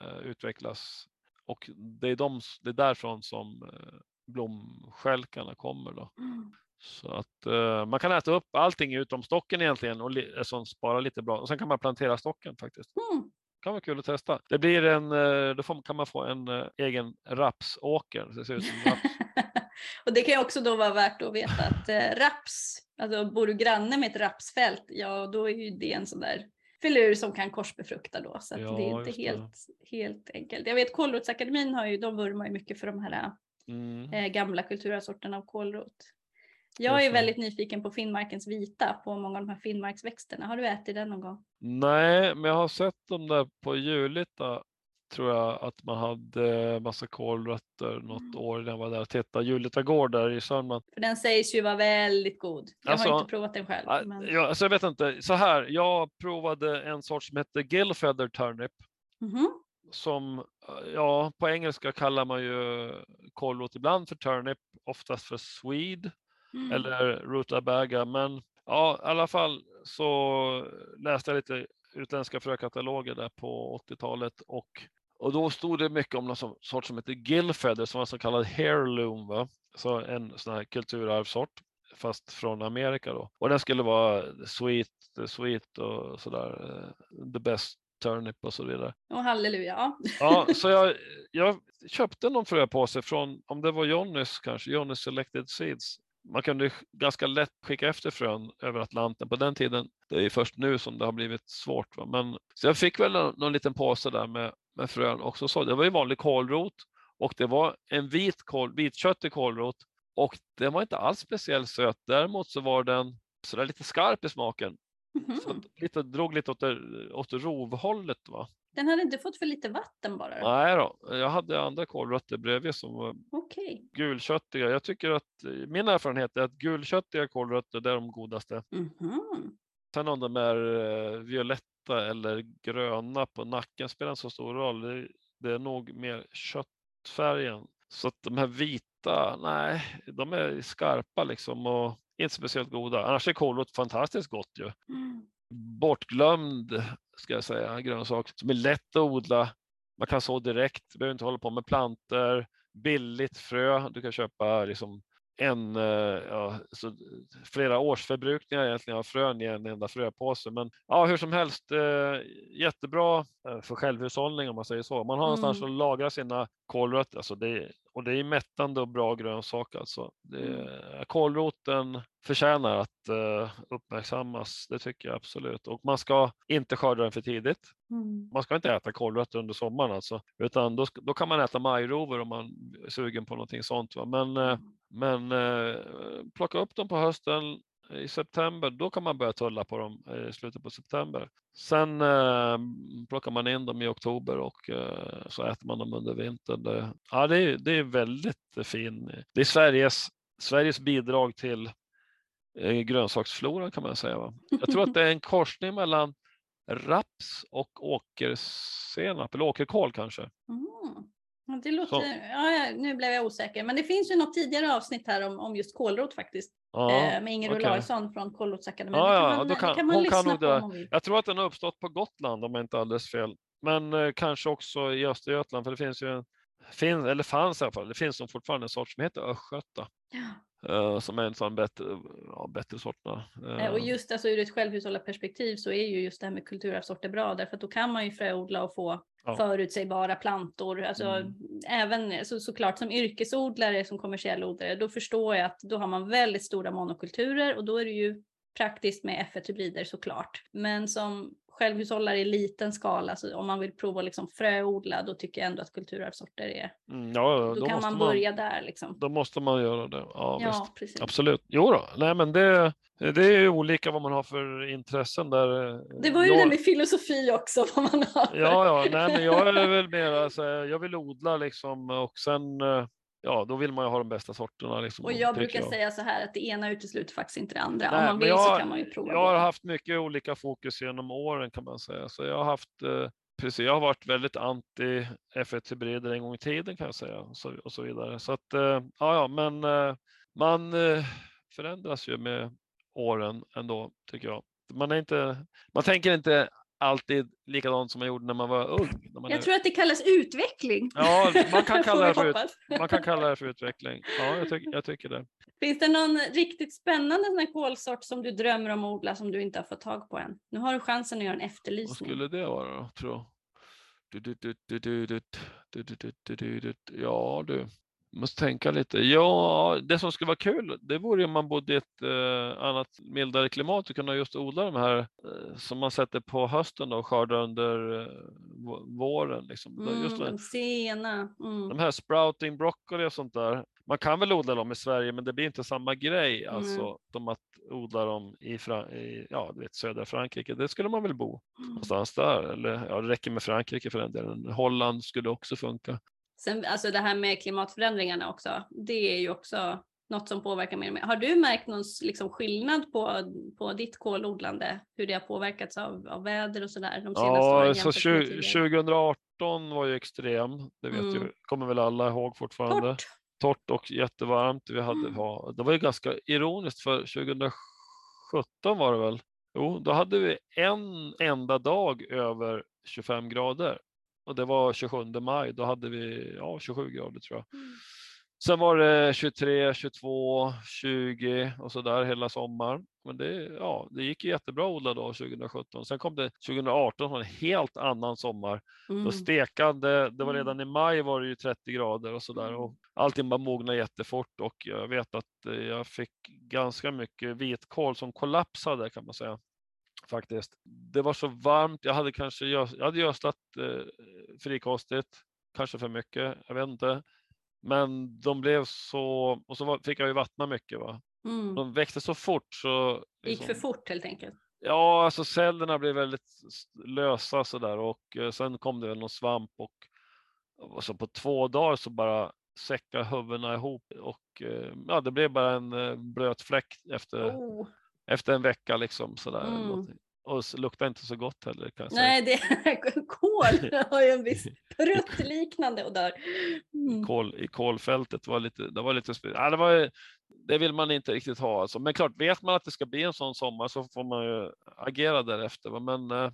B: eh, utvecklas. Och det är, de, det är därifrån som eh, blomskälkarna kommer. Då.
C: Mm.
B: Så att eh, man kan äta upp allting utom stocken egentligen och li, som sparar lite blad. Och sen kan man plantera stocken faktiskt.
C: Mm.
B: Kan vara kul att testa. Det blir en, eh, då får, kan man få en eh, egen rapsåker. Det ser ut som raps. [laughs]
C: och det kan ju också då vara värt att veta att eh, raps, alltså bor du granne med ett rapsfält, ja då är ju det en sån där filur som kan korsbefrukta då. Så
B: Ja,
C: det är inte helt, helt enkelt. Jag vet Kålrotsakademin har ju, de vurmar ju mycket för de här
B: Mm.
C: eh, gamla kulturarvssorterna av kålrot. Jag är väldigt nyfiken på Finnmarkens vita, på många av de här Finnmarksväxterna. Har du ätit den någon gång?
B: Nej, men jag har sett dem där på Julita. Tror jag att man hade massa kålrötter något
C: Mm.
B: år när jag var där och tittade. Julita gård där i Sörmland.
C: För den sägs ju vara väldigt god. Jag
B: Alltså,
C: har inte provat den själv. Men...
B: Jag, alltså jag vet inte. Så här, jag provade en sort som heter Gillfeather turnip.
C: Mhm.
B: Som, ja, på engelska kallar man ju kålrot ibland för turnip, oftast för swede.
C: Mm.
B: eller rutabaga. Men ja, i alla fall så läste jag lite utländska frökataloger där på 80-talet och, och då stod det mycket om någon sort som heter gillfeather som var så kallad heirloom, va? så en sån här kulturarvssort fast från Amerika då. Och den skulle vara sweet, sweet och sådär, eh, the best turnip och så vidare.
C: Och halleluja. Ja.
B: Ja, så jag, [laughs] jag köpte någon fröpåse från, om det var Johnnys kanske, Johnnys Selected Seeds. Man kunde ganska lätt skicka efter frön över Atlanten på den tiden. Det är först nu som det har blivit svårt. Va? Men, så jag fick väl någon, någon liten påse där med, med frön också. Så det var ju vanlig kålrot och det var en vit kål, vitköttig kålrot och den var inte alls speciellt söt. Däremot så var den sådär lite skarp i smaken. Så
C: Mhm.
B: att lite, drog lite åt, det, åt rovhållet. Va?
C: Den hade inte fått för lite vatten bara?
B: Nej då, jag hade andra kålrötter bredvid som var
C: Okej.
B: gulköttiga. Jag tycker att min erfarenhet är att gulköttiga kålrötter är de godaste.
C: Mhm.
B: Sen om de är eh, violetta eller gröna på nacken spelar inte så stor roll. Det, det är nog mer köttfärgen. Så att de här vita, nej, de är skarpa liksom och inte speciellt goda. Annars är kålrot fantastiskt gott ju.
C: Mm.
B: bortglömd, ska jag säga, grönsak som är lätt att odla. Man kan så direkt, behöver inte hålla på med planter, billigt frö. Du kan köpa liksom en, eh, ja, så flera års förbrukningar egentligen av frön i en enda fröpåse. Men ja, hur som helst, eh, jättebra eh, för självhushållning om man säger så. Man har någonstans
C: Mm.
B: att lagra sina kålrötter alltså det, och det är mättande och bra grönsak. Alltså. Det,
C: Mm.
B: Kålroten förtjänar att eh, uppmärksammas, det tycker jag absolut. Och man ska inte skörda den för tidigt.
C: Mm.
B: Man ska inte äta kålrötter under sommaren alltså, utan då, då kan man äta majrovor om man är sugen på någonting sånt. Va? Men, eh, men eh, plocka upp dem på hösten i september, då kan man börja tulla på dem eh, i slutet på september. Sen eh, plockar man in dem i oktober och eh, så äter man dem under vintern. Det, ja, det, är, det är väldigt fin. Det är Sveriges, Sveriges bidrag till eh, grönsaksfloran kan man säga. Va? Jag tror att det är en korsning mellan raps och åkersenap, eller åkerkål kanske.
C: Mm. Det låter, ja, nu blev jag osäker, men det finns ju något tidigare avsnitt här om, om just kålrot faktiskt.
B: Ja,
C: eh, med Inger
B: okej.
C: Olausson från Kålrotsakademin.
B: Ja, ja,
C: kan man,
B: kan-
C: kan man lyssna
B: kan
C: på
B: det.
C: om man vill.
B: Jag tror att den har uppstått på Gotland om jag inte alldeles fel. Men eh, kanske också i Östergötland, för det finns ju en, fin, eller fanns i alla fall, det finns nog fortfarande en sort som heter östgöta.
C: Ja.
B: Eh, som är en sån bättre, ja, bättre sorterna.
C: Eh, Och just alltså, ur ett självhushållarperspektiv så är ju just det här med kulturarvssorter bra därför att då kan man ju fröodla och få
B: Ja.
C: förutsägbara plantor. Alltså,
B: Mm.
C: Även så, såklart som yrkesodlare, som kommersiell odlare, då förstår jag att då har man väldigt stora monokulturer och då är det ju praktiskt med F1-hybrider såklart. Men som självhushållare i liten skala, så om man vill prova liksom fröodla, då tycker jag ändå att kulturarvssorter är...
B: Mm, ja,
C: Då,
B: då,
C: kan man
B: man,
C: börja där liksom.
B: då måste man göra det. Ja,
C: Ja, precis.
B: Absolut. Jo då. Nej, men det, det är ju olika vad man har för intressen där. eh,
C: Det var ju
B: jag,
C: det med filosofi också, [laughs] vad man har. för-
B: Ja, ja, nej, men jag är väl mer, alltså, jag vill odla liksom och sen, eh, ja, då vill man ju ha de bästa sorterna. Liksom,
C: Och jag brukar säga så här att det ena utesluter faktiskt inte det andra.
B: Nej,
C: Om man vill
B: jag-
C: så kan man ju prova.
B: Jag har
C: båda.
B: haft mycket olika fokus genom åren kan man säga. Så jag har haft, eh, precis, jag har varit väldigt anti F1-hybrider en gång i tiden kan jag säga och så, och så vidare. Så att, ja, ja, men man förändras ju med åren ändå tycker jag. Man, är inte, man tänker inte alltid likadant som man gjorde när man var ung. Man
C: jag
B: är...
C: tror att det kallas utveckling.
B: Ja, man kan kalla, det för, ut... man kan kalla det för utveckling. Ja, jag, tyck, jag tycker det.
C: Finns det någon riktigt spännande sån här kolsort som du drömmer om att odla som du inte har fått tag på än? Nu har du chansen att göra en efterlysning.
B: Vad skulle det vara då, tror Ja du, måste tänka lite. Ja, det som skulle vara kul, det vore om man bodde i ett eh, annat mildare klimat och kunna just odla de här eh, som man sätter på hösten och skördar under eh, våren. Liksom.
C: Mm,
B: just
C: de sena.
B: Mm. De här sprouting broccoli och sånt där. Man kan väl odla dem i Sverige, men det blir inte samma grej. Mm. Alltså, de att odla dem i, Fran i ja, vet, södra Frankrike. Det skulle man väl bo mm. någonstans där. Eller ja, det räcker med Frankrike för den delen. Holland skulle också funka.
C: Sen, alltså det här med klimatförändringarna också, det är ju också något som påverkar mer och mer. Har du märkt någon liksom, skillnad på, på ditt kolodlande, hur det har påverkats av, av väder och sådär de senaste
B: ja, åren? Så 2018 var ju extrem, det vet mm. ju, kommer väl alla ihåg fortfarande. Torrt, Torrt och jättevarmt. Vi hade, mm. Det var ju ganska ironiskt för 2017 var det väl? Jo, då hade vi en enda dag över 25 grader och det var 27 maj. Då hade vi ja, 27 grader tror jag. Mm. Sen var det 23, 22, 20 och så där hela sommaren. Men det, ja, det gick jättebra att odla då 2017. Sen kom det 2018 en helt annan sommar. Mm. Då stekade, det var redan mm. i maj var det ju 30 grader och så där och mm. allting bara mognade jättefort och jag vet att jag fick ganska mycket vitkål som kollapsade kan man säga faktiskt. Det var så varmt. Jag hade kanske jag hade gödslat eh, frikostigt, kanske för mycket. Jag vet inte. Men de blev så och så fick jag ju vattna mycket. Va? Mm. De växte så fort så.
C: Det gick för liksom fort helt enkelt.
B: Ja, alltså cellerna blev väldigt lösa så där och eh, sen kom det någon svamp och, och så på två dagar så bara säckade huvudena ihop och eh, ja, det blev bara en eh, blöt fläck efter oh efter en vecka liksom sådär. Mm. Och luktar inte så gott heller. Kan jag
C: Nej, det, [laughs] kol [laughs] har ju en viss [laughs] pruttliknande odör.
B: Mm. Kol, I kolfältet var lite, det var lite, ja, det, var, det vill man inte riktigt ha. Alltså. Men klart, vet man att det ska bli en sån sommar så får man ju agera därefter. Men eh,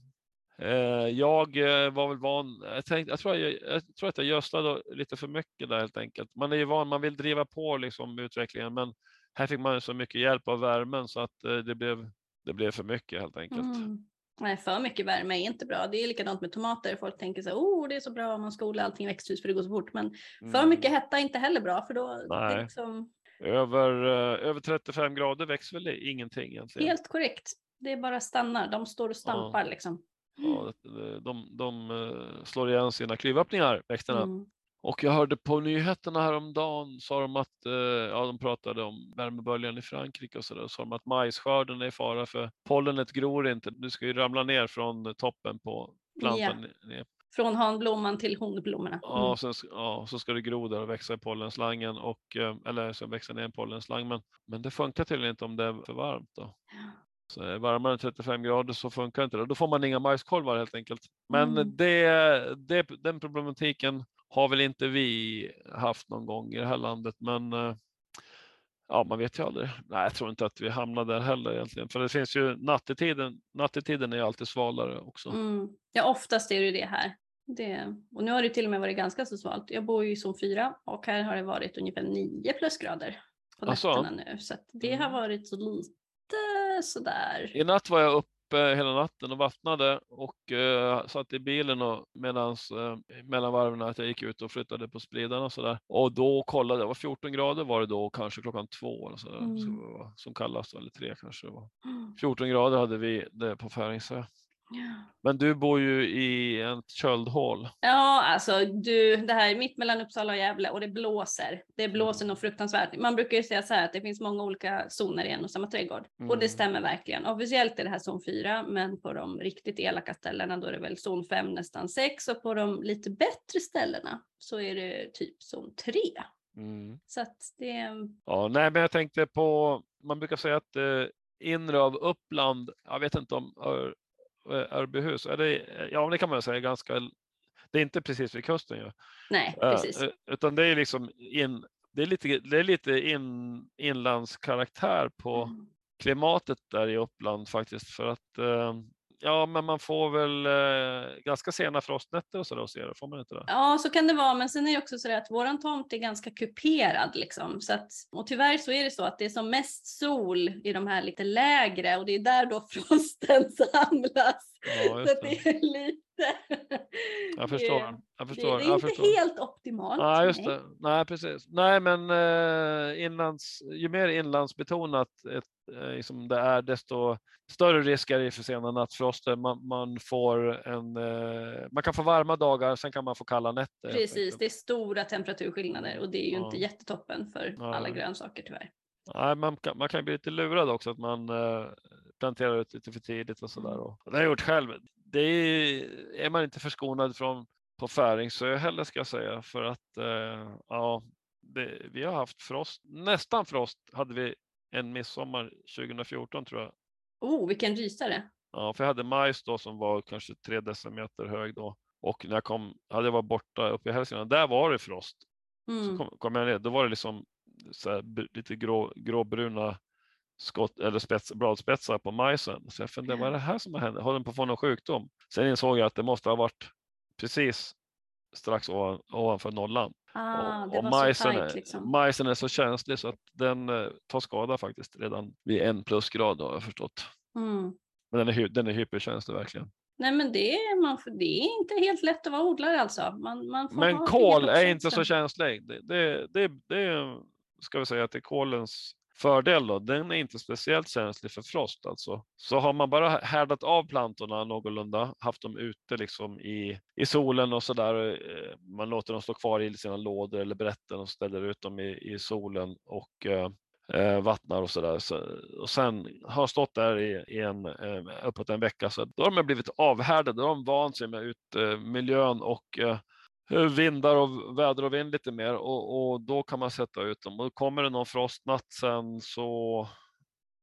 B: eh jag eh, var väl van, jag, tänkte, jag, tror jag, jag tror att jag gödslade lite för mycket där helt enkelt. Man är ju van, man vill driva på liksom utvecklingen men här fick man så mycket hjälp av värmen så att eh, det blev, det blev för mycket helt enkelt. Mm.
C: Nej, för mycket värme är inte bra. Det är likadant med tomater. Folk tänker så här, oh det är så bra om man ska odla allting i växthus för det går så fort. Men för mm. mycket hetta är inte heller bra för då
B: Nej. Liksom... Över, uh, över 35 grader växer väl ingenting egentligen?
C: Helt korrekt. Det är bara stannar. De står och stampar ja. liksom.
B: Ja, de, de, de uh, slår igen sina klyvöppningar, växterna. Mm. Och jag hörde på nyheterna häromdagen sa de att, eh, ja de pratade om värmeböljan i Frankrike och så där, sa de att majsskörden är i fara för pollenet gror inte. Du ska ju ramla ner från toppen på plantan. Ja.
C: Från hanblomman till honblommorna. Mm.
B: Ja, så, ja, så ska det gro där och växa i pollenslangen och, eh, eller så växa ner en pollenslang. Men, men det funkar tydligen inte om det är för varmt då. Så är varmare än 35 grader så funkar inte det. Då får man inga majskolvar helt enkelt. Men mm. det, det, den problematiken har väl inte vi haft någon gång i det här landet, men eh, ja, man vet ju aldrig. Nej, jag tror inte att vi hamnar där heller egentligen, för det finns ju nattetiden. Nattetiden är ju alltid svalare också. Mm.
C: Ja, oftast är det det här. Det, och nu har det till och med varit ganska så svalt. Jag bor ju i zon 4 och här har det varit ungefär 9 plusgrader på nätterna nu. Så det har mm. varit så lite sådär.
B: I natt var jag upp uppe hela natten och vattnade och eh, satt i bilen och medans eh, mellan varven att jag gick ut och flyttade på spridarna och sådär. Och då kollade jag, var 14 grader var det då, kanske klockan två eller så där, mm. som kallast, eller tre kanske det var. 14 grader hade vi det på Färingsö. Men du bor ju i ett köldhål.
C: Ja, alltså du, det här är mitt mellan Uppsala och Gävle och det blåser. Det blåser mm. nog fruktansvärt. Man brukar ju säga så här att det finns många olika zoner i en och samma trädgård. Mm. Och det mm. stämmer verkligen. Officiellt är det här zon 4, men på de riktigt elaka ställena då är det väl zon 5, nästan 6 och på de lite bättre ställena så är det typ zon 3. Mm. Så att det...
B: Ja, nej, men jag tänkte på, man brukar säga att eh, inre av Uppland, jag vet inte om Örbyhus, är det, ja det kan man säga ganska, det är inte precis vid kusten ju.
C: Nej, precis.
B: Uh, utan det är liksom in, det är lite, det är lite in, inlandskaraktär på mm. klimatet där i Uppland faktiskt för att uh, Ja, men man får väl eh, ganska sena frostnätter och sådär hos er, får man inte det?
C: Ja, så kan det vara, men sen är det också så att våran tomt är ganska kuperad liksom. Så att, och tyvärr så är det så att det är som mest sol i de här lite lägre och det är där då [laughs] frosten samlas. Ja, så det är lite... [laughs]
B: Jag förstår. [laughs] Jag förstår.
C: Det, det är inte
B: förstår.
C: helt optimalt.
B: Nej, just det. Nej, precis. Nej, men eh, inlands, ju mer inlandsbetonat ett liksom det är, desto större risk är det för sena nattfroster. Man, man, får en, eh, man kan få varma dagar, sen kan man få kalla nätter.
C: Precis, det är stora temperaturskillnader och det är ju ja. inte jättetoppen för ja. alla grönsaker tyvärr.
B: Nej, man, kan, man kan bli lite lurad också att man eh, planterar ut lite för tidigt och sådär. Mm. Det har jag gjort själv. Det är, är man inte förskonad från på Färingsö heller ska jag säga för att eh, ja, det, vi har haft frost, nästan frost hade vi en midsommar 2014 tror jag.
C: Oh, vilken rysare!
B: Ja, för jag hade majs då som var kanske tre decimeter hög då. Och när jag kom, hade jag varit borta uppe i Hälsingland, där var det frost. Mm. Så kom, kom, jag ner, då var det liksom här, lite grå, gråbruna skott, eller spets, bladspetsar på majsen. Så jag funderade, vad är det här som har hänt? Håller den på att få någon sjukdom? Sen insåg jag att det måste ha varit precis strax ovan, ovanför nollan.
C: Ah, och, och majsen,
B: tajt, liksom. majsen är så känslig så att den eh, tar skada faktiskt redan vid en plusgrad har jag förstått. Mm. Men den är, den är hyperkänslig verkligen.
C: Nej men det är, man, det är inte helt lätt att vara odlare alltså. Man, man
B: men kol är inte så känslig. Det, det, det, det ska vi säga att det är kolens fördel då, den är inte speciellt känslig för frost alltså. Så har man bara härdat av plantorna någorlunda, haft dem ute liksom i, i solen och så där, eh, man låter dem stå kvar i sina lådor eller brätten och ställer ut dem i, i solen och eh, eh, vattnar och sådär. Så, och sen har stått där i, i en, eh, uppåt en vecka så då har de blivit avhärdade, då har de vant sig med utmiljön eh, och eh, vindar och väder och vind lite mer och, och, då kan man sätta ut dem. Och kommer det någon frostnatt sen så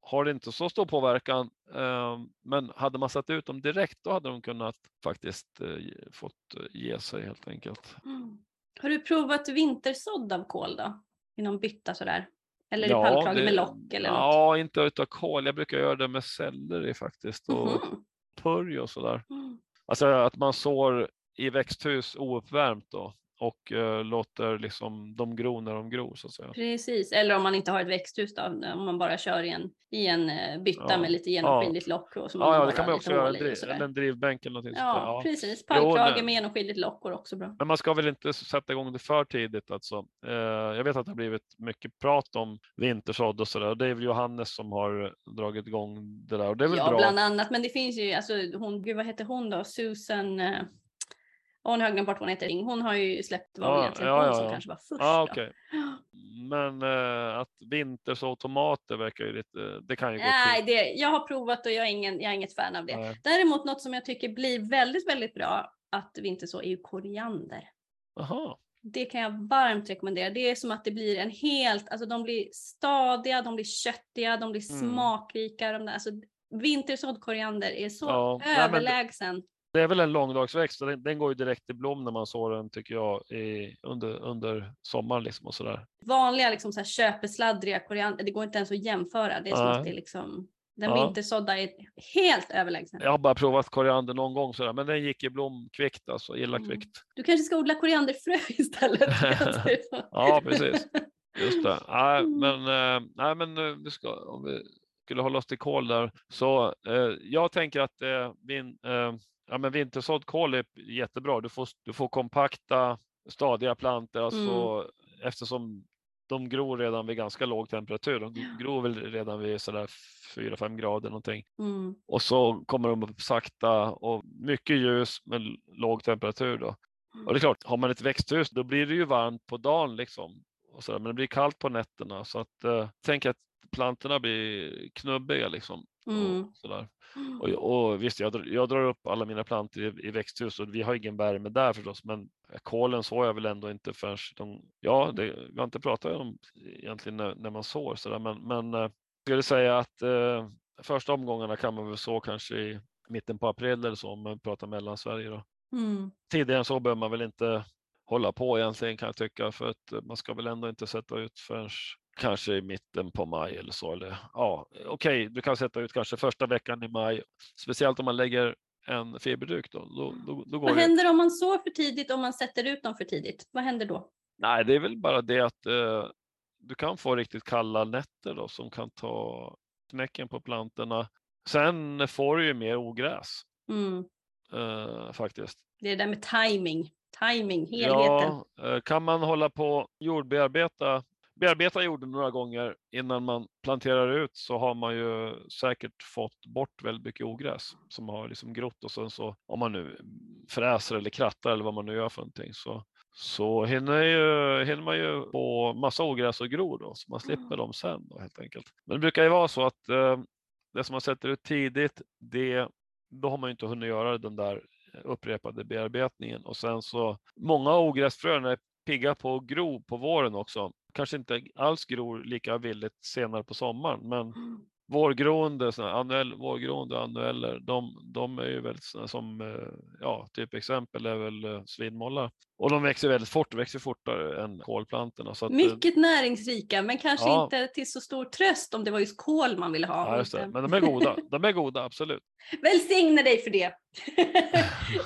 B: har det inte så stor påverkan. Eh, men hade man satt ut dem direkt då hade de kunnat faktiskt eh, fått ge sig helt enkelt. Mm.
C: Har du provat vintersådd av kål då? I någon bytta sådär? Eller ja, i pannkrage med lock eller
B: Ja, något? inte utav kål. Jag brukar göra det med selleri faktiskt och mm -hmm. purj och sådär. Mm. Alltså att man sår i växthus ouppvärmt då och uh, låter liksom de gro när de gror så att säga.
C: Precis, eller om man inte har ett växthus då, om man bara kör i en, i en uh, bytta ja. med lite genomskinligt ja. lock. Och,
B: som ja, ja det kan man också göra, driv, eller en drivbänk eller någonting
C: ja, ja, precis. Pallkrage med genomskinligt lock går också bra.
B: Men man ska väl inte sätta igång det för tidigt alltså. Uh, jag vet att det har blivit mycket prat om vintersådd och sådär. Det är väl Johannes som har dragit igång det där och det är väl
C: ja,
B: bra.
C: bland annat, men det finns ju, alltså hon, gud vad heter hon då, Susan och hon har glömt bort vad hon heter. Hon har ju släppt vad ja, egentligen ja, ja, som kanske var först.
B: Ja, okay. [gasps] Men äh, att vintersådd tomater verkar ju lite, det kan ju gå
C: Nej, det, jag har provat och jag är, ingen, jag är inget fan av det. Nej. Däremot något som jag tycker blir väldigt, väldigt bra att vinterså är ju koriander.
B: Aha.
C: Det kan jag varmt rekommendera. Det är som att det blir en helt, alltså de blir stadiga, de blir köttiga, de blir mm. smakrika. De där, alltså, vintersådd koriander är så ja, överlägsen. Nej,
B: det är väl en långdagsväxt den, den går ju direkt i blom när man sår den tycker jag i, under, under sommaren liksom och sådär.
C: Vanliga liksom så här köpesladdriga koriander, det går inte ens att jämföra. Det är som att det är liksom den ja. vintersådda är helt överlägsen.
B: Jag har bara provat koriander någon gång sådär, men den gick i blom kvickt alltså, illa mm. kvickt.
C: Du kanske ska odla korianderfrö [laughs] istället? [laughs]
B: ja, precis. Just det. [laughs] Nej, mm. men, äh, nej, men eh, vi ska, om vi skulle hålla oss till kol där, så äh, jag tänker att äh, min, Ja, men vintersådd kål är jättebra. Du får, du får kompakta, stadiga plantor alltså, mm. eftersom de gror redan vid ganska låg temperatur. De gror väl redan vid sådär 4-5 grader någonting. Mm. Och så kommer de upp sakta och mycket ljus med låg temperatur då. Mm. Och det är klart, har man ett växthus då blir det ju varmt på dagen liksom. Och så där, men det blir kallt på nätterna så att eh, tänk att plantorna blir knubbiga liksom. Mm. Och sådär. Och, [gasps] och visst, jag, jag, drar upp alla mina plantor i, i växthus och vi har ingen värme där förstås, men kolen såg jag väl ändå inte förrän de, ja, det, vi har inte pratat om egentligen när, när man sår sådär, men, men jag eh, skulle säga att eh, första omgångarna kan man väl så kanske i mitten på april eller så om man pratar mellan Sverige. Då.
C: Mm.
B: Tidigare än så behöver man väl inte hålla på egentligen kan jag tycka för att man ska väl ändå inte sätta ut förrän kanske i mitten på maj eller så. Eller, ja, Okej, okay, du kan sätta ut kanske första veckan i maj, speciellt om man lägger en feberduk. Då, då, då, då
C: Vad händer om man sår för tidigt om man sätter ut dem för tidigt? Vad händer då?
B: Nej, det är väl bara det att eh, du kan få riktigt kalla nätter då, som kan ta knäcken på plantorna. Sen får du ju mer ogräs
C: Mm.
B: eh, faktiskt.
C: Det är det där med timing, timing, helheten.
B: Ja, eh, kan man hålla på jordbearbeta bearbeta jorden några gånger innan man planterar ut så har man ju säkert fått bort väldigt mycket ogräs som har liksom grott och sen så om man nu fräser eller krattar eller vad man nu gör för någonting så, så hinner, ju, hinner man ju få massa ogräs och gror då så man slipper dem sen då helt enkelt. Men det brukar ju vara så att eh, det som man sätter ut tidigt det, då har man ju inte hunnit göra den där upprepade bearbetningen och sen så många ogräsfrön är pigga på att gro på våren också. Kanske inte alls gror lika villigt senare på sommaren, men mm vårgroende, såna, annuell, vårgroende och annueller, de, de är ju väldigt såna, som, eh, ja, typ exempel är väl eh, svinmållar. Och de växer väldigt fort, växer fortare än kolplantorna. Så att, eh,
C: Mycket näringsrika, men kanske
B: Ja.
C: inte till så stor tröst om det var just kol man ville ha.
B: ja, just det. Men de är goda, [laughs] de är goda, absolut.
C: Välsigne dig för det. [laughs]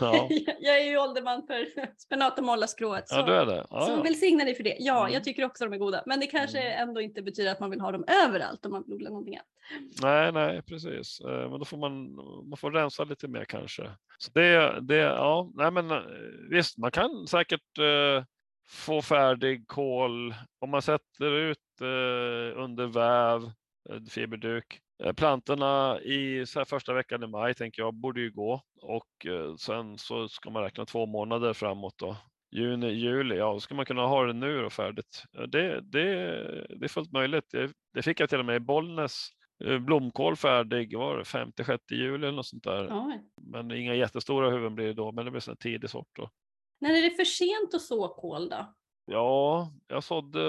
B: Ja. [laughs]
C: jag är ju ålderman för spenat och mollaskrået.
B: Ja, du är det. Ja,
C: Så
B: ja.
C: välsigna dig för det. Ja,
B: Mm.
C: jag tycker också de är goda. Men det kanske
B: Mm.
C: ändå inte betyder att man vill ha dem överallt om man vill odla någonting annat.
B: Nej, nej, precis. Eh, men då får man, man får rensa lite mer kanske. Så det, det, ja, nej men eh, visst, man kan säkert eh, få färdig kol om man sätter ut eh, under väv, eh, fiberduk. Plantorna i så här första veckan i maj tänker jag borde ju gå och eh, sen så ska man räkna två månader framåt då. Juni, juli, ja då ska man kunna ha det nu och färdigt. Det, det, det är fullt möjligt. Det, det fick jag till och med i Bollnäs blomkål färdig, var det 5-6 juli eller något sånt där.
C: Oj.
B: Men inga jättestora huvuden blir det då, men det blir en tidig sort då.
C: När är det för sent att så kål då?
B: Ja, jag sådde,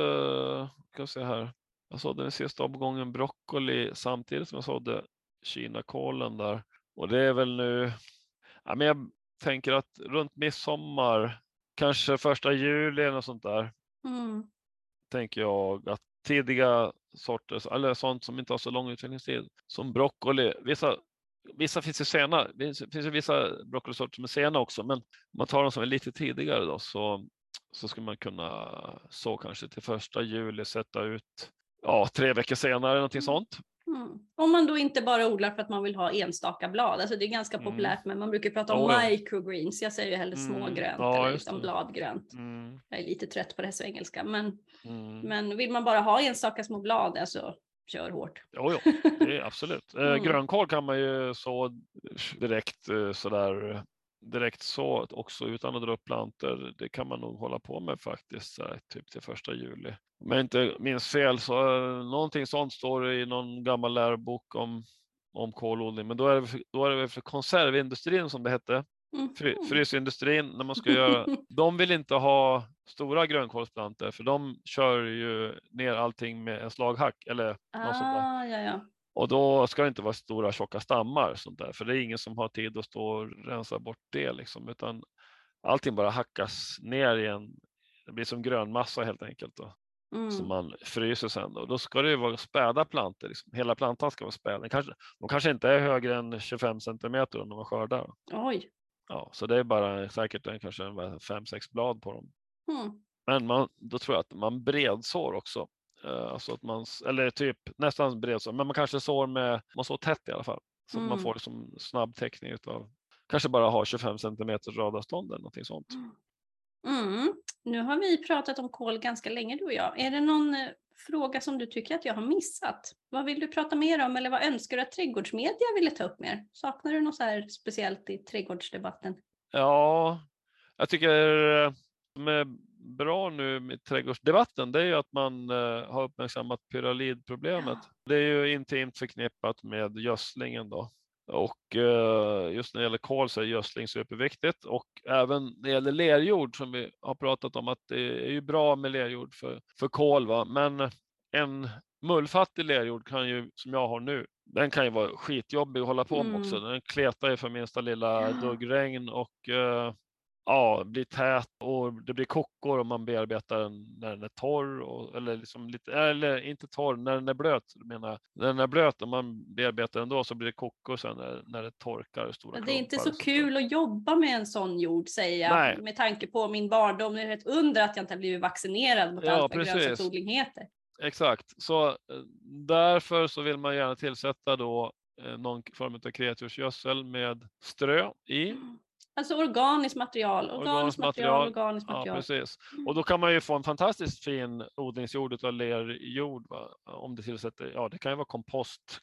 B: ska jag se här, jag sådde den sista omgången broccoli samtidigt som jag sådde kinakålen där. Och det är väl nu, ja, men jag tänker att runt midsommar, kanske första juli eller något sånt där,
C: Mm.
B: tänker jag att tidiga sorter, eller sånt som inte har så lång utvecklingstid, som broccoli, vissa Vissa finns ju sena, det finns ju vissa broccolisorter som är sena också, men om man tar dem som är lite tidigare då så, så skulle man kunna så kanske till första juli sätta ut ja, tre veckor senare, någonting sånt.
C: Mm. Om man då inte bara odlar för att man vill ha enstaka blad. Alltså det är ganska
B: Mm.
C: populärt men man brukar prata om
B: Jo, jo.
C: microgreens. Jag säger ju hellre
B: Mm.
C: smågrönt
B: Ja,
C: eller liksom bladgrönt.
B: Mm,
C: Jag är lite trött på det så engelska men,
B: mm.
C: men vill man bara ha enstaka små blad, alltså kör hårt.
B: Jo, jo, det är absolut. Eh, [laughs]
C: Mm.
B: Grönkål kan man ju så direkt eh, sådär direkt så också utan att dra upp plantor. Det kan man nog hålla på med faktiskt här, typ till första juli. Om jag inte minns fel så eh, någonting sånt står det i någon gammal lärobok om om kolodling, men då är det, då är det för konservindustrin som det hette, fry,
C: Mhm.
B: frysindustrin, när man ska göra, [laughs] de vill inte ha stora grönkålsplantor för de kör ju ner allting med en slaghack eller något sånt där.
C: Ah, ja, ja.
B: Och då ska det inte vara stora tjocka stammar sånt där, för det är ingen som har tid att stå och rensa bort det liksom, utan allting bara hackas ner igen. Det blir som grönmassa helt enkelt då,
C: Mm.
B: som man fryser sen då. Då ska det ju vara späda plantor, liksom. hela plantan ska vara späd. Den kanske, de kanske inte är högre än 25 centimeter när man skördar.
C: Oj.
B: Ja, så det är bara säkert en, kanske 5-6 blad på dem.
C: Mm.
B: Men man, då tror jag att man bredsår också. Eh, Alltså att man, eller typ nästan bredsår, men man kanske sår med, man sår tätt i alla fall. Så att man
C: Mm.
B: får liksom snabb täckning utav, kanske bara ha 25 centimeters radavstånd eller någonting sånt.
C: Mm. Nu har vi pratat om kol ganska länge du och jag. Är det någon eh, fråga som du tycker att jag har missat? Vad vill du prata mer om eller vad önskar du att trädgårdsmedia ville ta upp mer? Saknar du något så här speciellt i trädgårdsdebatten?
B: Ja, jag tycker eh, är bra nu med trädgårdsdebatten, det är ju att man eh, har uppmärksammat pyralidproblemet. Det är ju intimt förknippat med gödslingen då. Och eh, just när det gäller kol så är gödsling superviktigt och även när det gäller lerjord som vi har pratat om att det är ju bra med lerjord för, för kol. Va? Men en mullfattig lerjord kan ju, som jag har nu, den kan ju vara skitjobbig att hålla på med också.
C: Mm.
B: Den kletar ju för minsta lilla
C: Ja.
B: duggregn och eh, ja, blir tät och det blir kockor om man bearbetar den när den är torr. Och, eller, liksom lite, eller inte torr, när den är blöt. Menar jag. När den är blöt, om man bearbetar den då så blir det kockor sen när, när det torkar. Stora
C: Det är inte så
B: och
C: kul att jobba med en sån jord säger jag.
B: Nej.
C: Med tanke på min barndom. Det är ett under att jag inte har blivit vaccinerad mot
B: Ja,
C: allt vad grönsaksodling heter.
B: Exakt, så eh, därför så vill man gärna tillsätta då eh, någon form av kreatursgödsel med strö i.
C: Alltså organiskt material, organiskt,
B: Organiskt
C: material,
B: material.
C: organiskt
B: Ja,
C: material.
B: precis. Och då kan man ju få en fantastiskt fin odlingsjord av lerjord. Va? Om det tillsätter, ja det kan ju vara kompost.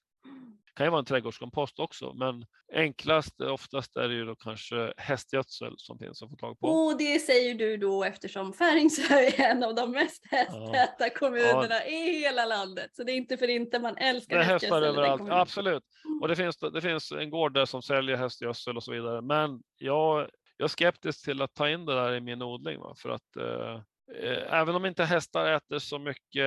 B: Det kan ju vara en trädgårdskompost också, men enklast eh, oftast är det ju då kanske hästgödsel som finns att få tag på.
C: Och det säger du då eftersom Färingsö är en av de mest hästtäta kommunerna i hela landet. Så det är inte för inte man älskar
B: Det hästar överallt, absolut. Och det finns, det finns en gård där som säljer hästgödsel och så vidare. Men jag, jag är skeptisk till att ta in det där i min odling. Va? För att eh, eh, även om inte hästar äter så mycket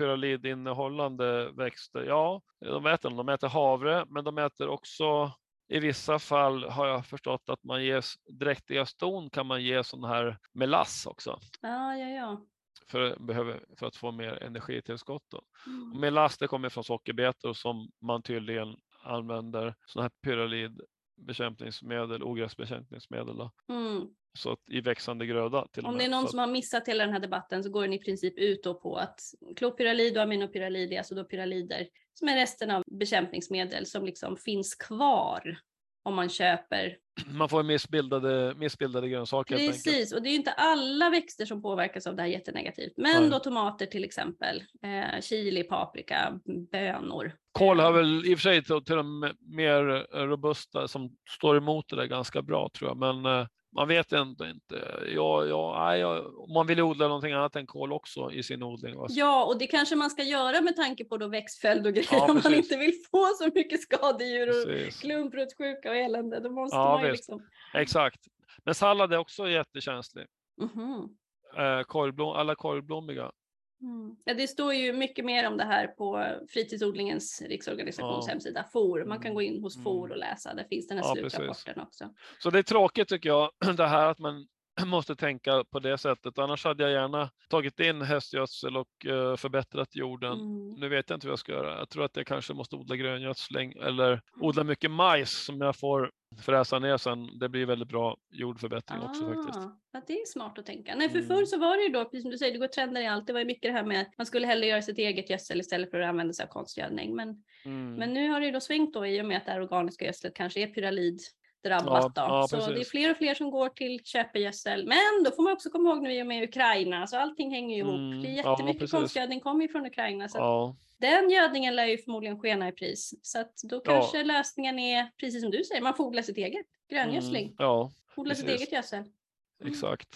B: pyralidinnehållande växter, ja, de äter, de äter havre, men de äter också i vissa fall har jag förstått att man ger dräktiga ston kan man ge sån här melass också
C: Ja, ja, ja.
B: för, behöver, för att få mer energitillskott. Då.
C: Mm.
B: Melass det kommer från sockerbetor som man tydligen använder sådana här pyralidbekämpningsmedel, ogräsbekämpningsmedel. Då.
C: Mm.
B: Så att i växande gröda
C: Om det är någon som har missat hela den här debatten så går den i princip ut på att klopyralid och aminopyralid är alltså då pyralider som är resten av bekämpningsmedel som liksom finns kvar om man köper. [clears throat]
B: man får missbildade, missbildade grönsaker.
C: Precis, och det är ju inte alla växter som påverkas av det här jättenegativt. Men
B: Nej.
C: då tomater till exempel, eh, chili, paprika, bönor.
B: Kål har väl i och för sig till, till de mer robusta som står emot det där ganska bra tror jag. Men eh, man vet ändå inte. Ja, ja, ja, man vill odla någonting annat än kål också i sin odling.
C: Ja, och det kanske man ska göra med tanke på då växtföljd och grejer.
B: Ja,
C: om man inte vill få så mycket skadedjur och
B: Precis.
C: klumprotssjuka och elände. Då måste
B: Ja,
C: man ju liksom...
B: Exakt. Men sallad är också jättekänslig.
C: Mhm.
B: Eh, korvblom, alla korvblommiga.
C: Mm. Ja, det står ju mycket mer om det här på Fritidsodlingens riksorganisations
B: Ja.
C: hemsida, FOR. Man kan
B: Mm.
C: gå in hos FOR
B: Mm.
C: och läsa. Där finns den här
B: Ja, precis.
C: slutrapporten också.
B: Så det är tråkigt tycker jag, [clears throat] det här att man [clears throat] måste tänka på det sättet. Annars hade jag gärna tagit in hästgödsel och eh, förbättrat jorden.
C: Mm.
B: Nu vet jag inte vad jag ska göra. Jag tror att jag kanske måste odla gröngödsling eller odla mycket majs som jag får fräsa ner sen. Det blir väldigt bra jordförbättring också faktiskt.
C: Ah, ja, det är smart att tänka. Nej, för
B: Mm.
C: förr så var det ju då, precis som du säger, det går trender i allt. Det var ju mycket det här med att man skulle hellre göra sitt eget gödsel istället för att använda sig av konstgödning. Men,
B: Mm.
C: men nu har det ju då svängt då i och med att det här organiska gödslet kanske är pyralid drabbat
B: Ja,
C: då.
B: ja,
C: så det är fler och fler som går till köpegödsel. Men då får man också komma ihåg nu i och med Ukraina, så allting hänger ju ihop.
B: Mm,
C: Det är
B: ja,
C: jättemycket
B: precis.
C: konstgödning kommer ju från Ukraina. Så
B: Ja,
C: Den gödningen lär ju förmodligen skena i pris. Så då
B: Ja.
C: kanske lösningen är, precis som du säger, man får odla sitt eget. Gröngödsling.
B: mm, ja,
C: odla sitt eget gödsel. Mm.
B: exakt.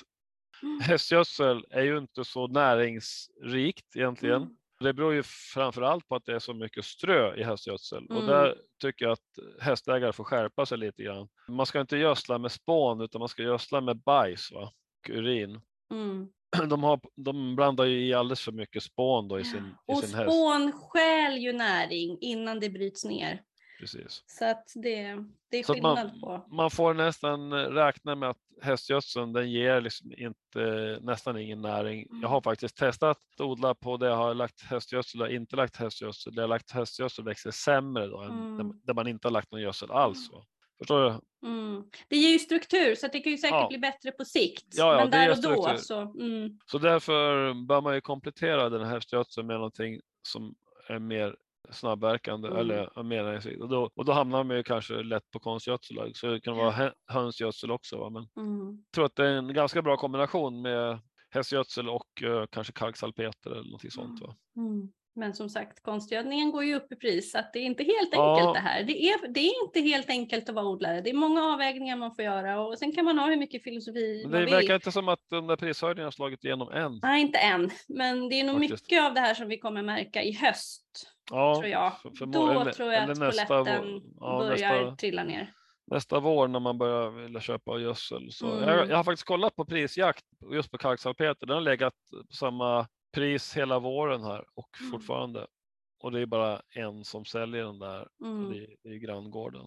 C: Mm.
B: Hästgödsel är ju inte så näringsrikt egentligen.
C: Mm.
B: Det beror ju framför allt på att det är så mycket strö i hästgödsel och
C: Mm.
B: där tycker jag att hästägare får skärpa sig lite grann. Man ska inte gödsla med spån utan man ska gödsla med bajs va? och urin.
C: Mm. [clears throat]
B: De, har, de blandar ju i alldeles för mycket spån då i sin, i
C: Och
B: sin häst.
C: spån stjäl ju näring innan det bryts ner.
B: Precis.
C: Så att det, det är skillnad på.
B: man, man får nästan räkna med att hästgödseln den ger liksom inte, nästan ingen näring. Jag har
C: Mm.
B: faktiskt testat att odla på det jag har lagt hästgödsel och inte lagt hästgödsel. Det jag har lagt hästgödsel växer sämre då än
C: Mm.
B: där, där man inte har lagt någon gödsel alls. Va? Förstår du?
C: Mm. Det ger ju struktur så det kan ju säkert
B: Ja.
C: bli bättre på sikt.
B: Ja, ja,
C: Men där och då så. Mm.
B: Så därför bör man ju komplettera den här hästgödseln med någonting som är mer snabbverkande
C: Mm.
B: eller näringsrikt. Och då, och då hamnar man ju kanske lätt på konstgödsel. Så det kan vara hö- hönsgödsel också. Va? Men
C: Mm.
B: jag tror att det är en ganska bra kombination med hästgödsel och eh, kanske kalksalpeter eller något sånt. Va?
C: Mm. Men som sagt, konstgödningen går ju upp i pris så att det är inte helt
B: Ja.
C: enkelt det här. Det är, det är inte helt enkelt att vara odlare. Det är många avvägningar man får göra och sen kan man ha hur mycket filosofi man
B: det
C: vill.
B: verkar inte som att de där prishöjningarna har slagit igenom än.
C: Nej, inte än. Men det är nog
B: Faktiskt.
C: mycket av det här som vi kommer märka i höst.
B: Ja,
C: tror jag.
B: för- för-
C: Då
B: eller-
C: tror jag att polletten
B: ja,
C: börjar
B: nästa-
C: trilla ner.
B: nästa vår när man börjar vilja köpa gödsel. Så
C: Mm.
B: jag, jag har faktiskt kollat på prisjakt just på kalksalpeter. Den har legat på samma pris hela våren här och
C: Mm.
B: fortfarande. och det är bara en som säljer den där.
C: Mm.
B: Det, är, det är granngården.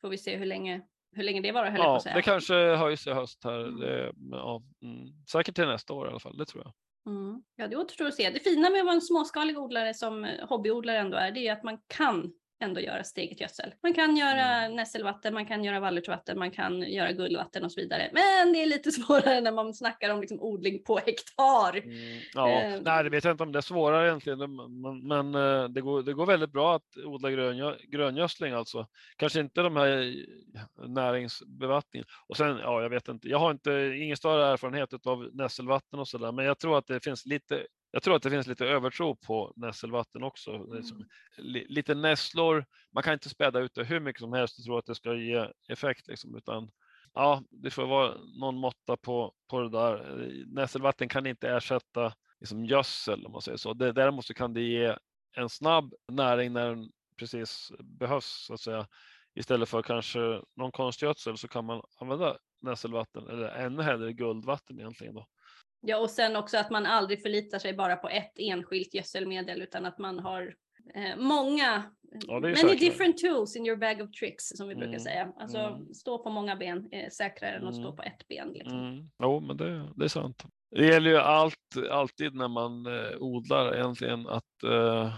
C: Får vi se hur länge, hur länge det varar höll jag på
B: Ja,
C: att säga.
B: det kanske höjs i höst här.
C: Mm.
B: Det, ja, mm, säkert till nästa år i alla fall, det tror jag.
C: Mm. Ja, det återstår att se. Det fina med att vara en småskalig odlare som hobbyodlare ändå är, det är att man kan ändå göra sitt eget gödsel. Man kan göra
B: Mm.
C: nässelvatten, man kan göra vallörtsvatten, man kan göra guldvatten och så vidare. Men det är lite [laughs] svårare när man snackar om liksom odling på hektar.
B: Mm, ja,
C: Eh.
B: nej, det vet jag inte om det är svårare egentligen, men, men eh, det, går, det går väldigt bra att odla gröngö, gröngödsling alltså. Kanske inte de här näringsbevattningen. Och sen, ja, jag vet inte, jag har inte ingen större erfarenhet av nässelvatten och sådär, men jag tror att det finns lite jag tror att det finns lite övertro på nässelvatten också.
C: Mm.
B: li, lite nässlor, man kan inte späda ut det hur mycket som helst och tro att det ska ge effekt, liksom, utan ja, det får vara någon måtta på, på det där. Nässelvatten kan inte ersätta liksom, gödsel om man säger så. Det, däremot så kan det ge en snabb näring när den precis behövs så att säga. Istället för kanske någon konstgödsel så kan man använda nässelvatten eller ännu hellre guldvatten egentligen. Då.
C: Ja, och sen också att man aldrig förlitar sig bara på ett enskilt gödselmedel utan att man har eh, många,
B: Ja,
C: many different tools in your bag of tricks som vi brukar
B: Mm,
C: säga. Alltså
B: mm.
C: stå på många ben är säkrare än att stå
B: Mm.
C: på ett ben. Liksom.
B: Mm. Jo, men det, det är sant. Det gäller ju allt, alltid när man eh, odlar egentligen att eh,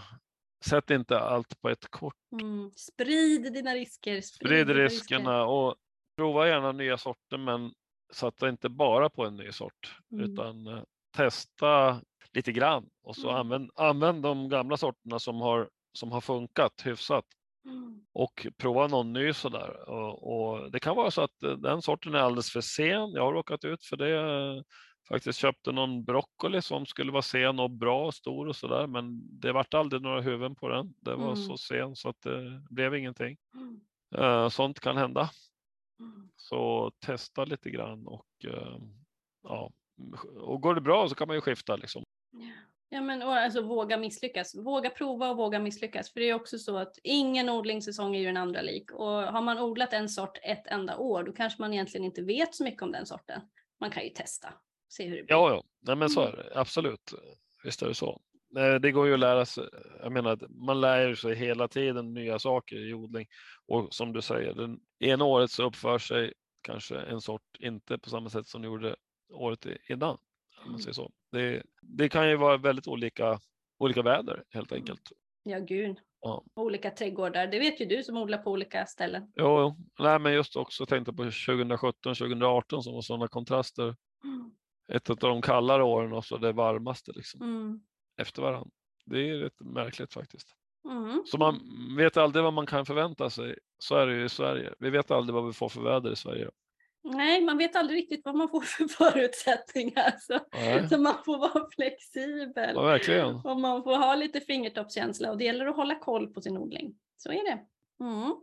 B: sätt inte allt på ett kort.
C: Mm. Sprid dina risker.
B: Sprid
C: dina
B: riskerna och prova gärna nya sorter, men satsa inte bara på en ny sort,
C: Mm.
B: utan eh, testa lite grann och så
C: Mm.
B: använd, använd de gamla sorterna som har, som har funkat hyfsat
C: Mm.
B: och prova någon ny sådär. Och, och det kan vara så att eh, den sorten är alldeles för sen. Jag har råkat ut för det. eh, Faktiskt köpte någon broccoli som skulle vara sen och bra och stor och sådär, men det vart aldrig några huvuden på den. Det var
C: Mm.
B: så sen så att det blev ingenting.
C: Mm.
B: Eh, Sånt kan hända.
C: Mm.
B: Så testa lite grann och eh, ja, och går det bra så kan man ju skifta liksom.
C: Ja, men och alltså våga misslyckas. Våga prova och våga misslyckas. För det är också så att ingen odlingssäsong är ju den andra lik. Och har man odlat en sort ett enda år, då kanske man egentligen inte vet så mycket om den sorten. Man kan ju testa, se hur det blir.
B: Ja, ja, Nej, men så
C: Mm.
B: är det absolut. Visst är det så. Det går ju att lära sig. Jag menar, man lär sig hela tiden nya saker i odling och som du säger, den ena året så uppför sig kanske en sort inte på samma sätt som den gjorde året innan. Man
C: Mm.
B: säger så. Det, det kan ju vara väldigt olika, olika väder helt
C: Mm.
B: enkelt.
C: Ja, gud.
B: Ja.
C: Olika trädgårdar. Det vet ju du som odlar på olika ställen.
B: Jo, jo. Nej, men just också tänkte på 2017, 2018 som var sådana kontraster.
C: Mm.
B: Ett av de kallare åren och så det varmaste liksom.
C: Mm.
B: Efter varandra. Det är rätt märkligt faktiskt.
C: Mm.
B: Så man vet aldrig vad man kan förvänta sig. Så är det ju i Sverige. Vi vet aldrig vad vi får för väder i Sverige.
C: Nej, man vet aldrig riktigt vad man får för [laughs] förutsättningar. Så, så man får vara flexibel.
B: ja, verkligen.
C: Och man får ha lite fingertoppskänsla och det gäller att hålla koll på sin odling. Så är det. Mm.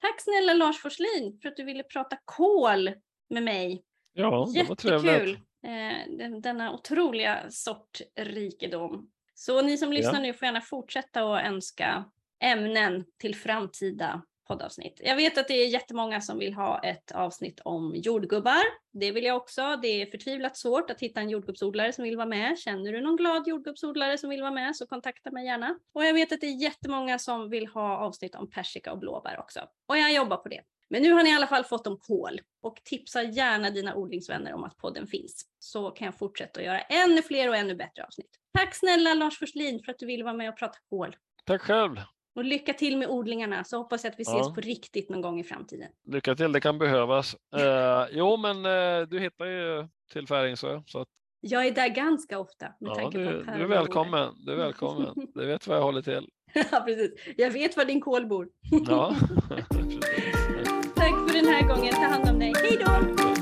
C: Tack snälla Lars Forslin för att du ville prata kol med mig.
B: Ja, det var
C: Jättekul!
B: trevligt.
C: Eh, den- denna otroliga sortrikedom. Så ni som lyssnar
B: Ja.
C: nu får gärna fortsätta att önska ämnen till framtida poddavsnitt. Jag vet att det är jättemånga som vill ha ett avsnitt om jordgubbar. Det vill jag också. Det är förtvivlat svårt att hitta en jordgubbsodlare som vill vara med. Känner du någon glad jordgubbsodlare som vill vara med så kontakta mig gärna. Och jag vet att det är jättemånga som vill ha avsnitt om persika och blåbär också. Och jag jobbar på det. Men nu har ni i alla fall fått om kål och tipsa gärna dina odlingsvänner om att podden finns. Så kan jag fortsätta att göra ännu fler och ännu bättre avsnitt. Tack snälla Lars Forslin för att du ville vara med och prata kål.
B: Tack själv.
C: Och lycka till med odlingarna så hoppas jag att vi ses
B: Ja.
C: på riktigt någon gång i framtiden.
B: Lycka till, det kan behövas. Eh, jo, men eh, du hittar ju till Färingsö. Så att,
C: Jag är där ganska ofta med
B: ja,
C: tanke
B: du,
C: på
B: du är välkommen. Du är välkommen. [laughs] Du vet vad jag håller till.
C: ja, precis. Jag vet var din kål bor.
B: Ja, [laughs] [laughs] precis.
C: Den här gången. Ta hand om dig. Hej då!